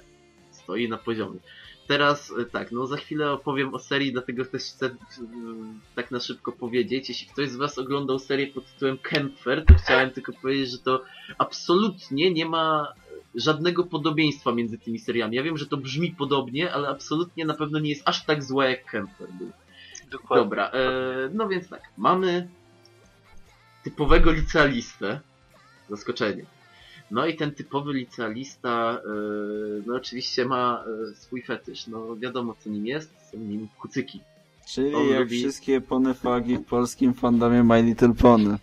Speaker 2: stoi na poziomie. Teraz e, tak, no za chwilę opowiem o serii, dlatego też chcę e, tak na szybko powiedzieć. Jeśli ktoś z Was oglądał serię pod tytułem Kempfer, to chciałem tylko powiedzieć, że to absolutnie nie ma żadnego podobieństwa między tymi seriami. Ja wiem, że to brzmi podobnie, ale absolutnie na pewno nie jest aż tak zła jak Kempfer był.
Speaker 3: Dokładnie.
Speaker 2: Dobra, e, no więc tak, mamy typowego licealistę. Zaskoczenie. No i ten typowy licealista, e, no oczywiście ma e, swój fetysz. No wiadomo co nim jest, są nim kucyki.
Speaker 1: Czyli
Speaker 2: On
Speaker 1: jak
Speaker 2: lubi-
Speaker 1: wszystkie ponefagi w polskim fandomie My Little Pony.
Speaker 2: E,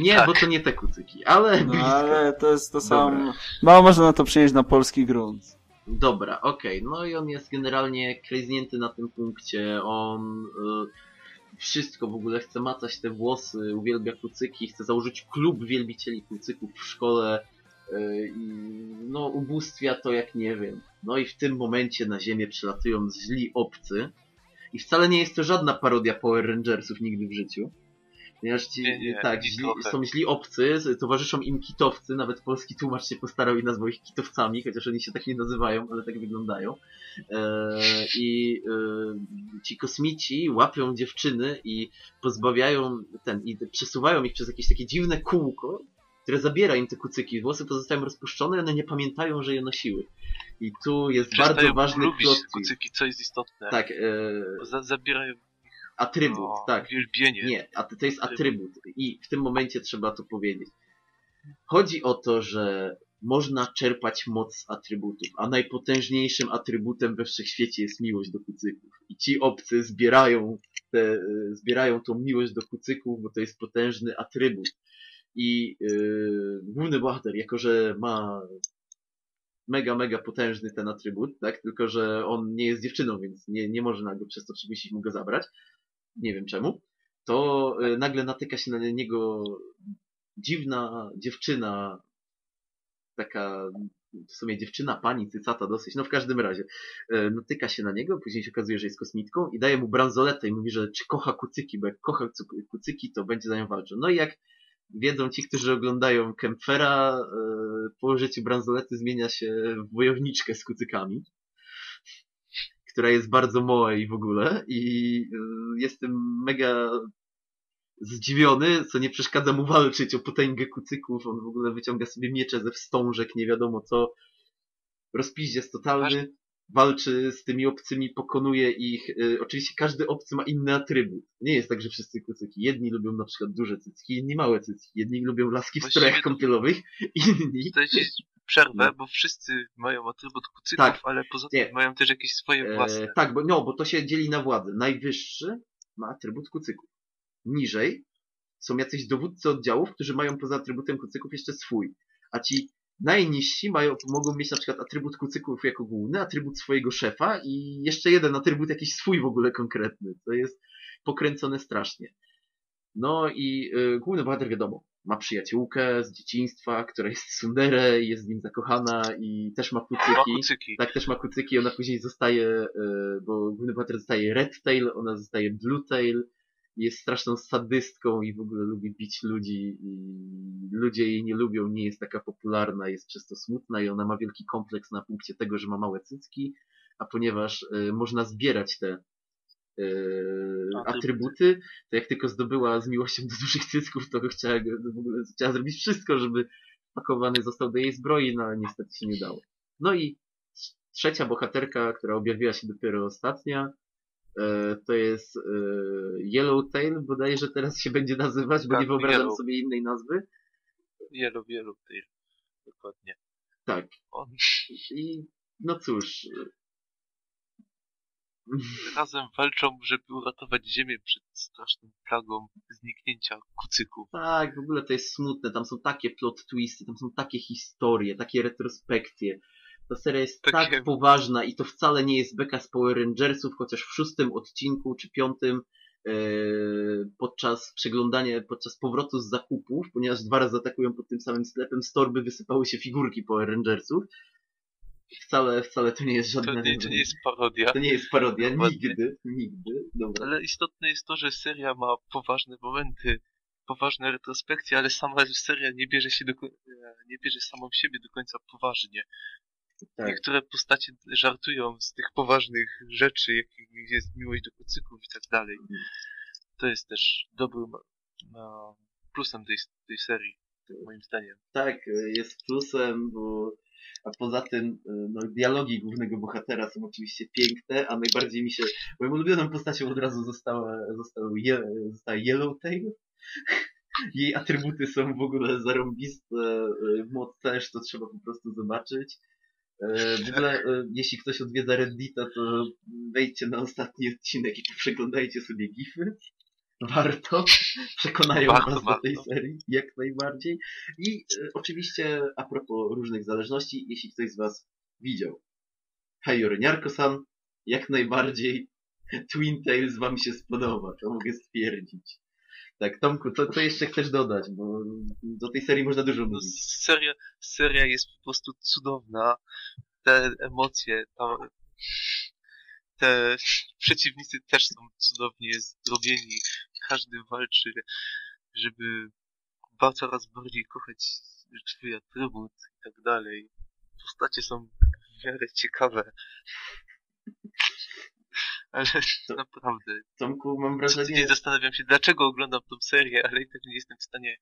Speaker 2: nie,
Speaker 3: Tak.
Speaker 2: bo to nie te kucyki, ale
Speaker 1: No
Speaker 2: blisko.
Speaker 1: ale to jest to samo. Mało można na to przyjąć na polski grunt.
Speaker 2: Dobra, okej. No i on jest generalnie kreznięty na tym punkcie. On e, wszystko w ogóle chce macać te włosy, uwielbia kucyki, chce założyć klub wielbicieli kucyków w szkole. I no, ubóstwia to jak nie wiem. No i w tym momencie na ziemię przylatują źli obcy. I wcale nie jest to żadna parodia Power Rangersów nigdy w życiu. Ponieważ ci,
Speaker 3: Nie, nie,
Speaker 2: tak, źli, są źli obcy, towarzyszą im kitowcy, nawet polski tłumacz się postarał i nazwał ich kitowcami, chociaż oni się tak nie nazywają, ale tak wyglądają. E, I e, ci kosmici łapią dziewczyny i pozbawiają ten, i przesuwają ich przez jakieś takie dziwne kółko, które zabiera im te kucyki. Włosy pozostają rozpuszczone, one nie pamiętają, że je nosiły. I tu jest bardzo
Speaker 3: Przestają
Speaker 2: ważny
Speaker 3: lubić
Speaker 2: plot twist.
Speaker 3: kucyki, co jest istotne.
Speaker 2: Tak, e,
Speaker 3: Za, zabierają
Speaker 2: atrybut,
Speaker 3: no,
Speaker 2: tak.
Speaker 3: uwielbienie.
Speaker 2: Nie, a to jest atrybut i w tym momencie trzeba to powiedzieć. Chodzi o to, że można czerpać moc z atrybutów, a najpotężniejszym atrybutem we wszechświecie jest miłość do kucyków. I ci obcy zbierają, te, zbierają tą miłość do kucyków, bo to jest potężny atrybut. I yy, główny bohater, jako że ma mega, mega potężny ten atrybut, tak? Tylko, że on nie jest dziewczyną, więc nie, nie można go przez to przymusić mu go zabrać. Nie wiem czemu. To y, nagle natyka się na niego dziwna dziewczyna, taka w sumie dziewczyna, pani, cycata dosyć, no w każdym razie, e, natyka się na niego, później się okazuje, że jest kosmitką i daje mu bransoletę i mówi, że czy kocha kucyki, bo jak kocha kucyki, to będzie za nią walczył. No i jak wiedzą ci, którzy oglądają Kempfera, e, po użyciu bransolety zmienia się w wojowniczkę z kucykami, która jest bardzo mała i w ogóle i e, jestem mega zdziwiony, co nie przeszkadza mu walczyć o potęgę kucyków. On w ogóle wyciąga sobie miecze ze wstążek, nie wiadomo co. Rozpiździec totalny. Walczy z tymi obcymi, pokonuje ich. Y, oczywiście każdy obcy ma inny atrybut. Nie jest tak, że wszyscy kucyki. Jedni lubią na przykład duże cycki, inni małe cycki. Jedni lubią laski w strojach kąpielowych, inni...
Speaker 3: To jest przerwę, no. bo wszyscy mają atrybut kucyków, tak. ale poza tym nie. mają też jakieś swoje e, własne.
Speaker 2: E, tak, bo, no, bo to się dzieli na władzę. Najwyższy ma atrybut kucyków niżej są jacyś dowódcy oddziałów, którzy mają poza atrybutem kucyków jeszcze swój. A ci najniżsi mają, mogą mieć na przykład atrybut kucyków jako główny, atrybut swojego szefa i jeszcze jeden atrybut jakiś swój w ogóle konkretny. To jest pokręcone strasznie. No i y, główny bohater wiadomo, ma przyjaciółkę z dzieciństwa, która jest sundere i jest z nim zakochana i też ma kucyki. Ma
Speaker 3: kucyki.
Speaker 2: Tak, też ma kucyki. Ona później zostaje, y, bo główny bohater zostaje Red Tail, ona zostaje Blue Tail jest straszną sadystką i w ogóle lubi bić ludzi i ludzie jej nie lubią, nie jest taka popularna, jest przez to smutna i ona ma wielki kompleks na punkcie tego, że ma małe cycki, a ponieważ y, można zbierać te atrybuty, to jak tylko zdobyła z miłością do dużych cycków, to chciała, w ogóle chciała zrobić wszystko, żeby pakowany został do jej zbroi, no ale niestety się nie dało. No i trzecia bohaterka, która objawiła się dopiero ostatnia, E, to jest e, Yellowtail, bodajże teraz się będzie nazywać, bo tak, nie wyobrażam yellow. sobie innej nazwy.
Speaker 3: Yellow, Yellowtail, dokładnie.
Speaker 2: Tak. On... I no cóż.
Speaker 3: Razem walczą, żeby uratować Ziemię przed straszną plagą zniknięcia kucyków.
Speaker 2: Tak, w ogóle to jest smutne. Tam są takie plot twisty, tam są takie historie, takie retrospekcje. Ta seria jest tak, tak poważna i to wcale nie jest beka z Power Rangersów, chociaż w szóstym odcinku czy piątym e, podczas przeglądania, podczas powrotu z zakupów, ponieważ dwa razy atakują pod tym samym sklepem, z torby wysypały się figurki Power Rangersów. Wcale, wcale to nie jest żadna...
Speaker 3: To nie, to nie jest parodia.
Speaker 2: To nie jest parodia, nigdy, nigdy. Dobra.
Speaker 3: Ale istotne jest to, że seria ma poważne momenty, poważne retrospekcje, ale sama seria nie bierze się do, nie bierze samą siebie do końca poważnie. Tak. Niektóre postacie żartują z tych poważnych rzeczy, jakich jest miłość do kucyków i tak dalej. Mhm. To jest też dobrym no, plusem tej, tej serii, moim zdaniem.
Speaker 2: Tak, jest plusem, bo a poza tym no, dialogi głównego bohatera są oczywiście piękne, a najbardziej mi się... Moją ulubioną postacią od razu została, została, je, została Yellowtail. Jej atrybuty są w ogóle zarąbiste, moc też to trzeba po prostu zobaczyć. E, w ogóle, jeśli ktoś odwiedza Reddita, to wejdźcie na ostatni odcinek i przeglądajcie sobie gify. Warto. Przekonają warto, was warto. do tej serii, jak najbardziej. I e, oczywiście, a propos różnych zależności, jeśli ktoś z was widział Hayori Niarko-san, jak najbardziej Twin Tales wam się spodoba, to mogę stwierdzić. Tak, Tomku, co, co jeszcze chcesz dodać? Bo do tej serii można dużo mówić.
Speaker 3: Seria, seria jest po prostu cudowna. Te emocje, tam, te przeciwnicy też są cudownie zrobieni. Każdy walczy, żeby coraz bardziej kochać swój atrybut i tak dalej. Postacie są w miarę ciekawe. Ale to, naprawdę.
Speaker 2: Tomku, mam wrażenie...
Speaker 3: Nie zastanawiam się, dlaczego oglądam tą serię, ale i tak nie jestem w stanie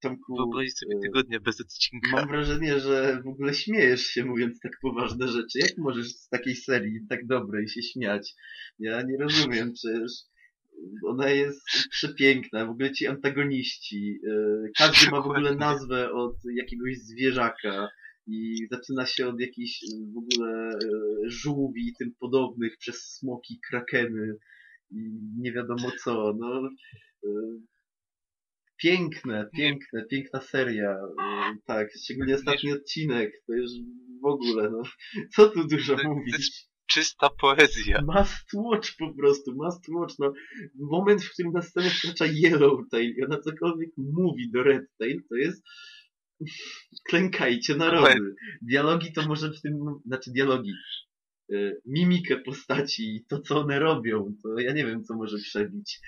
Speaker 3: Tomku, wyobrazić sobie e, tygodnia bez odcinka.
Speaker 2: Mam wrażenie, że w ogóle śmiejesz się mówiąc tak poważne rzeczy. Jak możesz z takiej serii tak dobrej się śmiać? Ja nie rozumiem, przecież ona jest przepiękna, w ogóle ci antagoniści. E, każdy ma w ogóle nazwę od jakiegoś zwierzaka i zaczyna się od jakichś w ogóle e, żółwi i tym podobnych, przez smoki, krakeny i nie wiadomo co. No, e, Piękne, piękne, piękna seria. Tak, szczególnie ostatni odcinek. To już w ogóle, no. Co tu dużo mówić.
Speaker 3: Czysta poezja.
Speaker 2: Must watch po prostu, must watch. No, moment, w którym na scenę wkracza Yellowtail i ona cokolwiek mówi do Redtail, to jest klękajcie narody. Dialogi to może w tym, znaczy dialogi, y, mimikę postaci i to, co one robią, to ja nie wiem, co może przebić.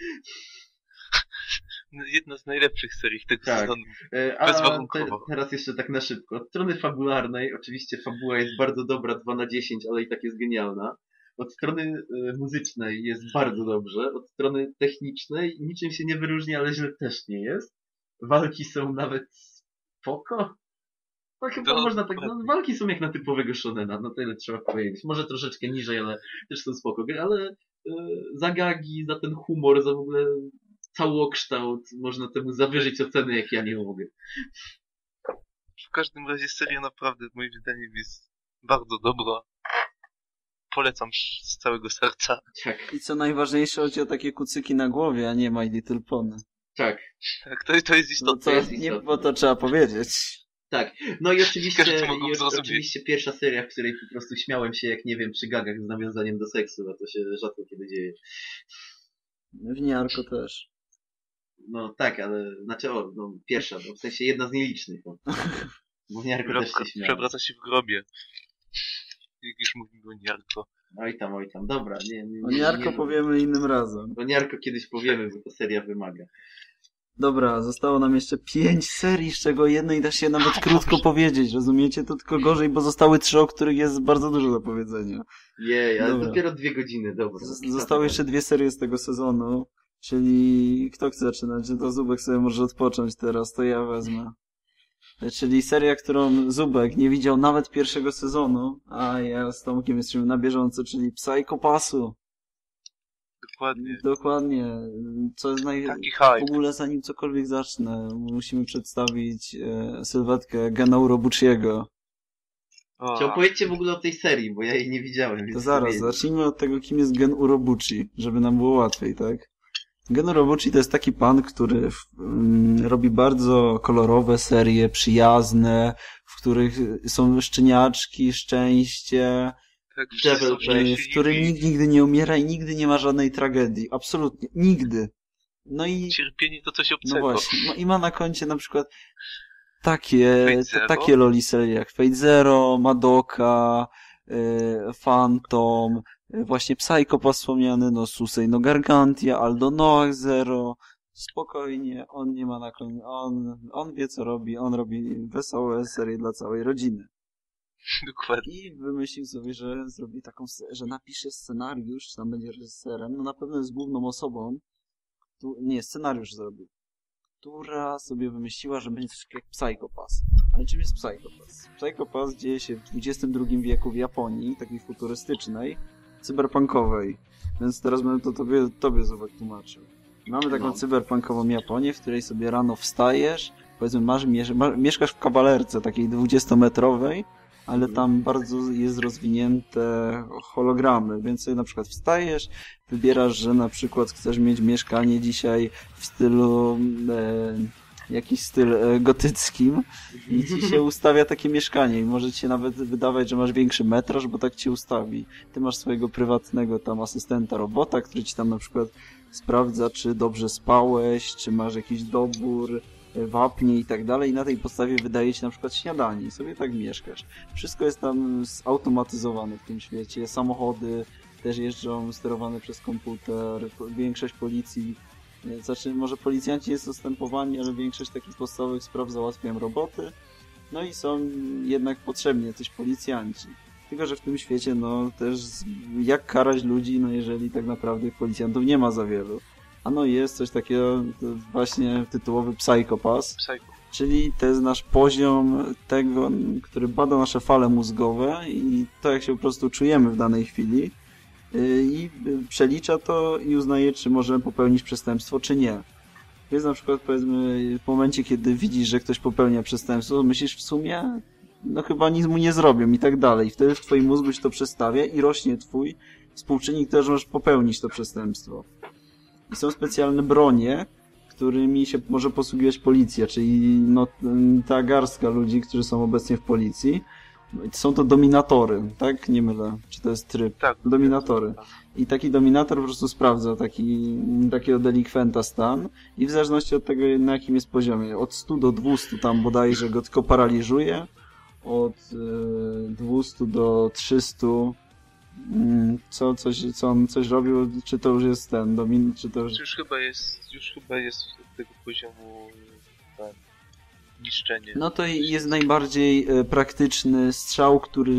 Speaker 3: No, Jedna z najlepszych serii tego
Speaker 2: Tak.
Speaker 3: sezonu.
Speaker 2: E, A te, teraz jeszcze tak na szybko. Od strony fabularnej, oczywiście fabuła jest bardzo dobra, 2 na 10, ale i tak jest genialna. Od strony e, muzycznej jest bardzo dobrze. Od strony technicznej niczym się nie wyróżnia, ale źle też nie jest. Walki są nawet spoko. No chyba
Speaker 3: To
Speaker 2: można tak, no, walki są jak na typowego shonena, no tyle trzeba powiedzieć. Może troszeczkę niżej, ale też są spoko. Ale e, za gagi, za ten humor, za w ogóle całokształt, można temu zawyżyć oceny, jak ja nie mogę.
Speaker 3: W każdym razie seria naprawdę moim zdaniem jest bardzo dobra. Polecam z całego serca.
Speaker 2: Tak,
Speaker 1: I co najważniejsze, chodzi o takie kucyki na głowie, a nie My Little Pony.
Speaker 2: tak,
Speaker 3: Tak, to, to jest
Speaker 1: No
Speaker 3: istotne.
Speaker 1: to,
Speaker 2: jest
Speaker 1: nie,
Speaker 2: istotne.
Speaker 1: bo to trzeba powiedzieć.
Speaker 2: tak. No i oczywiście,
Speaker 3: zrozumieć.
Speaker 2: oczywiście pierwsza seria, w której po prostu śmiałem się, jak nie wiem, przy gagach z nawiązaniem do seksu, a to się rzadko kiedy dzieje.
Speaker 1: W Niarko też.
Speaker 2: No tak, ale, znaczy o, no pierwsza, no, w sensie jedna z nielicznych. No. Bo w Niarko też się śmiałem.
Speaker 3: przewraca się w grobie. Jak już mówimy o Niarko.
Speaker 2: Oj tam, oj tam, dobra. Nie, nie,
Speaker 1: O
Speaker 2: nie,
Speaker 1: Niarko
Speaker 2: nie,
Speaker 1: powiemy innym razem.
Speaker 2: O Niarko kiedyś powiemy, bo to seria wymaga.
Speaker 1: Dobra, zostało nam jeszcze pięć serii, z czego jednej da się nawet krótko powiedzieć, rozumiecie? To tylko gorzej, bo zostały trzy, o których jest bardzo dużo do powiedzenia.
Speaker 2: Jej, ale
Speaker 1: Dobra.
Speaker 2: dopiero dwie godziny, dobra.
Speaker 1: Z- Zostały jeszcze dwie serie z tego sezonu, czyli kto chce zaczynać? To Zubek sobie może odpocząć teraz, to ja wezmę. Czyli seria, którą Zubek nie widział nawet pierwszego sezonu, a ja z Tomkiem jesteśmy na bieżąco, czyli Psycho Passu.
Speaker 3: Dokładnie.
Speaker 1: Dokładnie. Co jest naj...
Speaker 3: Taki
Speaker 1: W
Speaker 3: hype.
Speaker 1: ogóle zanim cokolwiek zacznę, musimy przedstawić e, sylwetkę Gena Urobuchiego.
Speaker 3: O,
Speaker 2: Czy opowiedzcie w ogóle o tej serii, bo ja jej nie widziałem.
Speaker 1: To zaraz, zacznijmy od tego, kim jest Gen Urobuchi, żeby nam było łatwiej, tak? Gen Urobuchi to jest taki pan, który mm, robi bardzo kolorowe serie, przyjazne, w których są szczeniaczki, szczęście,
Speaker 3: tak,
Speaker 2: Devil
Speaker 1: e, w którym nikt nigdy nie umiera i nigdy nie ma żadnej tragedii. Absolutnie. Nigdy. No i
Speaker 3: Cierpienie to coś
Speaker 1: No
Speaker 3: obcego.
Speaker 1: właśnie. No i ma na koncie na przykład takie, takie loli serie jak Fate Zero, Madoka, y, Phantom, y, właśnie Psychopath wspomniany, no Susei no Gargantia, Aldo Noah Zero. Spokojnie, on nie ma na on, on wie co robi, on robi wesołe serie dla całej rodziny.
Speaker 3: Dokładnie.
Speaker 1: I wymyślił sobie, że zrobi taką, że napisze scenariusz, czy tam będzie reżyserem, no na pewno jest główną osobą, tu, nie, scenariusz zrobił, która sobie wymyśliła, że będzie coś jak Psychopass. Ale czym jest Psychopass? Psychopass dzieje się w XXI wieku w Japonii, takiej futurystycznej, cyberpunkowej. Więc teraz będę to tobie, tobie zobacz tłumaczył. Mamy taką
Speaker 2: No.
Speaker 1: cyberpunkową Japonię, w której sobie rano wstajesz, powiedzmy masz, miesz, ma, mieszkasz w kawalerce takiej 20-metrowej, ale
Speaker 2: Mhm.
Speaker 1: tam bardzo jest rozwinięte hologramy, więc sobie na przykład wstajesz, wybierasz, że na przykład chcesz mieć mieszkanie dzisiaj w stylu e, jakiś styl e, gotyckim i ci się ustawia takie mieszkanie i może ci się nawet wydawać, że masz większy metraż, bo tak ci ustawi. Ty masz swojego prywatnego tam asystenta robota, który ci tam na przykład sprawdza, czy dobrze spałeś, czy masz jakiś dobór e, wapnie i tak dalej i na tej podstawie wydaje ci na przykład śniadanie i sobie tak mieszkasz. Wszystko jest tam zautomatyzowane w tym świecie. Samochody też jeżdżą sterowane przez komputer. Większość policji, znaczy może policjanci są zastępowani, ale większość takich podstawowych spraw załatwiają roboty. No i są jednak potrzebni jacyś policjanci. Tylko, że w tym świecie, no też jak karać ludzi, no jeżeli tak naprawdę policjantów nie ma za wielu. A no jest coś takiego, właśnie tytułowy Psychopass,
Speaker 3: Psycho.
Speaker 1: Czyli to jest nasz poziom tego, który bada nasze fale mózgowe i to, jak się po prostu czujemy w danej chwili i yy, przelicza to i uznaje, czy możemy popełnić przestępstwo, czy nie. Więc na przykład powiedzmy w momencie, kiedy widzisz, że ktoś popełnia przestępstwo, myślisz w sumie, no chyba nic mu nie zrobią i tak dalej. Wtedy w twoim mózgu się to przestawia i rośnie twój współczynnik, też możesz popełnić to przestępstwo. I są specjalne bronie, którymi się może posługiwać policja, czyli no, ta garstka ludzi, którzy są obecnie w policji. Są to dominatory, tak? Nie mylę. Czy to jest tryb?
Speaker 3: Tak.
Speaker 1: Dominatory. I taki dominator po prostu sprawdza taki, takiego delikwenta stan i w zależności od tego, na jakim jest poziomie, od 100 do 200 tam bodajże go tylko paraliżuje, od y, 200 do 300 mm, co, coś, co on coś robił, czy to już jest ten, domin, czy to już...
Speaker 3: Już chyba jest, już chyba jest tego poziomu ten, niszczenie.
Speaker 1: No to jest najbardziej e, praktyczny strzał, który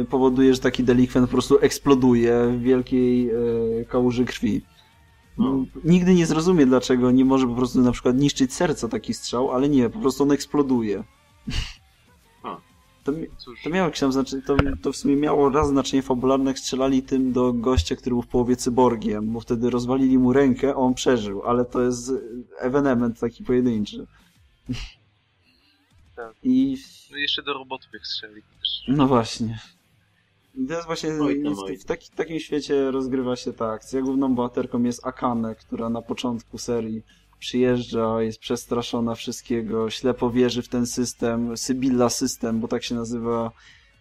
Speaker 1: e, powoduje, że taki delikwent po prostu eksploduje w wielkiej e, kałuży krwi.
Speaker 2: No.
Speaker 1: Nigdy nie zrozumie, dlaczego nie może po prostu na przykład niszczyć serca taki strzał, ale nie, po prostu on eksploduje.
Speaker 2: A.
Speaker 1: To,
Speaker 3: Cóż,
Speaker 1: to miało tam znaczenie, to, to w sumie miało raz znaczenie fabularne, jak strzelali tym do gościa, który był w połowie cyborgiem, bo wtedy rozwalili mu rękę, a on przeżył, ale to jest ewenement taki pojedynczy.
Speaker 3: Tak.
Speaker 1: I
Speaker 3: no jeszcze do robotów jak strzeli też.
Speaker 1: no właśnie. I to jest właśnie
Speaker 2: Oj tam,
Speaker 1: w,
Speaker 2: oj.
Speaker 1: w taki, takim świecie rozgrywa się ta akcja. Główną bohaterką jest Akane, która na początku serii przyjeżdża, jest przestraszona wszystkiego, ślepo wierzy w ten system, Sybilla System, bo tak się nazywa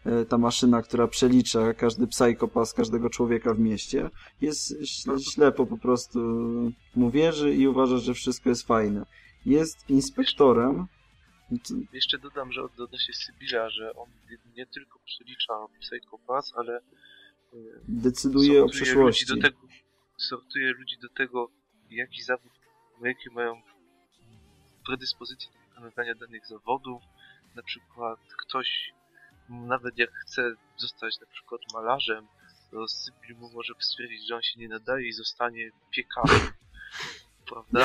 Speaker 1: e, ta maszyna, która przelicza każdy psychopas każdego człowieka w mieście. Jest śle- ślepo po prostu mu wierzy i uważa, że wszystko jest fajne. Jest inspektorem.
Speaker 3: Jeszcze dodam, że od- odnośnie Sybilla, że on nie, tylko przelicza psychopas, ale y,
Speaker 1: Decyduje o przyszłości.
Speaker 3: Ludzi do tego, sortuje ludzi do tego, jaki zawód, jakie mają predyspozycje do wykonywania danych zawodów. Na przykład ktoś, nawet jak chce zostać na przykład malarzem, to Sybil mu może stwierdzić, że on się nie nadaje i zostanie piekarzem. Prawda?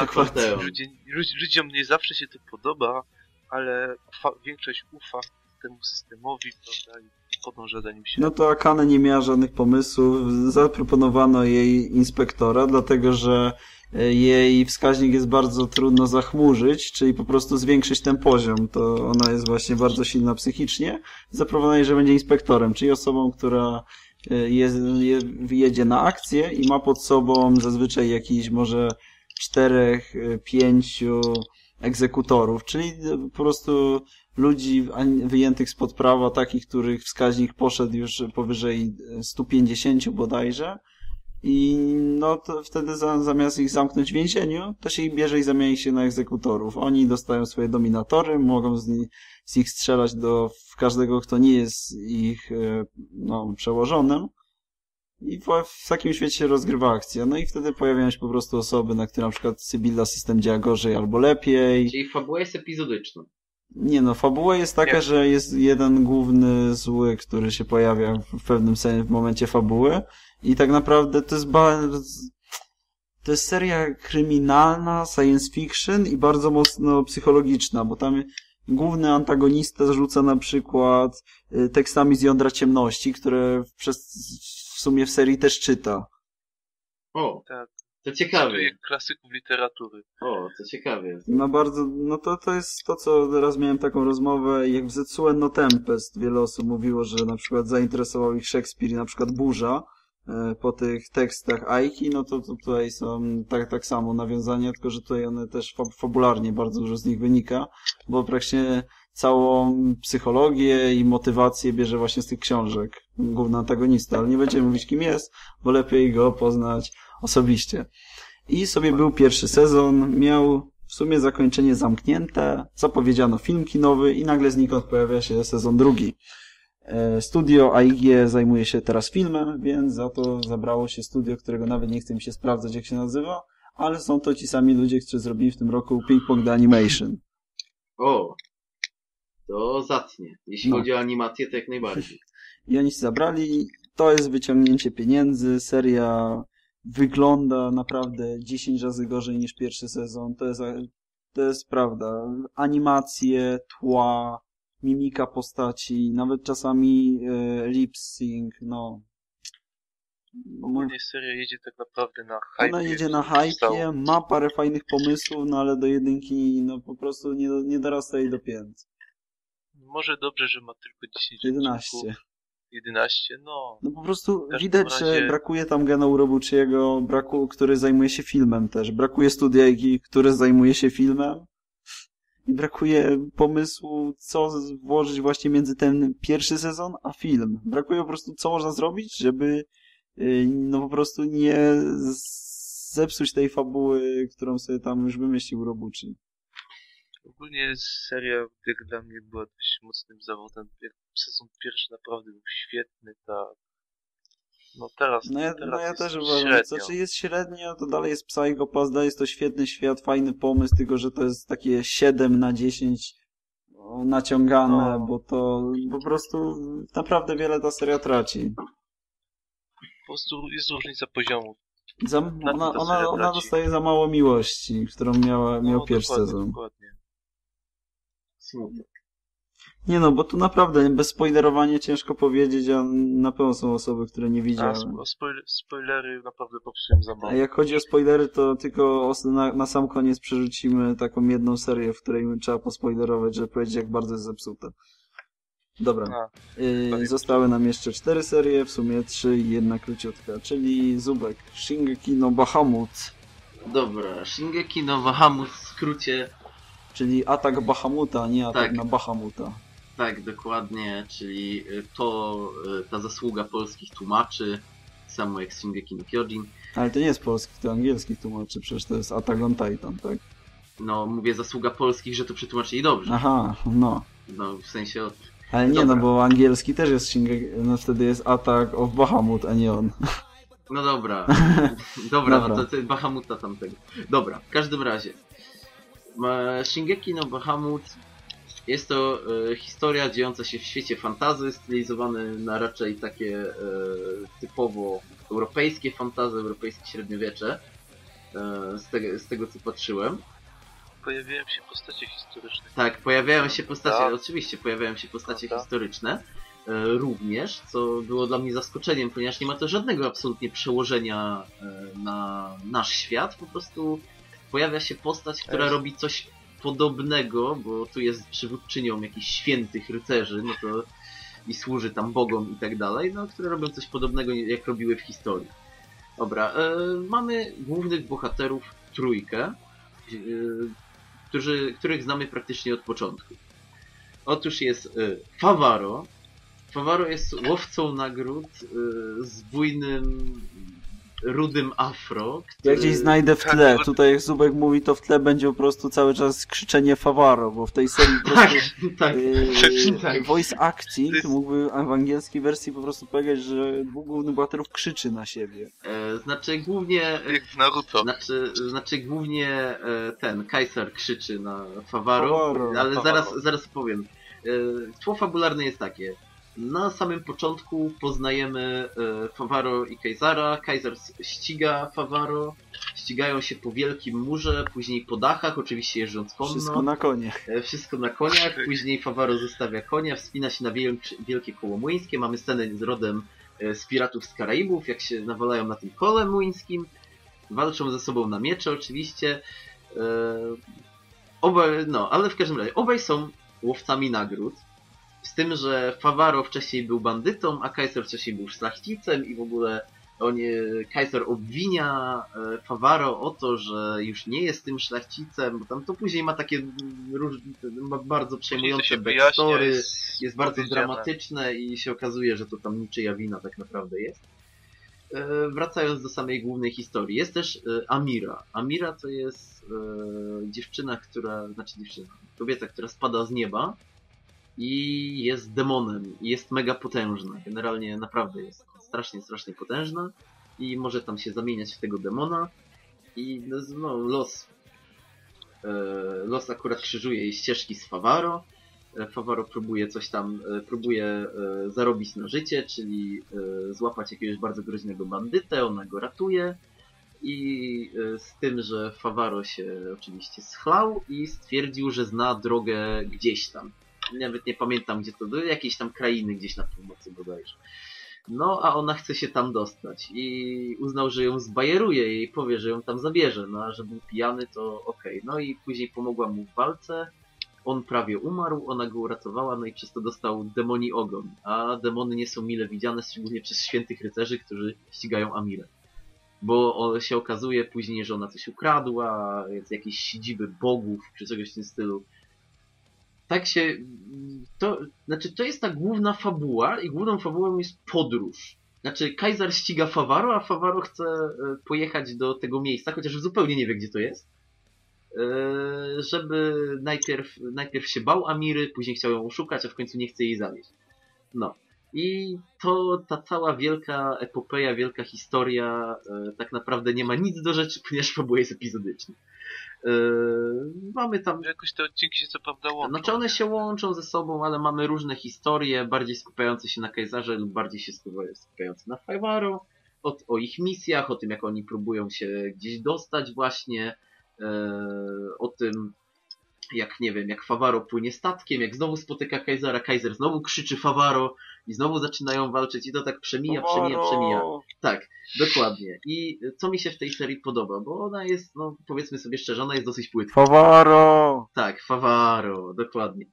Speaker 3: Ludzie, ludzi- ludziom nie zawsze się to podoba, ale większość ufa temu systemowi, prawda, i podąża za nim się.
Speaker 1: No to Akane nie miała żadnych pomysłów. Zaproponowano jej inspektora, dlatego że e, jej wskaźnik jest bardzo trudno zachmurzyć, czyli po prostu zwiększyć ten poziom. To ona jest właśnie bardzo silna psychicznie. Zaproponowano jej, że będzie inspektorem, czyli osobą, która e, jest, je, jedzie na akcję i ma pod sobą zazwyczaj jakiś może czterech, e, pięciu egzekutorów, czyli po prostu ludzi wyjętych spod prawa, takich, których wskaźnik poszedł już powyżej 150 bodajże. I no to wtedy za, zamiast ich zamknąć w więzieniu, to się ich bierze i zamienia ich się na egzekutorów. Oni dostają swoje dominatory, mogą z, ni- z nich strzelać do każdego, kto nie jest ich e, no, przełożonym. I w, w takim świecie się rozgrywa akcja. No i wtedy pojawiają się po prostu osoby, na które na przykład Sybilla system działa gorzej albo lepiej.
Speaker 2: Czyli fabuła jest epizodyczna.
Speaker 1: Nie no, fabuła jest taka,
Speaker 3: Nie.
Speaker 1: że jest jeden główny zły, który się pojawia w pewnym sensie w momencie fabuły i tak naprawdę to jest ba... to jest seria kryminalna, science fiction i bardzo mocno psychologiczna, bo tam główny antagonista rzuca na przykład y, tekstami z jądra ciemności, które przez, sumie w serii też czyta.
Speaker 2: O,
Speaker 3: Tak.
Speaker 2: to ciekawe.
Speaker 3: Cytuję klasyków literatury.
Speaker 2: O, to ciekawe.
Speaker 1: No bardzo, no to, to jest to, co teraz miałem taką rozmowę, jak w Zetsuo no Tempest wiele osób mówiło, że na przykład zainteresował ich Szekspir i na przykład Burza e, po tych tekstach Aiki, no to, to tutaj są tak, tak samo nawiązania, tylko że tutaj one też fab fabularnie bardzo dużo z nich wynika, bo praktycznie całą psychologię i motywację bierze właśnie z tych książek główny antagonista, ale nie będziemy mówić kim jest, bo lepiej go poznać osobiście. I sobie był pierwszy sezon, miał w sumie zakończenie zamknięte, zapowiedziano film kinowy i nagle znikąd pojawia się sezon drugi. E, Studio AIG zajmuje się teraz filmem, więc za to zabrało się studio, którego nawet nie chce mi się sprawdzać jak się nazywa, ale są to ci sami ludzie, którzy zrobili w tym roku Ping Pong The Animation.
Speaker 2: O, to zacnie. Jeśli
Speaker 1: No.
Speaker 2: chodzi o animację, to jak najbardziej.
Speaker 1: I oni się zabrali, to jest wyciągnięcie pieniędzy, seria wygląda naprawdę 10 razy gorzej niż pierwszy sezon, to jest, to jest prawda. Animacje, tła, mimika postaci, nawet czasami e, lip sync, no.
Speaker 3: Ogólnie seria jedzie tak naprawdę na hype.
Speaker 1: Ona jedzie na hypie, ma parę fajnych pomysłów, no ale do jedynki, no po prostu nie, nie dorasta jej do pięt.
Speaker 3: Może dobrze, że ma tylko 10
Speaker 1: 11.
Speaker 3: odcinków. 11, no.
Speaker 1: No po prostu widać, że
Speaker 3: razie-
Speaker 1: brakuje tam Gena Urobuchiego, braku, który zajmuje się filmem też. Brakuje studiajki, który zajmuje się filmem. I brakuje pomysłu, co włożyć właśnie między ten pierwszy sezon a film. Brakuje po prostu, co można zrobić, żeby yy, no po prostu nie zepsuć tej fabuły, którą sobie tam już wymyślił Urobuchi.
Speaker 3: Ogólnie seria jak dla mnie była dość mocnym zawodem. Jak sezon pierwszy naprawdę był świetny, tak. No teraz,
Speaker 1: No ja,
Speaker 3: teraz
Speaker 1: no ja też uważam,
Speaker 3: średnio.
Speaker 1: co czy jest średnio, to dalej jest Psychopass, dalej jest to świetny świat, fajny pomysł, tylko że to jest takie 7 na 10 no, naciągane,
Speaker 3: No.
Speaker 1: bo to po prostu naprawdę wiele ta seria traci.
Speaker 3: Po prostu jest różnica poziomu.
Speaker 1: Za, ona, ona, ona dostaje za mało miłości, którą miała, miał
Speaker 3: no,
Speaker 1: pierwszy sezon.
Speaker 3: Dokładnie.
Speaker 2: Smutek.
Speaker 1: Nie no, bo tu naprawdę bez spoilerowania ciężko powiedzieć, a na pewno są osoby, które nie
Speaker 3: A
Speaker 1: widziały.
Speaker 3: spo- spoiler, spoilery naprawdę popsułem za
Speaker 1: A jak chodzi o spoilery, to tylko na, na sam koniec przerzucimy taką jedną serię, w której trzeba pospoilerować, żeby powiedzieć, jak bardzo jest zepsute. Dobra.
Speaker 3: A,
Speaker 1: Yy, zostały nam jeszcze cztery serie, w sumie trzy i jedna króciutka, czyli Zubek, Shingeki no Bahamut,
Speaker 2: Dobra, Shingeki no Bahamut w skrócie,
Speaker 1: czyli atak Bahamuta, nie atak
Speaker 2: Tak.
Speaker 1: na Bahamuta.
Speaker 2: tak dokładnie, czyli y, to y, ta zasługa polskich tłumaczy, samo jak Shingeki no Kyojin.
Speaker 1: Ale to nie jest polski, to angielski tłumaczy, przecież to jest Attack on Titan, tak?
Speaker 2: No, mówię zasługa polskich, że to przetłumaczyli dobrze.
Speaker 1: Aha, no.
Speaker 2: No, w sensie od...
Speaker 1: Ale nie,
Speaker 2: Dobra.
Speaker 1: no bo angielski też jest Shingeki, no wtedy jest Attack of Bahamut, a nie on.
Speaker 2: No dobra, dobra,
Speaker 1: Dobra.
Speaker 2: no to, to Bahamuta tamtego. Dobra, w każdym razie. Shingeki no Bahamut jest to e, historia dziejąca się w świecie fantazy, stylizowany na raczej takie e, typowo europejskie fantazy, europejskie średniowiecze. E, z, tego, z tego co patrzyłem.
Speaker 3: pojawiają się postacie historyczne.
Speaker 2: Tak, pojawiają się postacie, oczywiście pojawiają się postacie historyczne również, co było dla mnie zaskoczeniem, ponieważ nie ma to żadnego absolutnie przełożenia na nasz świat, po prostu pojawia się postać, która robi coś podobnego, bo tu jest przywódczynią jakichś świętych rycerzy, no to i służy tam bogom i tak dalej, no, które robią coś podobnego, jak robiły w historii. Dobra, e, mamy głównych bohaterów trójkę, e, którzy, których znamy praktycznie od początku. Otóż jest y, Favaro. Favaro jest łowcą nagród y, z bujnym, rudym afro.
Speaker 1: Ja
Speaker 2: który-
Speaker 1: gdzieś znajdę w
Speaker 3: tak,
Speaker 1: tle,
Speaker 3: bo-
Speaker 1: tutaj jak Zubek mówi, to w tle będzie po prostu cały czas krzyczenie Favaro, bo w tej serii po prostu...
Speaker 2: Tak, tak.
Speaker 1: Yy,
Speaker 2: tak.
Speaker 1: voice acting
Speaker 3: To jest-
Speaker 1: mógłby w angielskiej wersji po prostu powiedzieć, że dwóch głównych bohaterów krzyczy na siebie.
Speaker 2: E, znaczy głównie...
Speaker 3: Jak w Naruto.
Speaker 2: Znaczy, znaczy głównie e, ten Kaiser krzyczy na Favaro,
Speaker 1: Favaro,
Speaker 2: ale
Speaker 3: Favaro.
Speaker 2: zaraz, zaraz powiem. E, Tło fabularne jest takie. Na samym początku poznajemy e, Favaro i Kaisara. Kaiser s- ściga Favaro. Ścigają się po wielkim murze, później po dachach, oczywiście jeżdżąc konno.
Speaker 1: Wszystko na konie.
Speaker 2: E, Wszystko na koniach, później Favaro zostawia konia, wspina się na wielk- wielkie koło młyńskie. Mamy scenę z rodem e, z piratów z Karaibów, jak się nawalają na tym kole młyńskim. Walczą ze sobą na miecze oczywiście. Obaj, no, ale w każdym razie, obaj są łowcami nagród. Z tym, że Favaro wcześniej był bandytą, a Kaiser wcześniej był szlachcicem i w ogóle on, e, Kaiser obwinia e, Favaro o to, że już nie jest tym szlachcicem, bo tam to później ma takie ma bardzo przejmujące backstory,
Speaker 3: jest,
Speaker 2: jest bardzo dramatyczne i się okazuje, że to tam niczyja wina tak naprawdę jest. E, wracając do samej głównej historii, jest też Amira. Amira to jest dziewczyna, która, znaczy dziewczyna, kobieta, która spada z nieba i jest demonem i jest mega potężna. Generalnie naprawdę jest strasznie, strasznie potężna i może tam się zamieniać w tego demona i no, no, los e, los akurat krzyżuje jej ścieżki z Favaro. E, Favaro próbuje coś tam, e, próbuje zarobić na życie, czyli złapać jakiegoś bardzo groźnego bandytę, ona go ratuje i z tym, że Favaro się oczywiście schlał i stwierdził, że zna drogę gdzieś tam. Nawet nie pamiętam gdzie to, do jakiejś tam krainy gdzieś na północy bodajże. No, a ona chce się tam dostać i uznał, że ją zbajeruje i powie, że ją tam zabierze, no a że był pijany to okej. No i później pomogła mu w walce, on prawie umarł, ona go uratowała, no i przez to dostał demoni ogon. A demony nie są mile widziane, szczególnie przez świętych rycerzy, którzy ścigają Amirę. Bo się okazuje później, że ona coś ukradła, z jakiejś siedziby bogów, czy czegoś w tym stylu. Tak się... To, znaczy, to jest ta główna fabuła i główną fabułą jest podróż. Znaczy, Kaiser ściga Favaro, a Favaro chce e, pojechać do tego miejsca, chociaż zupełnie nie wie, gdzie to jest. E, żeby najpierw, najpierw się bał Amiry, później chciał ją oszukać, a w końcu nie chce jej zawieść. No. I to ta cała wielka epopeja, wielka historia e, tak naprawdę nie ma nic do rzeczy, ponieważ fabuła jest epizodyczna. E, mamy tam...
Speaker 3: Jakoś te odcinki się co prawda łączą.
Speaker 2: Znaczy one się łączą ze sobą, ale mamy różne historie, bardziej skupiające się na Kajzarze lub bardziej się skupiające na Fajwaro, o, o ich misjach, o tym jak oni próbują się gdzieś dostać właśnie, o tym, jak nie wiem, jak Favaro płynie statkiem, jak znowu spotyka Kaisera, Kaiser znowu krzyczy Favaro i znowu zaczynają walczyć i to tak przemija, przemija, przemija. Tak, dokładnie. I co mi się w tej serii podoba, bo ona jest, no powiedzmy sobie szczerze, ona jest dosyć płytka.
Speaker 1: Favaro!
Speaker 2: Tak, Favaro, dokładnie.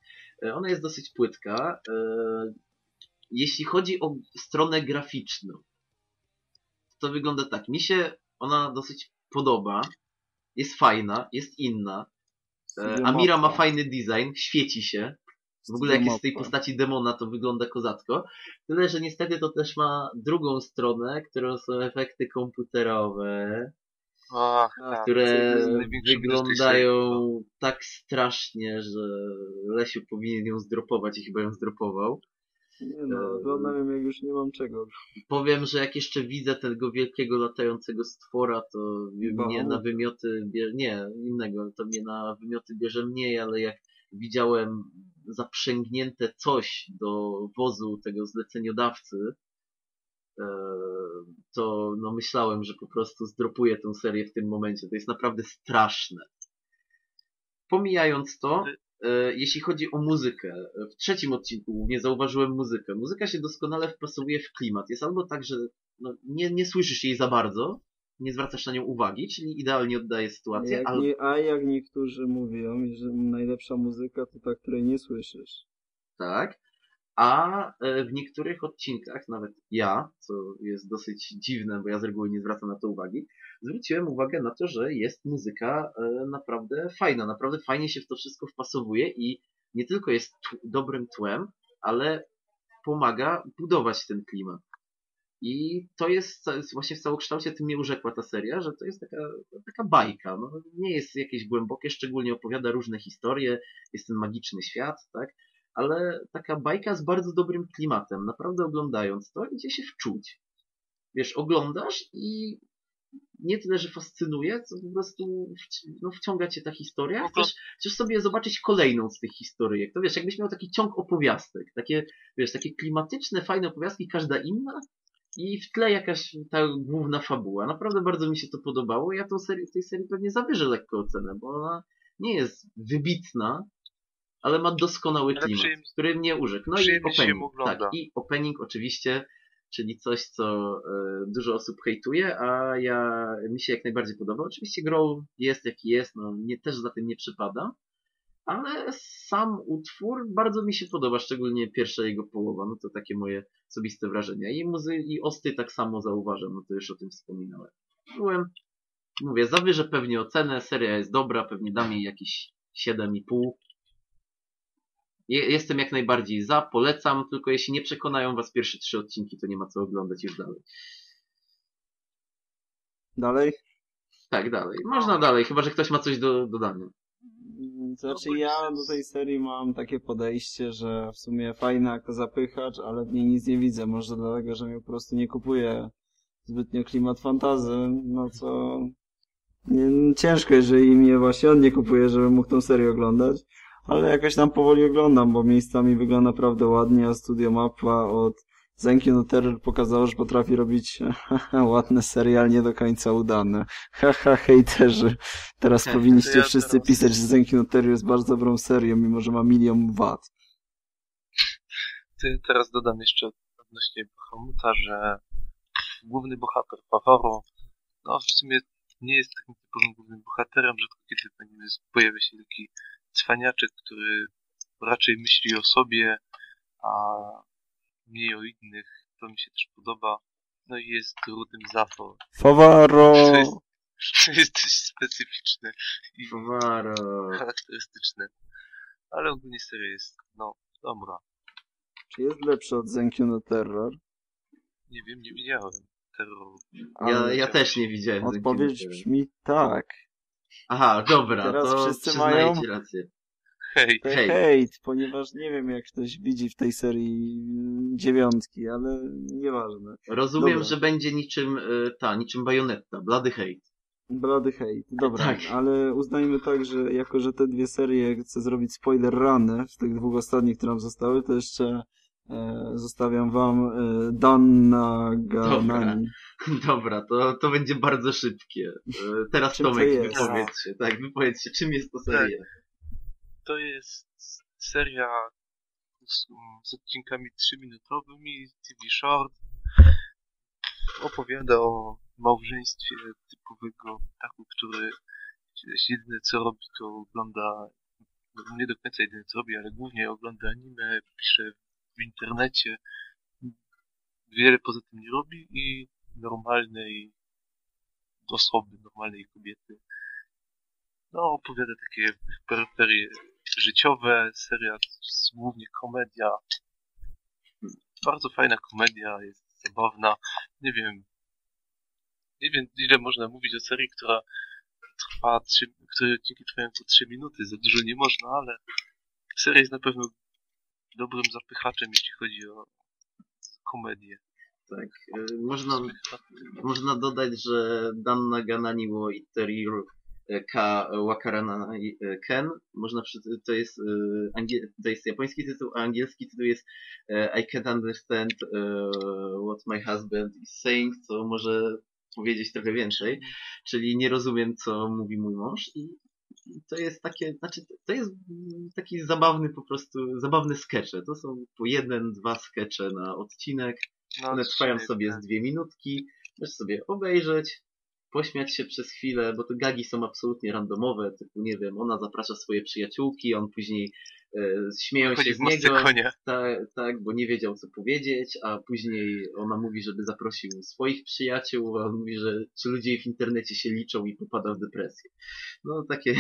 Speaker 2: Ona jest dosyć płytka. Jeśli chodzi o stronę graficzną, to wygląda tak. Mi się ona dosyć podoba jest fajna, jest inna. E, Amira ma fajny design, świeci się. W ogóle jak jest z tej postaci demona, to wygląda kozacko. Tyle, że niestety to też ma drugą stronę, którą są efekty komputerowe.
Speaker 3: Ach,
Speaker 2: które wyglądają tak strasznie, że Lesiu powinien ją zdropować i chyba ją zdropował.
Speaker 1: Nie no, oglądam jak już nie mam czego.
Speaker 2: Powiem, że jak jeszcze widzę tego wielkiego latającego stwora, to mnie na wymioty bierze... Nie, innego, to mnie na wymioty bierze mniej, ale jak widziałem zaprzęgnięte coś do wozu tego zleceniodawcy, e, to no myślałem, że po prostu zdropuję tę serię w tym momencie. To jest naprawdę straszne. Pomijając to, E, jeśli chodzi o muzykę, w trzecim odcinku głównie zauważyłem muzykę. Muzyka się doskonale wpasowuje w klimat. Jest albo tak, że no, nie, nie słyszysz jej za bardzo, nie zwracasz na nią uwagi, czyli idealnie oddaje sytuację.
Speaker 1: Jak nie, a jak niektórzy mówią, że najlepsza muzyka to ta, której nie słyszysz.
Speaker 2: Tak. A e, w niektórych odcinkach, nawet ja, co jest dosyć dziwne, bo ja z reguły nie zwracam na to uwagi, zwróciłem uwagę na to, że jest muzyka e, naprawdę fajna, naprawdę fajnie się w to wszystko wpasowuje i nie tylko jest dobrym tłem, ale pomaga budować ten klimat. I to jest, właśnie w całokształcie tym mnie urzekła ta seria, że to jest taka, taka bajka. No, nie jest jakieś głębokie, szczególnie opowiada różne historie, jest ten magiczny świat, tak? ale taka bajka z bardzo dobrym klimatem. Naprawdę oglądając to, idzie się wczuć. Wiesz, oglądasz i nie tyle, że fascynuje, co po prostu no, wciąga cię ta historia. Chcesz, chcesz sobie zobaczyć kolejną z tych historyjek. To wiesz, jakbyś miał taki ciąg opowiastek, takie, wiesz, takie klimatyczne, fajne opowiastki, każda inna i w tle jakaś ta główna fabuła. Naprawdę bardzo mi się to podobało. Ja tą serię, tej serii pewnie zawyżę lekko ocenę, bo ona nie jest wybitna, ale ma doskonały klimat, przyjem... który mnie urzekł. No i opening. Tak, i opening oczywiście, czyli coś, co e, dużo osób hejtuje, a ja mi się jak najbardziej podoba. Oczywiście Grow jest jaki jest, no nie, też za tym nie przypada, ale sam utwór bardzo mi się podoba, szczególnie pierwsza jego połowa, no to takie moje osobiste wrażenia. I muzy i osty tak samo zauważam, no to już o tym wspominałem. Byłem, mówię, zawyżę pewnie ocenę, seria jest dobra, pewnie dam jej jakieś 7,5, Jestem jak najbardziej za, polecam, tylko jeśli nie przekonają was pierwsze trzy odcinki, to nie ma co oglądać już dalej.
Speaker 1: Dalej?
Speaker 2: Tak, dalej. Można dalej, chyba że ktoś ma coś do dodania.
Speaker 1: Znaczy ja do tej serii mam takie podejście, że w sumie fajna jako zapychacz, ale w niej nic nie widzę. Może dlatego, że mnie po prostu nie kupuje zbytnio klimat fantazy, no co nie, ciężko, jeżeli mnie właśnie on nie kupuje, żebym mógł tą serię oglądać ale jakoś tam powoli oglądam, bo miejscami wygląda naprawdę ładnie, a Studio Mappa od Zenki no Terror pokazało, że potrafi robić ładne serial nie do końca udane. Haha, hejterzy. Teraz He, powinniście ja wszyscy teraz... pisać, że Zenki no Terror jest bardzo dobrą serią, mimo że ma milion wat.
Speaker 3: Ty teraz dodam jeszcze odnośnie Bahamuta, że główny bohater Favoro, no w sumie nie jest takim typowym głównym bohaterem, rzadko kiedy pojawia się taki cwaniaczek, który raczej myśli o sobie, a mniej o innych. To mi się też podoba. No i jest Rudym Zafo.
Speaker 1: Fawaro!
Speaker 3: To jest, to jest dość specyficzne i charakterystyczne. Ale ogólnie seria jest, no, dobra.
Speaker 1: Czy jest lepszy od Zenkyu no Terror?
Speaker 3: Nie wiem, nie widziałem terroru.
Speaker 2: Ja, ja też nie widziałem.
Speaker 1: Odpowiedź brzmi tak.
Speaker 2: Aha, dobra,
Speaker 1: Teraz
Speaker 2: to
Speaker 1: wszyscy mają-
Speaker 2: rację.
Speaker 3: Hej,
Speaker 2: Hej.
Speaker 1: Hejt, ponieważ nie wiem jak ktoś widzi w tej serii dziewiątki, ale nieważne.
Speaker 2: Rozumiem,
Speaker 1: Dobra.
Speaker 2: że będzie niczym y, ta, niczym bajonetta, blady hate.
Speaker 1: Blady hejt, dobra,
Speaker 2: Tak.
Speaker 1: ale uznajmy tak, że jako, że te dwie serie chcę zrobić spoiler rany z tych dwóch ostatnich, które nam zostały, to jeszcze e, zostawiam wam e, Danna Ganani.
Speaker 2: Dobra, to, to będzie bardzo szybkie. Y, Teraz
Speaker 1: Czym to
Speaker 2: Tomek,
Speaker 1: jest?
Speaker 2: wypowiedz się, tak, wypowiedz się, czym jest to seria?
Speaker 3: To jest seria z, z odcinkami 3-minutowymi, TV Short. Opowiada o małżeństwie typowego ptaku, który jedyne co robi, to ogląda, no nie do końca jedyne co robi, ale głównie ogląda anime, pisze w internecie. Wiele poza tym nie robi i normalnej osoby, normalnej kobiety. No, opowiada takie peryferie życiowe, seria głównie komedia. Bardzo fajna komedia, jest zabawna. Nie wiem, nie wiem ile można mówić o serii, która trwa trzy, której odcinki trwają po 3 minuty, za dużo nie można, ale seria jest na pewno dobrym zapychaczem, jeśli chodzi o komedię.
Speaker 2: Tak, y, można, można dodać, że Dan Naganani wo Itteriru K Wakarana e, Ken, można przy, to jest, y, angie, to jest japoński tytuł, a angielski tytuł jest e, I can't understand e, what my husband is saying, co może powiedzieć trochę więcej, czyli nie rozumiem, co mówi mój mąż i to jest takie, znaczy to jest taki zabawny po prostu, zabawne skecze. To są po jeden, dwa skecze na odcinek.
Speaker 3: No,
Speaker 2: One trwają sobie z dwie minutki. Możesz sobie obejrzeć, pośmiać się przez chwilę, bo te gagi są absolutnie randomowe, typu nie wiem, ona zaprasza swoje przyjaciółki, on później e, śmieją
Speaker 3: Chodzi
Speaker 2: się z niego, tak, tak, bo nie wiedział co powiedzieć, a później ona mówi, żeby zaprosił swoich przyjaciół, a on mówi, że czy ludzie w internecie się liczą i popada w depresję. No takie,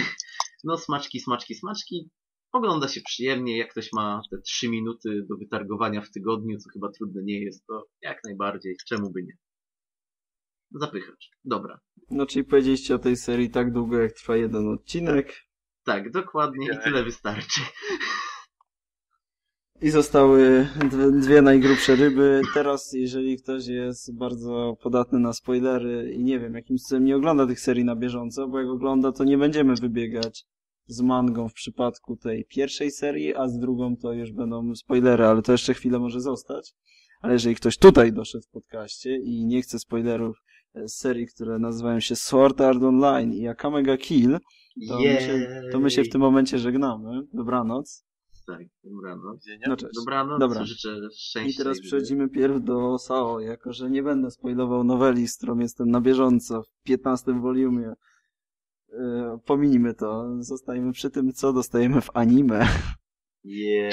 Speaker 2: no smaczki, smaczki, smaczki. Ogląda się przyjemnie, jak ktoś ma te trzy minuty do wytargowania w tygodniu, co chyba trudne nie jest, to jak najbardziej, czemu by nie. Zapychacz. Dobra.
Speaker 1: No czyli powiedzieliście o tej serii tak długo jak trwa jeden odcinek
Speaker 2: Tak, dokładnie i tyle wystarczy.
Speaker 1: i zostały dwie, najgrubsze ryby. Teraz jeżeli ktoś jest bardzo podatny na spoilery i nie wiem, jakimś cudem nie ogląda tych serii na bieżąco, bo jak ogląda to nie będziemy wybiegać z mangą w przypadku tej pierwszej serii, a z drugą to już będą spoilery, ale to jeszcze chwilę może zostać. Ale jeżeli ktoś tutaj doszedł w podcaście i nie chce spoilerów serii, które nazywają się Sword Art Online i Akamega Kill, to my, się, to my się w tym momencie żegnamy. Dobranoc.
Speaker 2: Tak, dobranoc.
Speaker 1: No cześć.
Speaker 2: Dobranoc,
Speaker 1: Dobra.
Speaker 2: życzę szczęścia.
Speaker 1: I teraz przechodzimy pierw do SAO, jako że nie będę spoilował noweli, z którą jestem na bieżąco w 15 volumie. Yy, pominijmy to. Zostajemy przy tym, co dostajemy w anime.
Speaker 2: Jej.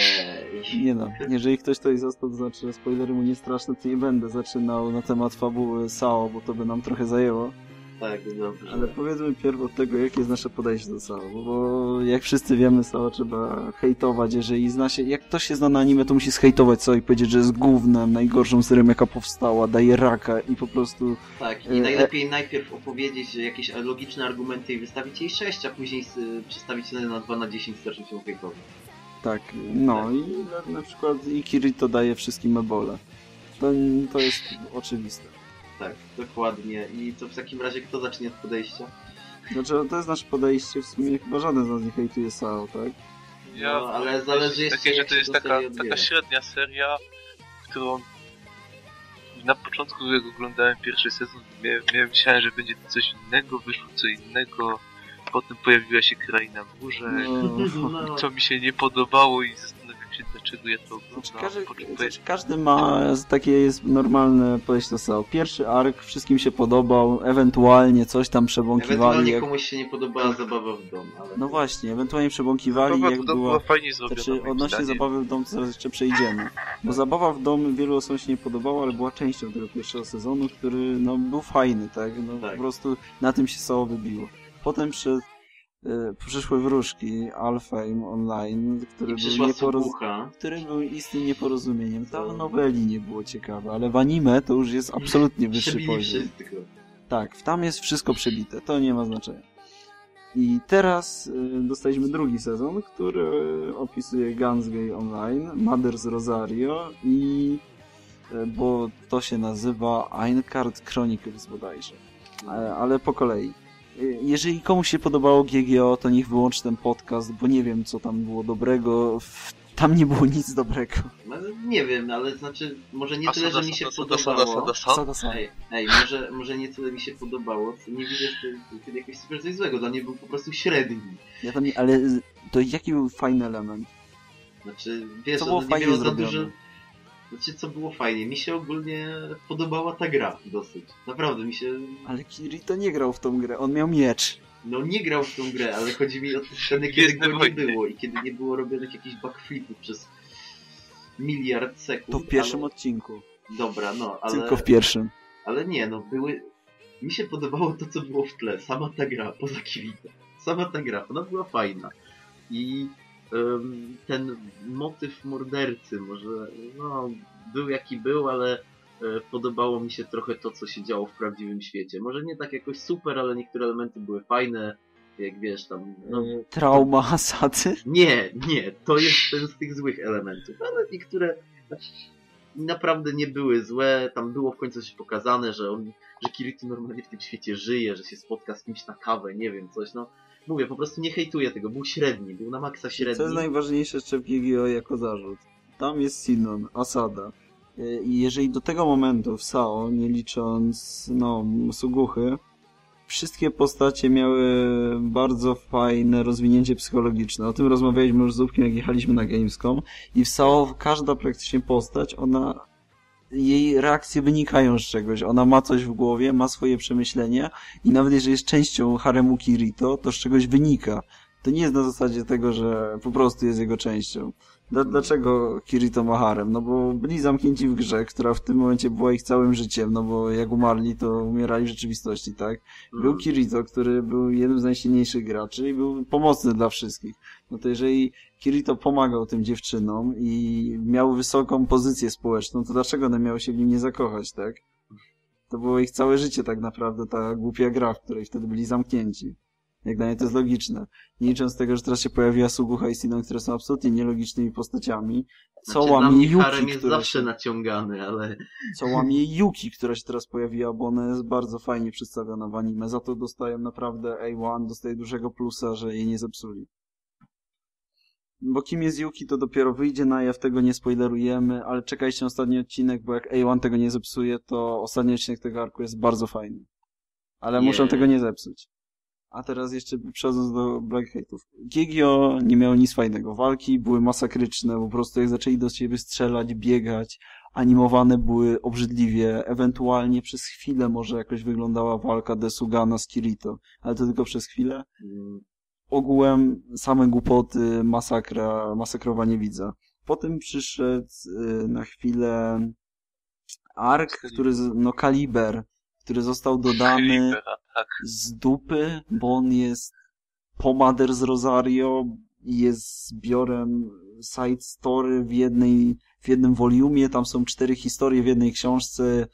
Speaker 1: Nie no, jeżeli ktoś tutaj został, to znaczy, że spoilery mu nie straszne, to nie będę zaczynał na temat fabuły SAO, bo to by nam trochę zajęło.
Speaker 2: Tak, dobrze.
Speaker 1: Ale powiedzmy pierw od tego, jakie jest nasze podejście do SAO, bo jak wszyscy wiemy, SAO trzeba hejtować, jeżeli zna się, jak ktoś się zna na anime, to musi zhejtować SAO i powiedzieć, że jest gównem, najgorszą serią, jaka powstała, daje raka i po prostu
Speaker 2: Tak,
Speaker 1: E,
Speaker 2: i najlepiej najpierw opowiedzieć jakieś logiczne argumenty i wystawić jej 6, a później przestawić cenę na 2 na 10 i zacząć ją fejkować.
Speaker 1: Tak, no i na, na przykład i Kirito daje wszystkim ebole. To, to jest oczywiste.
Speaker 2: Tak, dokładnie. I to w takim razie kto zacznie od podejścia?
Speaker 1: Znaczy, to jest nasze podejście, w sumie chyba żaden z nas nie hejtuje SAO, tak?
Speaker 3: Ja
Speaker 2: No, ale zależy jeszcze,
Speaker 3: takie, że to jest taka, taka średnia seria, którą na początku jak oglądałem pierwszy sezon, miałem, miałem myślałem, że będzie to coś innego, wyszło co innego, potem pojawiła się kraina w górze,
Speaker 1: No,
Speaker 2: No,
Speaker 3: to mi się nie podobało i zastanawiam się, dlaczego ja to
Speaker 1: Znaczy,
Speaker 3: oglądam.
Speaker 1: każdy,
Speaker 3: czym to
Speaker 1: znaczy,
Speaker 3: jest
Speaker 1: każdy ma takie jest normalne podejście do SAO. Pierwszy ark wszystkim się podobał, ewentualnie coś tam przebąkiwali.
Speaker 2: Ewentualnie
Speaker 1: Jak...
Speaker 2: komuś się nie podobała zabawa w domu, ale...
Speaker 1: No właśnie, ewentualnie przebąkiwali,
Speaker 3: Zabawa
Speaker 1: jak
Speaker 3: w domu
Speaker 1: była...
Speaker 3: była fajnie zrobiona.
Speaker 1: Znaczy, odnośnie
Speaker 3: zdaniem.
Speaker 1: zabawy w domu to zaraz jeszcze przejdziemy. Bo zabawa w domu wielu osobom się nie podobała, ale była częścią tego pierwszego sezonu, który no, był fajny, tak? No,
Speaker 2: Tak.
Speaker 1: Po prostu na tym się SAO wybiło. Potem przed, e, przyszły wróżki Alfheim Online, który był, nieporoz... Który był istnym nieporozumieniem. To w noweli nie było ciekawe, ale w anime to już jest absolutnie wyższy poziom.
Speaker 2: wszystko.
Speaker 1: Tak, tam jest wszystko przebite, to nie ma znaczenia. I teraz y, dostaliśmy drugi sezon, który opisuje Gunsgate Online, Mother's Rosario i y, bo to się nazywa Eincard Chronicles bodajże. E, Ale po kolei. Y, Jeżeli komuś się podobało GGO, to niech wyłączy ten podcast, bo nie wiem, co tam było dobrego. Tam nie było nic dobrego.
Speaker 2: No, nie wiem, ale znaczy, może nie tyle, że mi się podobało. Ej, ej, może, może nie tyle mi się podobało, co nie widzę tym jakiegoś super coś złego. Dla mnie był po prostu średni.
Speaker 1: Ja tam nie, ale to jaki był fajny element?
Speaker 2: Znaczy, wiesz,
Speaker 1: Co było
Speaker 2: ono nie
Speaker 1: fajnie
Speaker 2: miało za
Speaker 1: zrobione?
Speaker 2: dużo... Znaczy, co było fajnie? Mi się ogólnie podobała ta gra dosyć. Naprawdę, mi się...
Speaker 1: Ale Kirito nie grał w tą grę, on miał miecz.
Speaker 2: No nie grał w tą grę, ale chodzi mi o te sceny, kiedy
Speaker 3: Gwiezdne
Speaker 2: go nie było i kiedy nie było robionych jakichś backflipów przez miliard sekund.
Speaker 1: To w pierwszym
Speaker 2: ale...
Speaker 1: odcinku.
Speaker 2: Dobra, no, ale...
Speaker 1: Tylko w pierwszym.
Speaker 2: Ale nie, no, były... Mi się podobało to, co było w tle. Sama ta gra, poza Kirito. Sama ta gra, ona była fajna. I ten motyw mordercy może, no, był jaki był, ale e, podobało mi się trochę to, co się działo w prawdziwym świecie. Może nie tak jakoś super, ale niektóre elementy były fajne, jak wiesz, tam... No,
Speaker 1: E, Trauma Asady.
Speaker 2: nie, nie, to jest ten z tych złych elementów, ale niektóre znaczy, naprawdę nie były złe, tam było w końcu coś pokazane, że on, że Kirito normalnie w tym świecie żyje, że się spotka z kimś na kawę, nie wiem, coś, no. Mówię, po prostu nie hejtuję tego, był średni, był na maksa średni.
Speaker 1: Co jest najważniejsze jeszcze w GGO jako zarzut? Tam jest Sinon, Asada. E, I jeżeli do tego momentu w SAO, nie licząc, no, Suguchy, wszystkie postacie miały bardzo fajne rozwinięcie psychologiczne. O tym rozmawialiśmy już z Zupkiem, jak jechaliśmy na Gamescom. I w SAO każda praktycznie postać, ona jej reakcje wynikają z czegoś. Ona ma coś w głowie, ma swoje przemyślenia i nawet jeżeli jest częścią haremu Kirito, to z czegoś wynika. To nie jest na zasadzie tego, że po prostu jest jego częścią. Dla, dlaczego Kirito ma harem? No bo byli zamknięci w grze, która w tym momencie była ich całym życiem, no bo jak umarli, to umierali w rzeczywistości, tak? Był
Speaker 2: Mm.
Speaker 1: Kirito, który był jednym z najsilniejszych graczy i był pomocny dla wszystkich. No to jeżeli Kirito pomagał tym dziewczynom i miał wysoką pozycję społeczną, to dlaczego one miały się w nim nie zakochać, tak? To było ich całe życie tak naprawdę, ta głupia gra, w której wtedy byli zamknięci. Jak dla mnie to jest logiczne. Nie licząc tego, że teraz się pojawiła Suguha i Sinon, które są absolutnie nielogicznymi postaciami. Co
Speaker 2: Znaczy,
Speaker 1: łamie Yuki,
Speaker 2: harem jest
Speaker 1: która
Speaker 2: zawsze naciągany, ale
Speaker 1: co łamie Yuki, która się teraz pojawiła, bo ona jest bardzo fajnie przedstawiona w anime. Za to dostają naprawdę A1, dostaje dużego plusa, że jej nie zepsuli. Bo kim jest Yuki, to dopiero wyjdzie na jaw, tego nie spoilerujemy, ale czekajcie na ostatni odcinek, bo jak A1 tego nie zepsuje, to ostatni odcinek tego arku jest bardzo fajny. Ale
Speaker 2: Nie.
Speaker 1: muszą tego nie zepsuć. A teraz jeszcze przechodząc do Black Hate'ów. Gigio nie miało nic fajnego. Walki były masakryczne, po prostu jak zaczęli do siebie strzelać, biegać, animowane były obrzydliwie, ewentualnie przez chwilę może jakoś wyglądała walka Desugana z Kirito, ale to tylko przez chwilę. Ogółem same głupoty, masakra, masakrowanie widza. Potem przyszedł y, na chwilę Ark, który, no Kaliber, który został dodany
Speaker 3: tak.
Speaker 1: z dupy, bo on jest pomader z Rosario i jest zbiorem side story w jednej, w jednym woliumie, tam są cztery historie w jednej książce,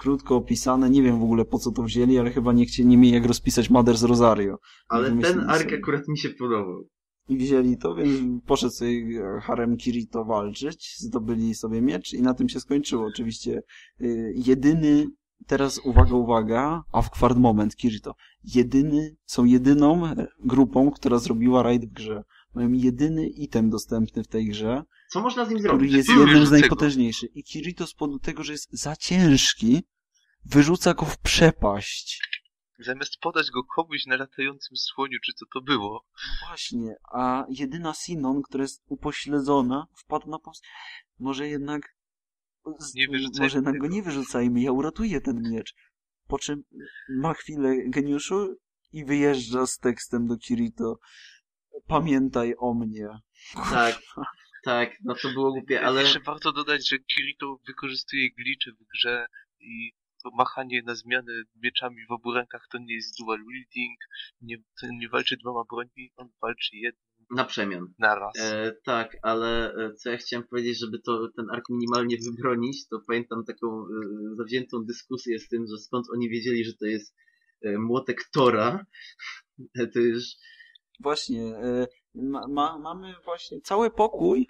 Speaker 1: krótko opisane, nie wiem w ogóle po co to wzięli, ale chyba nie chcieli, nie mieli jak rozpisać Mother z Rosario.
Speaker 2: ale ten ark
Speaker 1: sobie.
Speaker 2: akurat mi się podobał.
Speaker 1: I wzięli to, więc poszedł sobie harem Kirito walczyć, zdobyli sobie miecz i na tym się skończyło. Oczywiście y, jedyny, teraz uwaga, uwaga, a w kwart moment Kirito, jedyny, są jedyną grupą, która zrobiła raid w grze. Mają jedyny item dostępny w tej grze,
Speaker 2: Co można z nim
Speaker 1: który
Speaker 2: zrobić?
Speaker 1: jest
Speaker 3: Wyrzucę
Speaker 1: jednym z najpotężniejszych. I Kirito z powodu tego, że jest za ciężki, wyrzuca go w przepaść.
Speaker 3: Zamiast podać go komuś na latającym słoniu, czy co to było.
Speaker 1: No właśnie, a jedyna Sinon, która jest upośledzona, wpadł na pomysł, może jednak z-
Speaker 3: Nie wyrzucajmy
Speaker 1: może jednak go nie wyrzucajmy, ja uratuję ten miecz. Po czym ma chwilę geniuszu i wyjeżdża z tekstem do Kirito. Pamiętaj o mnie.
Speaker 2: Tak, tak, no to było głupie, ale
Speaker 3: Jeszcze warto dodać, że Kirito wykorzystuje glicze w grze i to machanie na zmianę mieczami w obu rękach to nie jest dual wielding, nie, nie walczy dwoma brońmi, on walczy jedną
Speaker 2: na przemian.
Speaker 3: naraz.
Speaker 2: E, tak, ale e, co ja chciałem powiedzieć, żeby to ten ark minimalnie wybronić, to pamiętam taką e, zawziętą dyskusję z tym, że skąd oni wiedzieli, że to jest e, młotek Tora. To już
Speaker 1: Właśnie, e, ma, ma, mamy właśnie cały pokój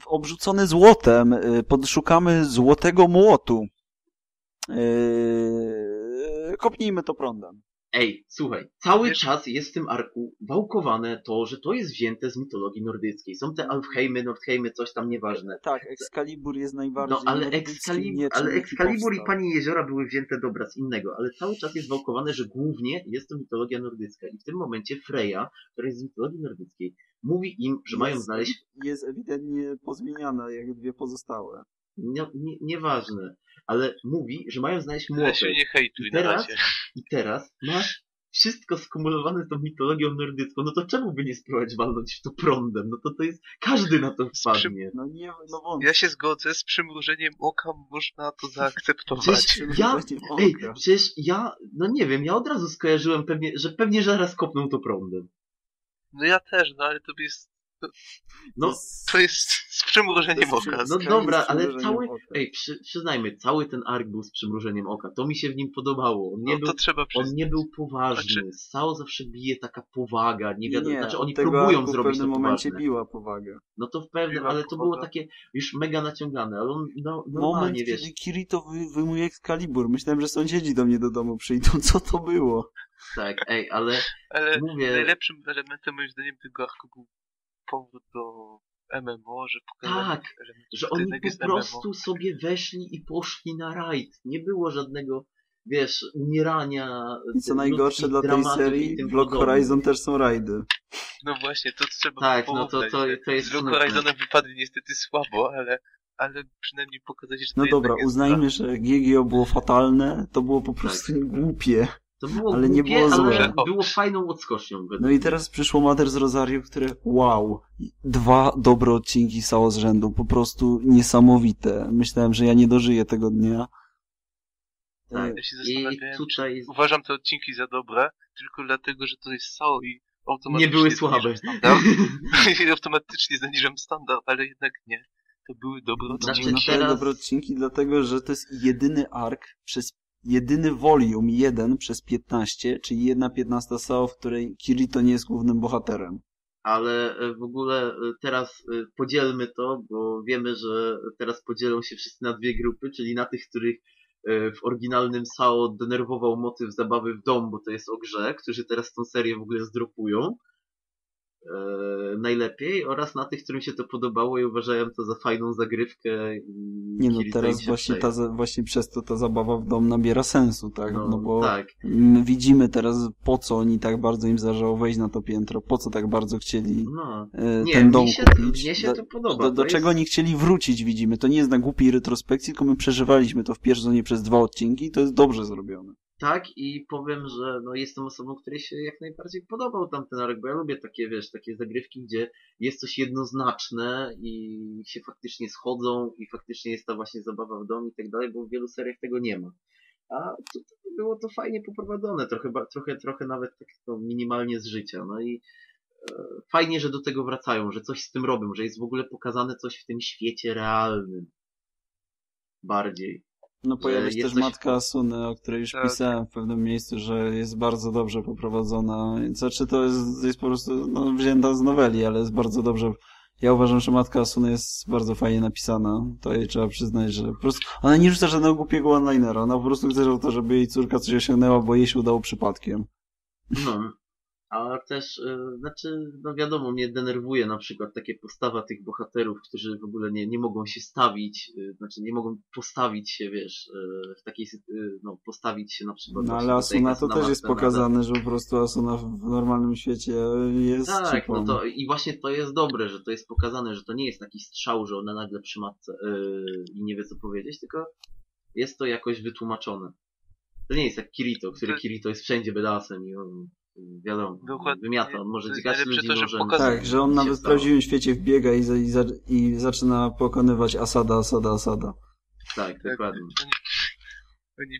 Speaker 1: w- obrzucony złotem. e, Podszukamy złotego młotu. E, Kopnijmy to prądem.
Speaker 2: Ej, słuchaj, cały czas jest w tym arku wałkowane to, że to jest wzięte z mitologii nordyckiej. Są te Alfheimy, Nordheimy, coś tam nieważne.
Speaker 1: Tak, Excalibur jest najbardziej
Speaker 2: No ale
Speaker 1: mieczem,
Speaker 2: ale Excalibur i. Pani Jeziora były wzięte dobra z innego, ale cały czas jest wałkowane, że głównie jest to mitologia nordycka. I w tym momencie Freya, która jest z mitologii nordyckiej, mówi im, że mają
Speaker 1: Jest-
Speaker 2: znaleźć
Speaker 1: Jest ewidentnie pozmieniana, jak dwie pozostałe.
Speaker 2: nie, nie, nieważne, ale mówi, że mają znaleźć młotek.
Speaker 3: nie hejtuj
Speaker 2: I
Speaker 3: na
Speaker 2: teraz-
Speaker 3: razie.
Speaker 2: I teraz masz wszystko skumulowane z tą mitologią nordycką, no to czemu by nie spróbować walnąć w to prądem? No to to jest, każdy na to wpadnie.
Speaker 1: No nie, no wątpię.
Speaker 3: Ja się zgodzę, z przymrużeniem oka można to zaakceptować.
Speaker 2: Przecież ja, ej, przecież ja, no nie wiem, ja od razu skojarzyłem pewnie, że pewnie zaraz kopną to prądem.
Speaker 3: No ja też, no ale to jest,
Speaker 2: No,
Speaker 3: to jest z przymrużeniem oka.
Speaker 2: no dobra, ale cały,
Speaker 1: oka.
Speaker 2: ej, przy, przyznajmy, cały ten ark był z przymrużeniem oka, to mi się w nim podobało. On nie,
Speaker 3: No
Speaker 2: był,
Speaker 3: to trzeba
Speaker 2: on nie był poważny,
Speaker 3: Znaczy-
Speaker 2: Sao zawsze bije taka powaga, nie wiadomo,
Speaker 1: nie,
Speaker 2: znaczy oni
Speaker 1: tego
Speaker 2: próbują zrobić
Speaker 1: w
Speaker 2: to
Speaker 1: pewnym momencie
Speaker 2: poważne.
Speaker 1: biła powagę.
Speaker 2: No to w pewnym,
Speaker 3: Biła
Speaker 2: ale to
Speaker 3: powaga.
Speaker 2: było takie już mega naciągane, ale on no,
Speaker 1: Moment,
Speaker 2: normalnie, wiesz,
Speaker 1: kiedy Kirito wy, wyjmuje Excalibur. Myślałem, że sąsiedzi do mnie do domu przyjdą. Co to było?
Speaker 2: tak, ej, ale
Speaker 3: Ale
Speaker 2: mówię,
Speaker 3: najlepszym elementem moim zdaniem tego arku był powrót do MMO, że
Speaker 2: Tak, że oni po
Speaker 3: jest
Speaker 2: prostu sobie weszli i poszli na rajd. Nie było żadnego, wiesz, umierania.
Speaker 1: I co najgorsze dla tej serii, Block. Horizon też są rajdy.
Speaker 3: No właśnie, to trzeba
Speaker 2: Tak, no to- to- to jest
Speaker 3: Z
Speaker 2: smutne.
Speaker 3: Horizonem wypadli niestety słabo, ale, ale przynajmniej pokazać, że
Speaker 1: No dobra,
Speaker 3: jest
Speaker 1: uznajmy, że GGO było fatalne, to było po prostu głupie.
Speaker 2: To było
Speaker 1: Ale nie
Speaker 2: głupie,
Speaker 1: było
Speaker 2: ale
Speaker 1: złe.
Speaker 2: było fajną odskocznią.
Speaker 1: No i teraz przyszło Mater z Rosario, które wow, dwa dobre odcinki SAO z rzędu, po prostu niesamowite. Myślałem, że ja nie dożyję tego dnia.
Speaker 2: Tak.
Speaker 3: Ja się zastanawiałem,
Speaker 2: tutaj
Speaker 3: uważam te odcinki za dobre, tylko dlatego, że to jest SAO i automatycznie
Speaker 2: nie były słabe.
Speaker 3: I automatycznie zaniżam standard, ale jednak nie. To były dobre
Speaker 2: Znaczy,
Speaker 3: odcinki.
Speaker 1: na
Speaker 2: teraz-
Speaker 1: teraz... dobre odcinki, dlatego że to jest jedyny ark przez jedyny volume, jeden przez 15, czyli jedna 15 SAO, w której Kirito nie jest głównym bohaterem.
Speaker 2: Ale e, w ogóle e, teraz e, podzielmy to, bo wiemy, że teraz podzielą się wszyscy na dwie grupy, czyli na tych, których w oryginalnym SAO denerwował motyw zabawy w dom, bo to jest o grze, którzy teraz tą serię w ogóle zdropują najlepiej, oraz na tych, którym się to podobało i uważają to za fajną zagrywkę.
Speaker 1: Nie no, teraz właśnie, ta, właśnie przez to ta zabawa w dom nabiera sensu, tak? No, bo
Speaker 2: tak.
Speaker 1: my widzimy teraz, po co oni tak bardzo im zależało wejść na to piętro, po co tak bardzo chcieli
Speaker 2: No.
Speaker 1: e,
Speaker 2: Nie,
Speaker 1: ten dom
Speaker 2: się,
Speaker 1: kupić.
Speaker 2: mnie się to podoba.
Speaker 1: do, do
Speaker 2: to
Speaker 1: czego
Speaker 2: jest...
Speaker 1: oni chcieli wrócić, widzimy. To nie jest na głupiej retrospekcji, tylko my przeżywaliśmy to w pierwszej przez dwa odcinki i to jest dobrze zrobione.
Speaker 2: Tak i powiem, że no jestem osobą, której się jak najbardziej podobał tamten arek, bo ja lubię takie, wiesz, takie zagrywki, gdzie jest coś jednoznaczne i się faktycznie schodzą i faktycznie jest ta właśnie zabawa w dom i tak dalej, bo w wielu seriach tego nie ma. A tutaj było to fajnie poprowadzone, trochę, trochę, trochę nawet tak no, minimalnie z życia. No i e, fajnie, że do tego wracają, że coś z tym robią, że jest w ogóle pokazane coś w tym świecie realnym. Bardziej.
Speaker 1: No pojawia się też matka Asuny, o której już
Speaker 3: Tak.
Speaker 1: pisałem w pewnym miejscu, że jest bardzo dobrze poprowadzona. Znaczy to jest, jest po prostu no, wzięta z noweli, ale jest bardzo dobrze. Ja uważam, że matka Asuny jest bardzo fajnie napisana. To jej trzeba przyznać, że po prostu ona nie rzuca żadnego głupiego one-linera. Ona po prostu chce, to, żeby jej córka coś osiągnęła, bo jej się udało przypadkiem.
Speaker 2: No. A też, e, znaczy, no wiadomo, mnie denerwuje na przykład takie postawa tych bohaterów, którzy w ogóle nie, nie mogą się stawić, e, znaczy nie mogą postawić się, wiesz, e, w takiej, no postawić się na przykład
Speaker 1: No ale Asuna to też jest pokazane, że po prostu Asuna w normalnym świecie jest
Speaker 2: Tak,
Speaker 1: cipą.
Speaker 2: no to i właśnie to jest dobre, że to jest pokazane, że to nie jest taki strzał, że ona nagle przy matce yy, i nie wie co powiedzieć, tylko jest to jakoś wytłumaczone. To nie jest jak Kirito, który
Speaker 3: To-
Speaker 2: Kirito jest wszędzie bydasem i on, wiadomo,
Speaker 3: Dokładnie.
Speaker 2: wymiata, on może
Speaker 3: najlepsze
Speaker 2: ludzi
Speaker 3: to, że
Speaker 2: nożem.
Speaker 3: pokazuje-
Speaker 1: Tak, że on nawet w prawdziwym świecie wbiega i, i, i zaczyna pokonywać Asada, Asada, Asada.
Speaker 2: Tak,
Speaker 3: Tak,
Speaker 2: dokładnie.
Speaker 3: Oni,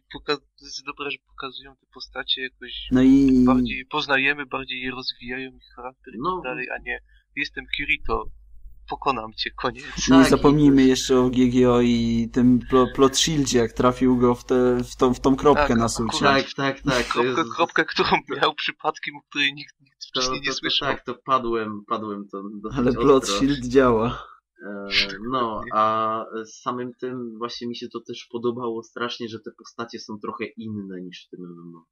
Speaker 3: że pokazują te postacie jakoś
Speaker 1: No i
Speaker 3: bardziej poznajemy, bardziej je rozwijają ich charakter i
Speaker 2: No.
Speaker 3: tak dalej, a nie jestem Kirito, pokonam cię, koniec.
Speaker 1: nie
Speaker 2: tak,
Speaker 1: zapomnijmy
Speaker 2: i-
Speaker 1: jeszcze o GGO i tym plo, plot shieldzie, jak trafił go w, te, w, tą, w tą kropkę
Speaker 3: Tak,
Speaker 1: na sulcie.
Speaker 2: Tak, tak, tak.
Speaker 3: Kropkę,
Speaker 2: jest,
Speaker 3: kropkę, którą miał przypadkiem, o której nikt, nikt
Speaker 2: to,
Speaker 3: wcześniej
Speaker 2: to,
Speaker 3: nie słyszał.
Speaker 2: tak, to padłem, padłem to
Speaker 1: Ale plot
Speaker 2: ostro.
Speaker 1: shield działa.
Speaker 2: E, No, a z samym tym właśnie mi się to też podobało strasznie, że te postacie są trochę inne niż w tym MMO.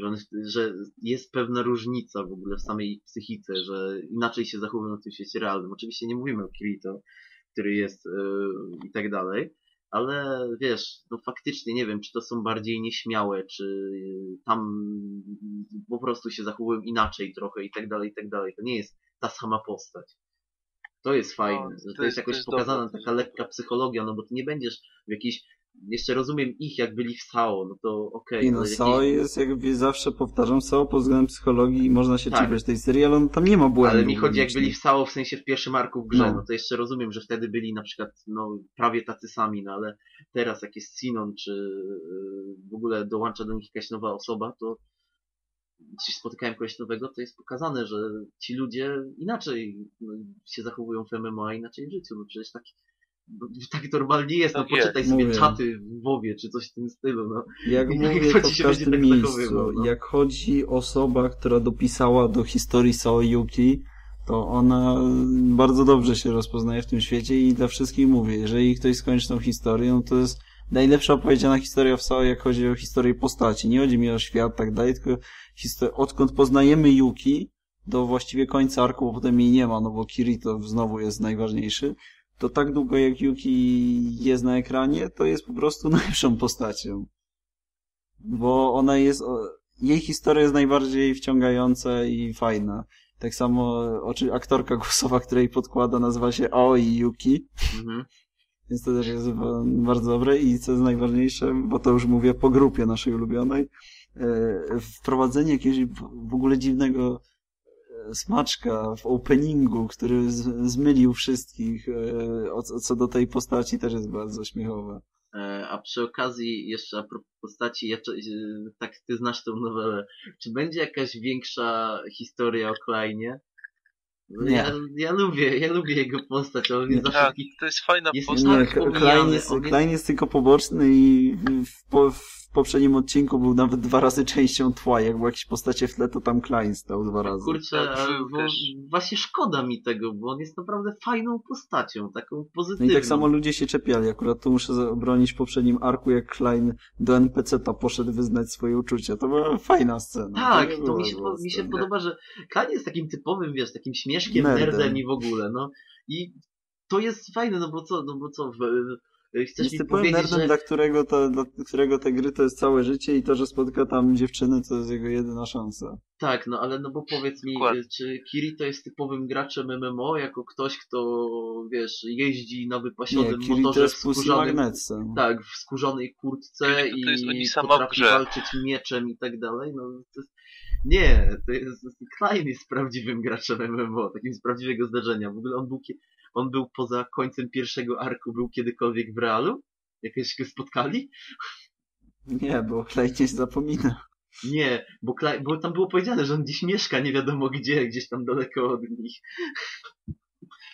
Speaker 2: Że, one, że jest pewna różnica w ogóle w samej psychice, że inaczej się zachowują w tym świecie realnym. Oczywiście nie mówimy o Kirito, który jest e, i tak dalej, ale wiesz, no faktycznie nie wiem, czy to są bardziej nieśmiałe, czy tam po prostu się zachowują inaczej trochę i tak dalej, i tak dalej. To nie jest ta sama postać. To jest fajne,
Speaker 3: No,
Speaker 2: że
Speaker 3: to
Speaker 2: to, jest
Speaker 3: jest-
Speaker 2: jakoś
Speaker 3: to jest
Speaker 2: pokazana
Speaker 3: dobre, to
Speaker 2: taka lekka psychologia, no bo ty nie będziesz w jakiejś, jeszcze rozumiem ich jak byli w SAO, no to okej.
Speaker 1: I no, Sao
Speaker 2: jakiej-
Speaker 1: jest, jak zawsze powtarzam, Sao pod względem psychologii i można się
Speaker 2: Tak.
Speaker 1: czepiać tej serii, ale on tam nie ma błędu.
Speaker 2: Ale mi chodzi jak byli w SAO w sensie w pierwszym arku w grze,
Speaker 1: No.
Speaker 2: no. to jeszcze rozumiem, że wtedy byli na przykład no, prawie tacy sami, no ale teraz jak jest Sinon, czy yy, w ogóle dołącza do nich jakaś nowa osoba, to czy spotykają kogoś nowego, to jest pokazane, że ci ludzie inaczej no, się zachowują w MMO, a inaczej w życiu. No przecież tak, no, tak normalnie jest, no
Speaker 3: Tak jest.
Speaker 2: poczytaj sobie
Speaker 1: Mówię.
Speaker 2: czaty w WoWie, czy coś w tym stylu, no.
Speaker 1: Jak
Speaker 2: I
Speaker 1: mówię to
Speaker 2: się będzie tak
Speaker 1: miejscu,
Speaker 2: zachowywał, no.
Speaker 1: jak chodzi osoba, która dopisała do historii Sao Yuki, to ona bardzo dobrze się rozpoznaje w tym świecie i dla wszystkich mówię, jeżeli ktoś skończy tą historię, no to jest najlepsza opowiedziana historia w Sao, jak chodzi o historię postaci. Nie chodzi mi o świat, tak dalej, tylko histo- odkąd poznajemy Yuki, do właściwie końca arku, bo potem jej nie ma, no bo Kirito znowu jest najważniejszy, to tak długo jak Yuki jest na ekranie, to jest po prostu najlepszą postacią. Bo ona jest, jej historia jest najbardziej wciągająca i fajna. Tak samo oczy, aktorka głosowa, której podkłada, nazywa się Aoi Yuki,
Speaker 2: Mhm.
Speaker 1: więc to też jest ba- bardzo dobre i co jest najważniejsze, bo to już mówię po grupie naszej ulubionej, e, wprowadzenie jakiegoś w ogóle dziwnego smaczka w openingu, który z, zmylił wszystkich e, o, co- do tej postaci też jest bardzo śmiechowe.
Speaker 2: E, A przy okazji, jeszcze a propos postaci, ja, e, tak ty znasz tą nowelę, czy będzie jakaś większa historia o Klainie?
Speaker 1: Nie.
Speaker 2: Ja, ja lubię, ja lubię jego postać, ale on jest
Speaker 1: Nie.
Speaker 2: zawsze
Speaker 3: Tak,
Speaker 2: taki...
Speaker 3: to jest fajna
Speaker 2: Jest-
Speaker 3: postać.
Speaker 1: Nie, Klein jest, Klein jest tylko poboczny i w, w, po, w poprzednim odcinku był nawet dwa razy częścią tła. Jak były jakieś postacie w tle, to tam Klein stał dwa razy.
Speaker 2: Kurczę,
Speaker 3: Tak, był
Speaker 2: bo właśnie szkoda mi tego, bo on jest naprawdę fajną postacią, taką
Speaker 1: No
Speaker 2: pozytywną.
Speaker 1: i tak samo ludzie się czepiali. Akurat tu muszę obronić w poprzednim arku, jak Klein do NPC-ta poszedł wyznać swoje uczucia. To była fajna scena.
Speaker 2: Tak, to
Speaker 1: była
Speaker 2: mi się, mi się podoba, że Klein jest takim typowym, wiesz, takim śmieszkiem,
Speaker 1: Nerdem.
Speaker 2: nerdem, i w ogóle, no. I to jest fajne, no bo co, no bo co, w, e, chcesz
Speaker 1: Jest
Speaker 2: mi powiedzieć,
Speaker 1: nerdem,
Speaker 2: że...
Speaker 1: dla, którego to, dla którego te gry to jest całe życie i to, że spotka tam dziewczyny, to jest jego jedyna szansa.
Speaker 2: Tak, no ale no bo powiedz mi,
Speaker 3: Dokładnie.
Speaker 2: czy Kirito jest typowym graczem MMO, jako ktoś, kto, wiesz, jeździ na
Speaker 1: Nie,
Speaker 2: wypasionym
Speaker 1: Kirito
Speaker 2: motorze w.
Speaker 1: Magnetsem.
Speaker 2: Tak, w skórzanej kurtce i potrafi walczyć mieczem i tak dalej, no to jest... Nie, to jest, Klein jest prawdziwym graczem MMO, takim z prawdziwego zdarzenia. W ogóle on był, on był poza końcem pierwszego arku, był kiedykolwiek w realu? Jakieś się spotkali?
Speaker 1: Nie, bo nie zapomina.
Speaker 2: Nie, bo, Klein, bo tam było powiedziane, że on gdzieś mieszka, nie wiadomo gdzie, gdzieś tam daleko od nich.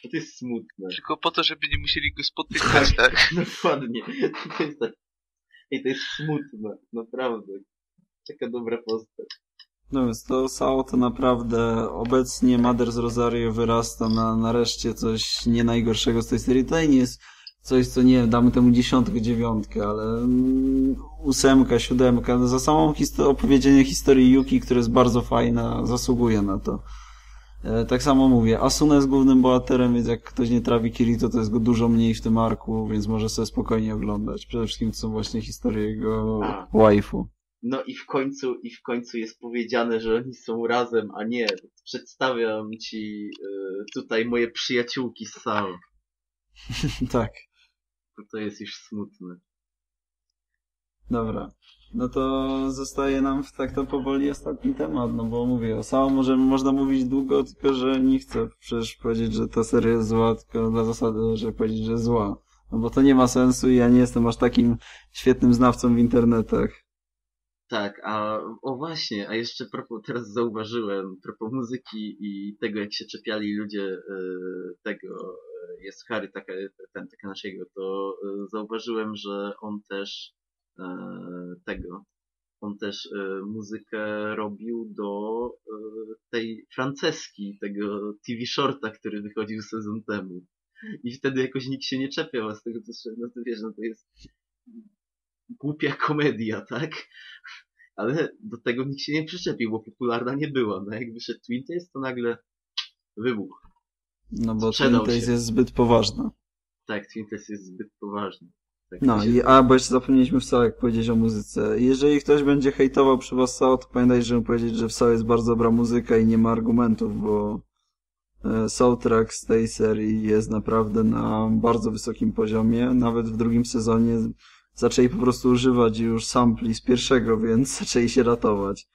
Speaker 2: To jest smutne.
Speaker 3: Tylko po to, żeby nie musieli go spotykać, tak?
Speaker 2: Dokładnie. To jest tak. Ej, to jest smutne, naprawdę. Taka dobra postać.
Speaker 1: No więc to Sao to naprawdę obecnie Mother z Rosario wyrasta na nareszcie coś nie najgorszego z tej serii. Tutaj nie jest coś, co nie wiem, damy temu dziesiątkę, dziewiątkę, ale mm, ósemka, siódemka, no za samą histo- opowiedzenie historii Yuki, która jest bardzo fajna, zasługuje na to. E, tak samo mówię, Asuna jest głównym bohaterem, więc jak ktoś nie trawi Kirito, to jest go dużo mniej w tym arku, więc może sobie spokojnie oglądać. Przede wszystkim to są właśnie historie jego waifu.
Speaker 2: No i w końcu, i w końcu jest powiedziane, że oni są razem, a nie. Przedstawiam ci y, tutaj moje przyjaciółki z Sao.
Speaker 1: tak.
Speaker 2: To jest już smutne.
Speaker 1: Dobra. No to zostaje nam w tak to powoli ostatni temat, no bo mówię, o Sao możemy, można mówić długo, tylko że nie chcę przecież powiedzieć, że ta seria jest zła, tylko dla zasady, że powiedzieć, że zła. No bo to nie ma sensu i ja nie jestem aż takim świetnym znawcą w internetach.
Speaker 2: Tak, a o właśnie, a jeszcze propos, teraz zauważyłem, propos muzyki i tego, jak się czepiali ludzie y, tego, y, jest Harry taka, ten, taka naszego, to y, zauważyłem, że on też tego, on też muzykę robił do tej Franceski, tego TV Shorta, który wychodził sezon temu. I wtedy jakoś nikt się nie czepiał, a z tego co no to wiesz, no to jest głupia komedia, tak? Ale do tego nikt się nie przyczepił, bo popularna nie była. No jak wyszedł Twin Tails, to nagle wybuch.
Speaker 1: No bo
Speaker 2: Sprzedał
Speaker 1: Twin Tails
Speaker 2: się.
Speaker 1: jest zbyt poważna.
Speaker 2: Tak, Twin Tails jest zbyt poważny. Tak
Speaker 1: No, i, a bo jeszcze zapomnieliśmy w jak powiedzieć o muzyce. Jeżeli ktoś będzie hejtował przy was SAO, to pamiętaj, żeby powiedzieć, że w SAO jest bardzo dobra muzyka i nie ma argumentów, bo e, soundtrack z tej serii jest naprawdę na bardzo wysokim poziomie. Nawet w drugim sezonie zaczęli po prostu używać już sampli z pierwszego, więc zaczęli się ratować.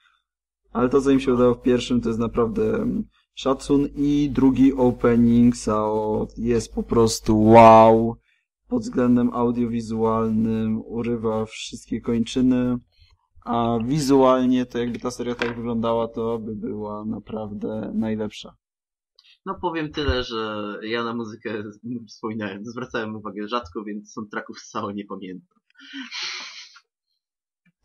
Speaker 1: Ale to, co im się udało w pierwszym, to jest naprawdę mm, szacun i drugi opening SAO jest po prostu wow pod względem audiowizualnym urywa wszystkie kończyny, a wizualnie to jakby ta seria tak wyglądała, to by była naprawdę najlepsza.
Speaker 2: No powiem tyle, że ja na muzykę wspominałem, zwracałem uwagę rzadko, więc soundtracków z Sao nie pamiętam.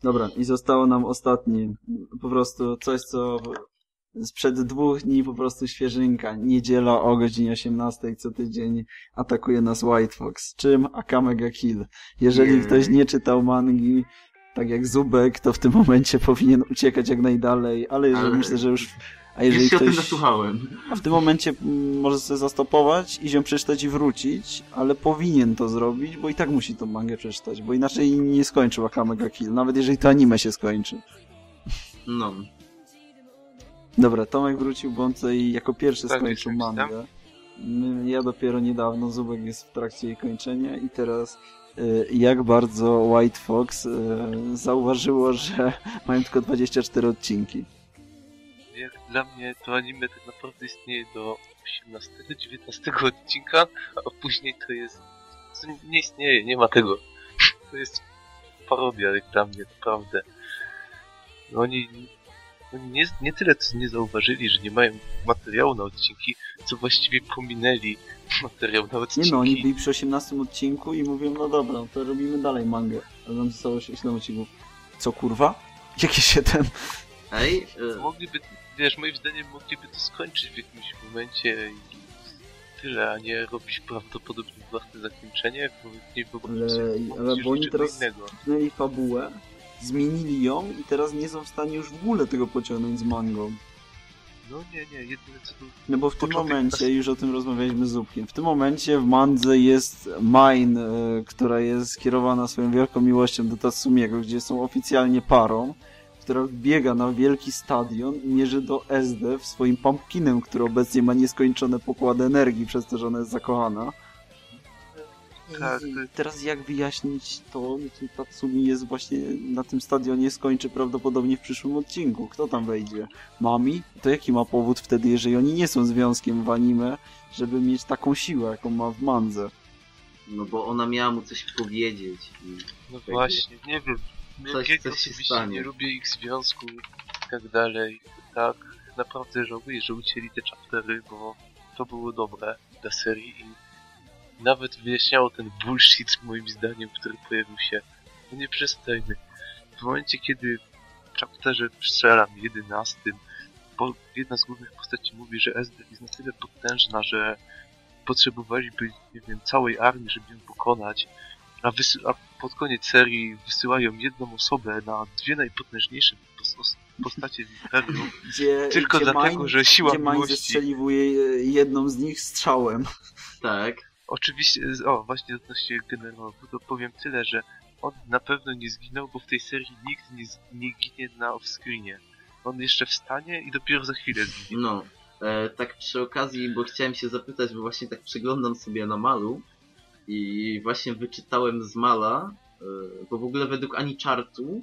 Speaker 1: Dobra, i zostało nam ostatni, po prostu coś, co sprzed dwóch dni po prostu świeżynka. Niedziela o godzinie 18 co tydzień atakuje nas White Fox. Czym? Akamega Kill. Jeżeli ktoś nie czytał mangi, tak jak Zubek, to w tym momencie powinien uciekać jak najdalej, ale
Speaker 2: Ale-
Speaker 1: myślę, że już... A
Speaker 2: Już
Speaker 1: jeżeli
Speaker 2: się o tym nasłuchałem.
Speaker 1: A w tym momencie mm, może sobie zastopować, iść ją przeczytać i wrócić, ale powinien to zrobić, bo i tak musi tą mangę przeczytać, bo inaczej nie skończył Akamega Kill, nawet jeżeli to anime się skończy.
Speaker 2: No.
Speaker 1: Dobra, Tomek wrócił, bo on tutaj jako pierwszy
Speaker 3: Tak,
Speaker 1: skończył mangę. My- Ja dopiero niedawno, Zubek jest w trakcie jej kończenia i teraz y, jak bardzo White Fox y, zauważyło, że mają tylko 24 odcinki.
Speaker 3: Jak dla mnie to anime tak naprawdę istnieje do 18-19 odcinka, a później to jest... To nie- nie istnieje, nie ma tego. To jest parodia jak dla mnie, naprawdę. Oni, oni nie, nie tyle co nie zauważyli, że nie mają materiału na odcinki, co właściwie pominęli materiał na odcinki.
Speaker 1: Nie no, oni byli przy 18 odcinku i mówią, no dobra, to robimy dalej mangę. Ale nam zostało 7 odcinków. Co kurwa? Jakie się ten...
Speaker 2: Ej, e,
Speaker 3: Mogliby, wiesz, moim zdaniem mogliby to skończyć w jakimś momencie i tyle, a nie robić prawdopodobnie własne zakończenie, bo nie wyobrażam
Speaker 1: Ale-
Speaker 3: sobie
Speaker 1: ale bo oni teraz-. Zmienili fabułę, zmienili ją i teraz nie są w stanie już w ogóle tego pociągnąć z mangą.
Speaker 3: No nie, nie, jedyne co tu...
Speaker 1: No bo w tym momencie,
Speaker 3: nas-
Speaker 1: już o tym rozmawialiśmy z Zupkiem, w tym momencie w mandze jest Mine, e, która jest skierowana swoją wielką miłością do Tatsumiego, gdzie są oficjalnie parą, która biega na wielki stadion i mierzy do SD w swoim pumpkinem, który obecnie ma nieskończone pokłady energii, przez to, że ona jest zakochana.
Speaker 3: Tak,
Speaker 1: teraz jak wyjaśnić to, że Tatsumi jest właśnie na tym stadionie, skończy prawdopodobnie w przyszłym odcinku. Kto tam wejdzie? Mami? To jaki ma powód wtedy, jeżeli oni nie są związkiem w anime, żeby mieć taką siłę, jaką ma w mandze?
Speaker 2: no bo ona miała mu coś powiedzieć. I...
Speaker 3: No właśnie, nie wiem.
Speaker 2: Coś- coś się
Speaker 3: osobiście
Speaker 2: stanie.
Speaker 3: nie lubię ich związku i tak dalej. Tak, naprawdę żałuję, że ucięli te chaptery, bo to było dobre dla serii i nawet wyjaśniało ten bullshit moim zdaniem, który pojawił się. No nie przestajmy. W momencie, kiedy w chapterze strzelam 11, bo jedna z głównych postaci mówi, że SD jest na tyle potężna, że potrzebowaliby, nie wiem, całej armii, żeby ją pokonać, a, wysy- a pod koniec serii wysyłają jedną osobę na dwie najpotężniejsze pos- postacie w Imperium,
Speaker 1: Gdzie,
Speaker 3: tylko
Speaker 1: gdzie
Speaker 3: dlatego, że siła
Speaker 1: gdzie
Speaker 3: miłości...
Speaker 1: zestrzeliwuje e, jedną z nich strzałem.
Speaker 2: Tak.
Speaker 3: Oczywiście, o właśnie odnośnie generałów, to powiem tyle, że on na pewno nie zginął, bo w tej serii nikt nie, nie ginie na offscreenie. On jeszcze wstanie i dopiero za chwilę zginie.
Speaker 2: No, e, tak przy okazji, bo chciałem się zapytać, bo właśnie tak przeglądam sobie na malu i właśnie wyczytałem z mala, e, bo w ogóle według Anichartu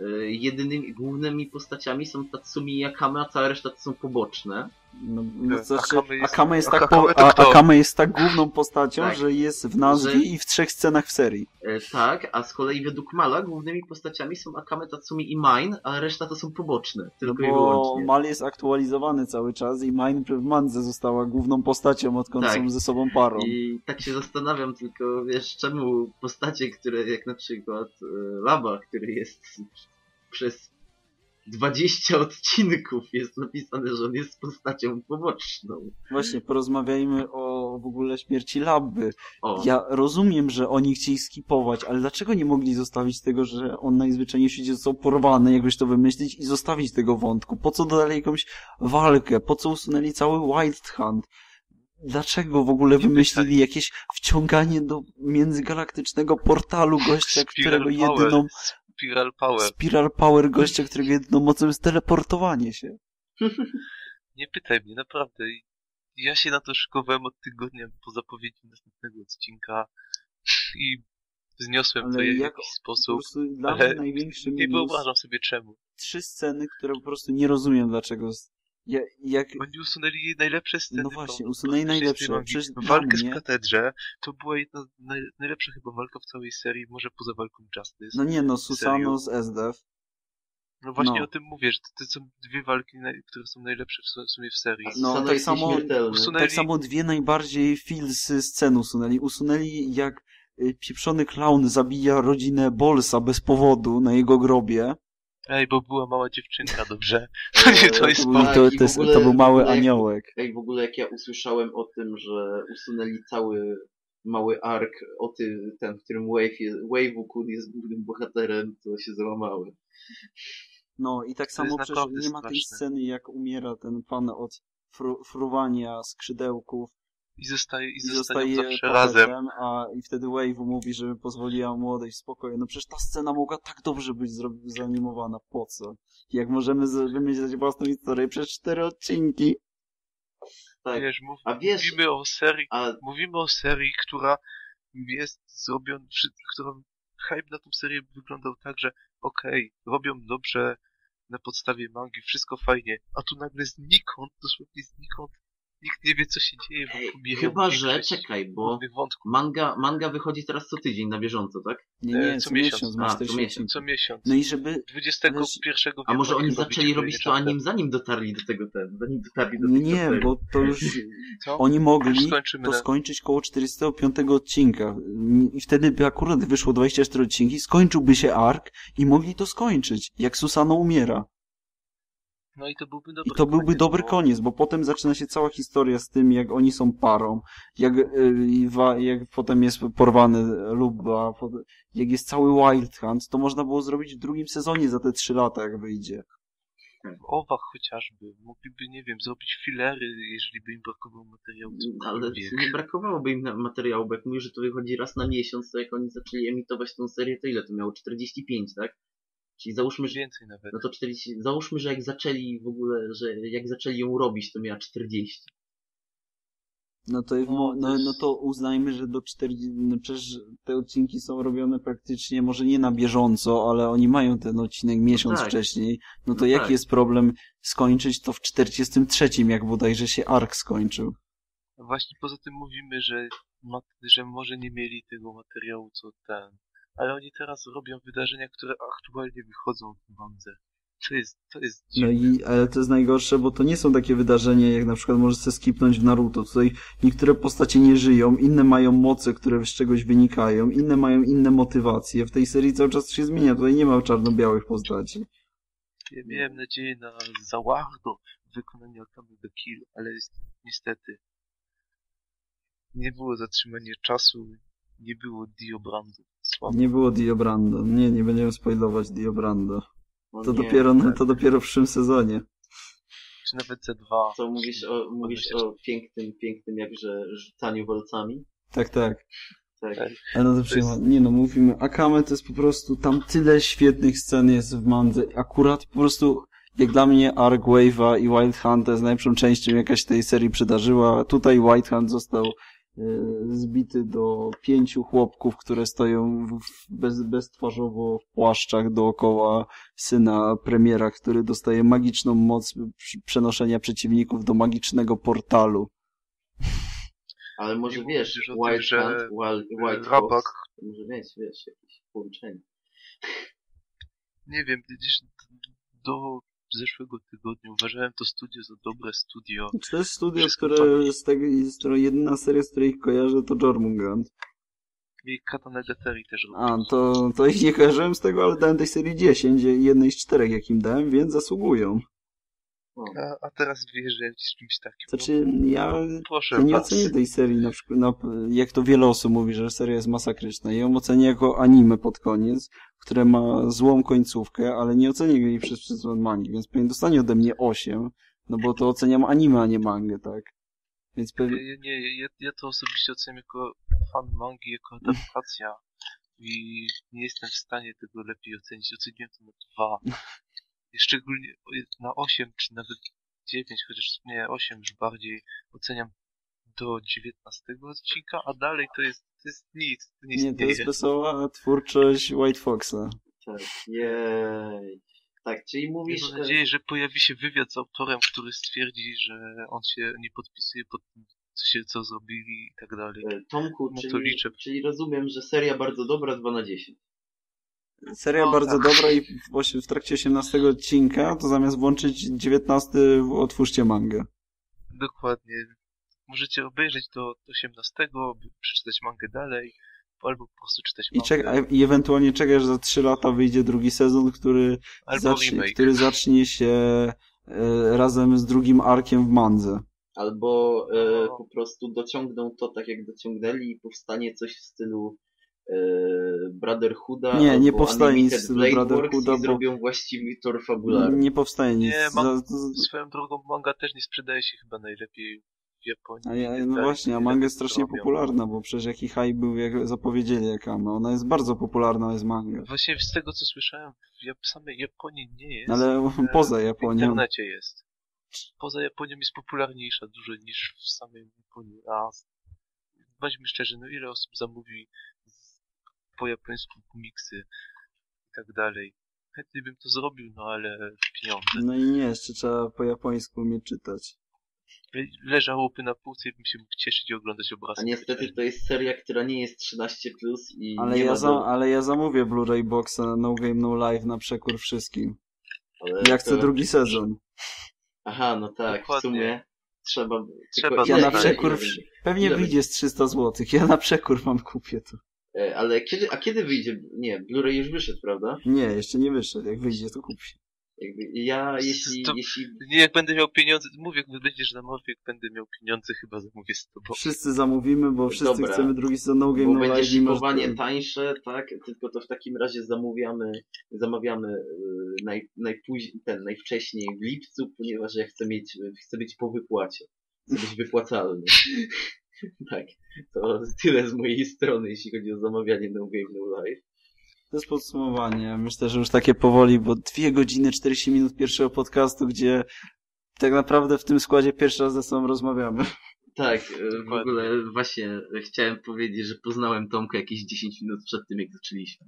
Speaker 2: e, jedynymi głównymi postaciami są Tatsumi i Akame, a cała reszta to są poboczne.
Speaker 1: No, no,
Speaker 3: Tak,
Speaker 1: to znaczy,
Speaker 3: Akame jest-
Speaker 1: Akame jest tak,
Speaker 3: Akame
Speaker 1: po, a? Akame jest tak główną postacią,
Speaker 2: Tak.
Speaker 1: że jest w nazwie
Speaker 2: Że-
Speaker 1: i w trzech scenach w serii.
Speaker 2: E, tak, a z kolei według mala głównymi postaciami są Akame, Tatsumi i Mine, a reszta to są poboczne,
Speaker 1: No
Speaker 2: tylko i
Speaker 1: bo
Speaker 2: wyłącznie.
Speaker 1: Mal jest aktualizowany cały czas i Mine w Mandze została główną postacią, odkąd
Speaker 2: Tak.
Speaker 1: są ze sobą parą.
Speaker 2: I tak się zastanawiam tylko, wiesz, czemu postacie, które jak na przykład e, Laba, który jest przez 20 odcinków jest napisane, że on jest postacią poboczną.
Speaker 1: Właśnie, porozmawiajmy o w ogóle śmierci Labby.
Speaker 2: O,
Speaker 1: Ja rozumiem, że oni chcieli skipować, ale dlaczego nie mogli zostawić tego, że on najzwyczajniej w świecie został porwany, jakbyś to wymyślić i zostawić tego wątku? Po co dodali jakąś walkę? Po co usunęli cały Wild Hunt? Dlaczego w ogóle wymyślili jakieś wciąganie do międzygalaktycznego portalu gościa, którego jedyną
Speaker 3: Spiral Power.
Speaker 1: Spiral Power gościa, którego jedyną mocą jest teleportowanie się.
Speaker 3: Nie pytaj mnie, naprawdę. Ja się na to szykowałem od tygodnia po zapowiedzi następnego odcinka i zniosłem
Speaker 1: Ale
Speaker 3: to w
Speaker 1: jak-
Speaker 3: jakiś
Speaker 1: Po
Speaker 3: sposób.
Speaker 1: prostu dla
Speaker 3: Ale
Speaker 1: mnie największy
Speaker 3: Nie wyobrażam sobie czemu.
Speaker 1: trzy sceny, które po prostu nie rozumiem dlaczego. Ja, jak,
Speaker 3: Oni usunęli najlepsze sceny.
Speaker 1: No właśnie, usunęli najlepsze. Przecież
Speaker 3: Walkę
Speaker 1: mnie-
Speaker 3: z katedrze to była jedna z naj, najlepsza chyba walka w całej serii, może poza walką Justice.
Speaker 1: no nie no? Susano z SDF.
Speaker 3: No właśnie
Speaker 1: no.
Speaker 3: o tym mówię, że to, to są dwie walki, które są najlepsze w su- w sumie w serii.
Speaker 1: no,
Speaker 2: Susano
Speaker 1: tak samo-
Speaker 3: usunęli-
Speaker 1: Tak samo dwie najbardziej feelsy scen usunęli. Usunęli jak y, pieprzony clown zabija rodzinę Bolsa bez powodu na jego grobie.
Speaker 3: Ej, bo była mała dziewczynka, dobrze? To nie, to jest
Speaker 1: To był, to, to, jest,
Speaker 2: ogóle-
Speaker 1: to był mały
Speaker 2: ogóle jak-
Speaker 1: aniołek.
Speaker 2: Jak w ogóle jak ja usłyszałem o tym, że usunęli cały mały ark o ty, ten, w którym Wave jest, Wave Kun jest głównym bohaterem, to się załamałem.
Speaker 1: No i tak
Speaker 3: To
Speaker 1: samo przecież nie ma tej
Speaker 3: straszne.
Speaker 1: sceny jak umiera ten pan od fru, fruwania skrzydełków
Speaker 3: I zostaje, i
Speaker 1: i zostaje
Speaker 3: zawsze razem.
Speaker 1: a i wtedy Wave mówi, że pozwoliła mu odejść w spokoju. No przecież ta scena mogła tak dobrze być zanimowana. Po co? Jak możemy wymyśleć własną historię przez cztery odcinki?
Speaker 2: Tak.
Speaker 3: Wiesz, mów,
Speaker 2: A wiesz-
Speaker 3: mówimy o serii,
Speaker 2: A
Speaker 3: mówimy o serii, która jest zrobiona, która hype na tą serię wyglądał tak, że okej, robią dobrze na podstawie mangi, wszystko fajnie, a tu nagle znikąd, dosłownie znikąd, nikt nie wie co się dzieje, bo
Speaker 2: Ej, chyba, że, czekaj, bo manga, manga wychodzi teraz co tydzień na bieżąco, tak?
Speaker 1: Nie,
Speaker 3: E,
Speaker 1: nie,
Speaker 3: co
Speaker 1: co,
Speaker 3: miesiąc.
Speaker 1: miesiąc,
Speaker 2: A,
Speaker 1: masz
Speaker 2: co
Speaker 1: 40
Speaker 2: miesiąc.
Speaker 3: Co miesiąc.
Speaker 1: No i żeby...
Speaker 3: 21
Speaker 2: A może oni zaczęli robić to anim, zanim dotarli do tego ten, zanim dotarli do
Speaker 1: Nie,
Speaker 2: tych
Speaker 1: nie, bo to już...
Speaker 3: Co?
Speaker 1: Oni mogli to skończyć koło 45 odcinka. I wtedy by akurat wyszło 24 odcinki, skończyłby się ark i mogli to skończyć, jak Susano umiera.
Speaker 3: No i to byłby
Speaker 1: I
Speaker 3: dobry
Speaker 1: to byłby
Speaker 3: koniec,
Speaker 1: dobry
Speaker 3: bo-
Speaker 1: koniec, bo potem zaczyna się cała historia z tym, jak oni są parą, jak, y, i wa- jak potem jest porwany Luba, jak jest cały Wild Hunt, to można było zrobić w drugim sezonie za te 3 lata, jak wyjdzie.
Speaker 3: W owach chociażby. Mogliby, nie wiem, zrobić filery, jeżeli by im brakowało materiału.
Speaker 2: Ale nie brakowałoby im materiału, bo jak mówisz, że to wychodzi raz na miesiąc, to jak oni zaczęli emitować tą serię, to ile to miało? 45, tak? Czyli załóżmy, że
Speaker 3: Więcej nawet.
Speaker 2: No to 40, załóżmy, że jak zaczęli w ogóle, że jak zaczęli ją robić, to miała 40.
Speaker 1: No to, no, no, no to uznajmy, że do 40, no przecież te odcinki są robione praktycznie, może nie na bieżąco, ale oni mają ten odcinek miesiąc
Speaker 2: tak.
Speaker 1: wcześniej. No to
Speaker 2: No
Speaker 1: jaki
Speaker 2: tak.
Speaker 1: jest problem skończyć to w 43, jak bodajże się ark skończył?
Speaker 3: Właśnie poza tym mówimy, że, że może nie mieli tego materiału co ten. Ale oni teraz robią wydarzenia, które aktualnie wychodzą w mandze. To jest, to jest
Speaker 1: No
Speaker 3: dziwne.
Speaker 1: i, ale to jest najgorsze, bo to nie są takie wydarzenia, jak na przykład możesz sobie skipnąć w Naruto. Tutaj niektóre postacie nie żyją, inne mają moce, które z czegoś wynikają, inne mają inne motywacje. W tej serii cały czas się zmienia, tutaj nie ma czarno-białych postaci.
Speaker 3: Ja miałem nadzieję na Zawardo w wykonaniu Akame the Kill, ale jest, niestety nie było zatrzymania czasu, nie było Dio Brando. Słabo.
Speaker 1: Nie było Dio Brando. Nie, nie będziemy spoilować Dio Brando.
Speaker 2: No
Speaker 1: To
Speaker 2: nie,
Speaker 1: dopiero,
Speaker 2: tak.
Speaker 1: to dopiero w przyszłym sezonie.
Speaker 3: Czy nawet C2.
Speaker 2: Co mówisz o, mówisz o pięknym, pięknym jakże rzucaniu walcami?
Speaker 1: Tak, tak.
Speaker 2: Tak.
Speaker 3: Tak.
Speaker 1: Ale no to przyjemne. Nie no, mówimy, Akame to jest po prostu, tam tyle świetnych scen jest w mandze. Akurat po prostu, jak dla mnie Ark Wave'a i Wild Hunt to jest najlepszą częścią, jaka się tej serii przydarzyła. Tutaj Wild Hunt został zbity do pięciu chłopków, które stoją w, bez, beztwarzowo w płaszczach dookoła syna premiera, który dostaje magiczną moc przenoszenia przeciwników do magicznego portalu.
Speaker 2: Ale może
Speaker 3: Nie
Speaker 2: wiesz,
Speaker 3: tym,
Speaker 2: White
Speaker 3: że
Speaker 2: Hunt, Wild, White
Speaker 3: Rabak-
Speaker 2: Fox, to może mieć, wiesz, jakieś połączenie.
Speaker 3: Nie wiem, gdzieś do zeszłego tygodnia uważałem to studio za dobre studio.
Speaker 1: Czy to jest studio,
Speaker 3: Wszystko
Speaker 1: które z tego, z którą jedyna seria, z której ich kojarzę, to Jormungand.
Speaker 3: I Katanegateri też
Speaker 1: A,
Speaker 3: robił.
Speaker 1: to, to ich nie kojarzyłem z tego, ale dałem tej serii 10, jednej z czterech, jak im dałem, więc zasługują.
Speaker 3: A, a teraz wyjeżdżałem ci z czymś takim.
Speaker 1: Znaczy, ja,
Speaker 3: no, proszę
Speaker 1: ja nie
Speaker 3: was.
Speaker 1: ocenię tej serii, na przykład, no, jak to wiele osób mówi, że seria jest masakryczna. Ja ją ocenię jako anime pod koniec, które ma złą końcówkę, ale nie ocenię jej przez przyzwyczaj mangi, więc pewnie dostanie ode mnie 8, no bo to oceniam anime, a nie mangę, tak? Więc pewnie...
Speaker 3: Ja, nie, ja, ja to osobiście oceniam jako fan mangi, jako adaptacja i nie jestem w stanie tego lepiej ocenić. Oceniłem to na dwa. I szczególnie na 8 czy nawet 9, chociaż nie 8 już bardziej oceniam do 19 odcinka, a dalej to jest, to jest nic, to nie
Speaker 1: Nie, to jest wesoła twórczość White Foxa.
Speaker 2: Tak, jej. Tak, czyli mówisz,
Speaker 3: Mam nadzieję, że pojawi się wywiad z autorem, który stwierdzi, że on się nie podpisuje pod tym, co, się, co zrobili i tak dalej.
Speaker 2: e, Tomku,
Speaker 3: No to
Speaker 2: czyli,
Speaker 3: liczę.
Speaker 2: czyli rozumiem, że seria bardzo dobra, 2 na 10.
Speaker 1: Seria
Speaker 3: No,
Speaker 1: bardzo
Speaker 3: tak.
Speaker 1: dobra i w, osi- w trakcie 18 odcinka, to zamiast włączyć 19, otwórzcie mangę.
Speaker 3: Dokładnie. Możecie obejrzeć do 18, by przeczytać mangę dalej, albo po prostu czytać
Speaker 1: I,
Speaker 3: mangę,
Speaker 1: czek- a- I ewentualnie czekasz, że za 3 lata wyjdzie drugi sezon, który,
Speaker 3: albo
Speaker 1: zacznie, który zacznie się e, razem z drugim arkiem w mandze.
Speaker 2: Albo e,
Speaker 3: No.
Speaker 2: po prostu dociągną to tak, jak dociągnęli i powstanie coś w stylu Brotherhooda
Speaker 1: Nie, nie
Speaker 2: albo
Speaker 1: powstanie nic w
Speaker 2: Blade
Speaker 1: Brotherhooda,
Speaker 2: Works
Speaker 1: bo-
Speaker 2: i zrobią właściwy tor fabularny.
Speaker 1: Nie powstaje nic.
Speaker 3: Nie, mam-
Speaker 1: Za- z-
Speaker 3: Swoją drogą manga też nie sprzedaje się chyba najlepiej w Japonii.
Speaker 1: a ja,
Speaker 3: tak
Speaker 1: no
Speaker 3: dalej.
Speaker 1: właśnie, a manga
Speaker 3: tak
Speaker 1: jest strasznie
Speaker 3: robią.
Speaker 1: popularna, bo przecież jaki hype był, jak zapowiedzieli Akame. Ona jest bardzo popularna, jest manga.
Speaker 3: Właśnie z tego co słyszałem, w samej Japonii nie jest.
Speaker 1: Ale
Speaker 3: e,
Speaker 1: poza
Speaker 3: W
Speaker 1: Japonią.
Speaker 3: internecie jest. Poza Japonią jest popularniejsza dużo niż w samej Japonii. A z- bądźmy szczerzy, no ile osób zamówi z, po japońsku komiksy i tak dalej. Chętnie bym to zrobił, no ale pieniądze.
Speaker 1: No i nie, jeszcze trzeba po japońsku umieć czytać.
Speaker 3: Le- Leżałoby na półce i bym się mógł cieszyć i oglądać
Speaker 2: A
Speaker 3: obrazki.
Speaker 2: niestety to jest seria, która nie jest 13 plus i
Speaker 1: Ale
Speaker 2: nie
Speaker 1: ja,
Speaker 2: ma do...
Speaker 1: ale ja zamówię Blu-ray Boxa No Game No Live na przekór wszystkim.
Speaker 2: ale
Speaker 1: Ja chcę
Speaker 2: to-
Speaker 1: drugi sezon.
Speaker 2: Aha, no tak,
Speaker 3: Dokładnie.
Speaker 2: w sumie trzeba...
Speaker 3: Trzeba
Speaker 1: Ja na przekór... Pewnie wyjdzie z 300 zł. Ja na przekór mam kupię to.
Speaker 2: E, Ale kiedy, a kiedy wyjdzie? Nie, Blu-ray już wyszedł, prawda?
Speaker 1: Nie, jeszcze nie wyszedł. Jak wyjdzie, to kupię.
Speaker 2: Jakby ja, jeśli,
Speaker 3: To-
Speaker 2: jeśli
Speaker 3: Nie, jak będę miał pieniądze, mówię, jak będziesz zamawiał, jak będę miał pieniądze, chyba zamówię z tobą.
Speaker 1: Wszyscy zamówimy, bo wszyscy
Speaker 2: Dobra.
Speaker 1: chcemy drugi sezon No Game
Speaker 2: bo
Speaker 1: No
Speaker 2: będzie szykowanie tańsze, tak? Tylko to w takim razie zamówiamy, zamawiamy y, naj, najpóźniej, ten, najwcześniej w lipcu, ponieważ ja chcę mieć, chcę być po wypłacie. Chcę być wypłacalny. tak. To tyle z mojej strony, jeśli chodzi o zamawianie No Game No Live.
Speaker 1: To jest podsumowanie. Myślę, że już takie powoli, bo dwie godziny, 40 minut pierwszego podcastu, gdzie tak naprawdę w tym składzie pierwszy raz ze sobą rozmawiamy.
Speaker 2: Tak, y, w ogóle właśnie chciałem powiedzieć, że poznałem Tomka jakieś 10 minut przed tym, jak zaczęliśmy.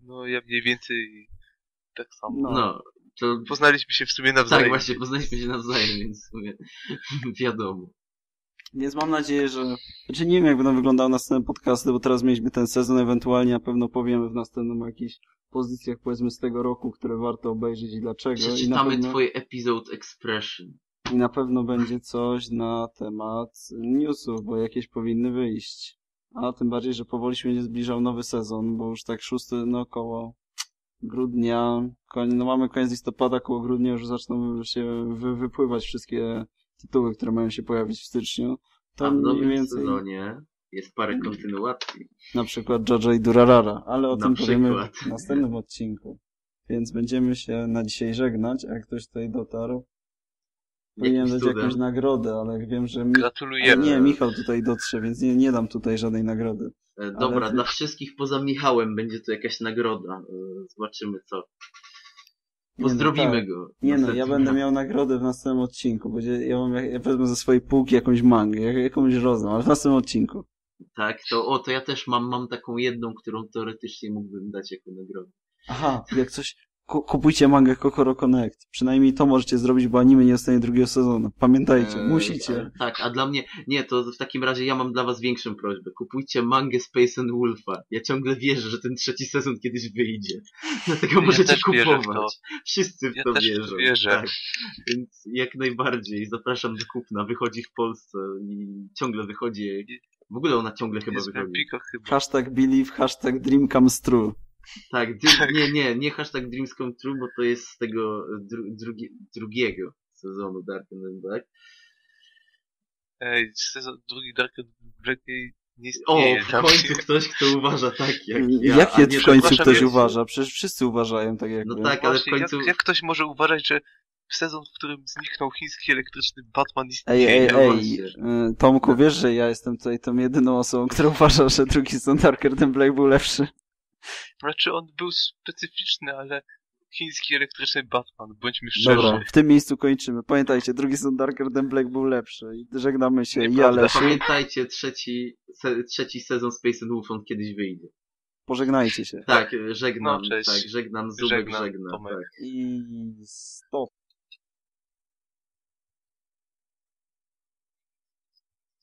Speaker 3: No, ja mniej więcej tak samo.
Speaker 1: No.
Speaker 2: No, to
Speaker 3: Poznaliśmy się w sumie nawzajem.
Speaker 2: tak właśnie, poznaliśmy się nawzajem, więc w sumie wiadomo.
Speaker 1: Więc mam nadzieję, że... Znaczy nie wiem, jak będą wyglądały następne podcasty, bo teraz mieliśmy ten sezon, ewentualnie na pewno powiemy w następnym jakichś pozycjach, powiedzmy, z tego roku, które warto obejrzeć i dlaczego. I
Speaker 2: Przeczytamy
Speaker 1: pewno...
Speaker 2: twoje episode expression.
Speaker 1: I na pewno będzie coś na temat newsów, bo jakieś powinny wyjść. A tym bardziej, że powoli się będzie zbliżał nowy sezon, bo już tak szósty, no koło grudnia, koń, no mamy koniec listopada, koło grudnia już zaczną się wy, wypływać wszystkie tytuły, które mają się pojawić w styczniu. To
Speaker 2: A w
Speaker 1: mniej
Speaker 2: nowym
Speaker 1: więcej
Speaker 2: sezonie jest parę kontynuacji.
Speaker 1: na przykład Jojo i Durarara, ale o
Speaker 2: Na
Speaker 1: tym powiemy
Speaker 2: przykład.
Speaker 1: w następnym odcinku. Więc będziemy się na dzisiaj żegnać, a jak ktoś tutaj dotarł, powinien dać jakąś nagrodę, ale jak wiem, że mi...
Speaker 3: Gratulujemy.
Speaker 1: nie, Michał tutaj dotrze, więc nie, nie dam tutaj żadnej nagrody.
Speaker 2: E, Dobra,
Speaker 1: Ale-
Speaker 2: dla wszystkich poza Michałem będzie to jakaś nagroda. E, Zobaczymy co.
Speaker 1: Nie no,
Speaker 2: Pozdrowimy
Speaker 1: tak.
Speaker 2: go.
Speaker 1: Nie no, ja będę miał nagrodę w następnym odcinku. Będzie, ja, mam, ja wezmę ze swojej półki jakąś mangę, jak- jakąś rozdam, ale w następnym odcinku.
Speaker 2: Tak, to o, to ja też mam, mam taką jedną, którą teoretycznie mógłbym dać jako nagrodę.
Speaker 1: Aha, jak coś, kupujcie mangę Kokoro Connect. Przynajmniej to możecie zrobić, bo anime nie dostanie drugiego sezonu. Pamiętajcie,
Speaker 2: E,
Speaker 1: musicie.
Speaker 2: e, Tak, a dla mnie, nie, to w takim razie ja mam dla was większą prośbę. Kupujcie mangę Space and Wolfa. Ja ciągle wierzę, że ten trzeci sezon kiedyś wyjdzie. Dlatego
Speaker 3: Ja
Speaker 2: możecie
Speaker 3: wierzę w
Speaker 2: kupować. Wszyscy w
Speaker 3: Ja
Speaker 2: to
Speaker 3: też w to
Speaker 2: wierzą.
Speaker 3: wierzę.
Speaker 2: Tak. Więc jak najbardziej zapraszam do kupna. Wychodzi w Polsce i ciągle wychodzi. W ogóle ona ciągle chyba
Speaker 3: Jest
Speaker 2: wychodzi.
Speaker 3: Chyba.
Speaker 1: Hashtag believe, hashtag dream comes true.
Speaker 2: Tak, dru- nie, nie, nie hashtag Dreams Come True, bo to jest z tego dru, drugi, drugiego sezonu Dark and Black.
Speaker 3: Ej, sezon drugi Dark Black nie
Speaker 2: O,
Speaker 3: istnieje.
Speaker 2: w
Speaker 3: Tam
Speaker 2: końcu ktoś, kto uważa tak jak ja.
Speaker 1: Jak
Speaker 2: a
Speaker 1: je
Speaker 2: nie
Speaker 1: w końcu ktoś
Speaker 3: jest-
Speaker 1: uważa? Przecież wszyscy uważają tak jakby.
Speaker 2: No tak, ale w końcu...
Speaker 3: jak, jak ktoś może uważać, że sezon, w którym zniknął chiński elektryczny Batman
Speaker 1: Ej,
Speaker 3: istnieje?
Speaker 1: ej,
Speaker 2: no
Speaker 1: ej, y, Tomku, wiesz, że ja jestem tutaj tą jedyną osobą, która uważa, że drugi sezon Darker than Black był lepszy.
Speaker 3: Znaczy on był specyficzny, ale chiński elektryczny Batman, bądźmy szczerzy.
Speaker 1: Dobra, w tym miejscu kończymy. Pamiętajcie, drugi sezon Darker than Black był lepszy. I żegnamy się. Ja,
Speaker 3: Nieprawda.
Speaker 1: Lesiu.
Speaker 2: Pamiętajcie, trzeci, se, trzeci sezon Space and Wolf on kiedyś wyjdzie.
Speaker 1: Pożegnajcie się.
Speaker 2: Tak, żegnam,
Speaker 3: No, cześć.
Speaker 2: tak, żegnam, Zubek
Speaker 3: Żegnam,
Speaker 2: żegna,
Speaker 3: Tomek.
Speaker 2: tak.
Speaker 1: I stop.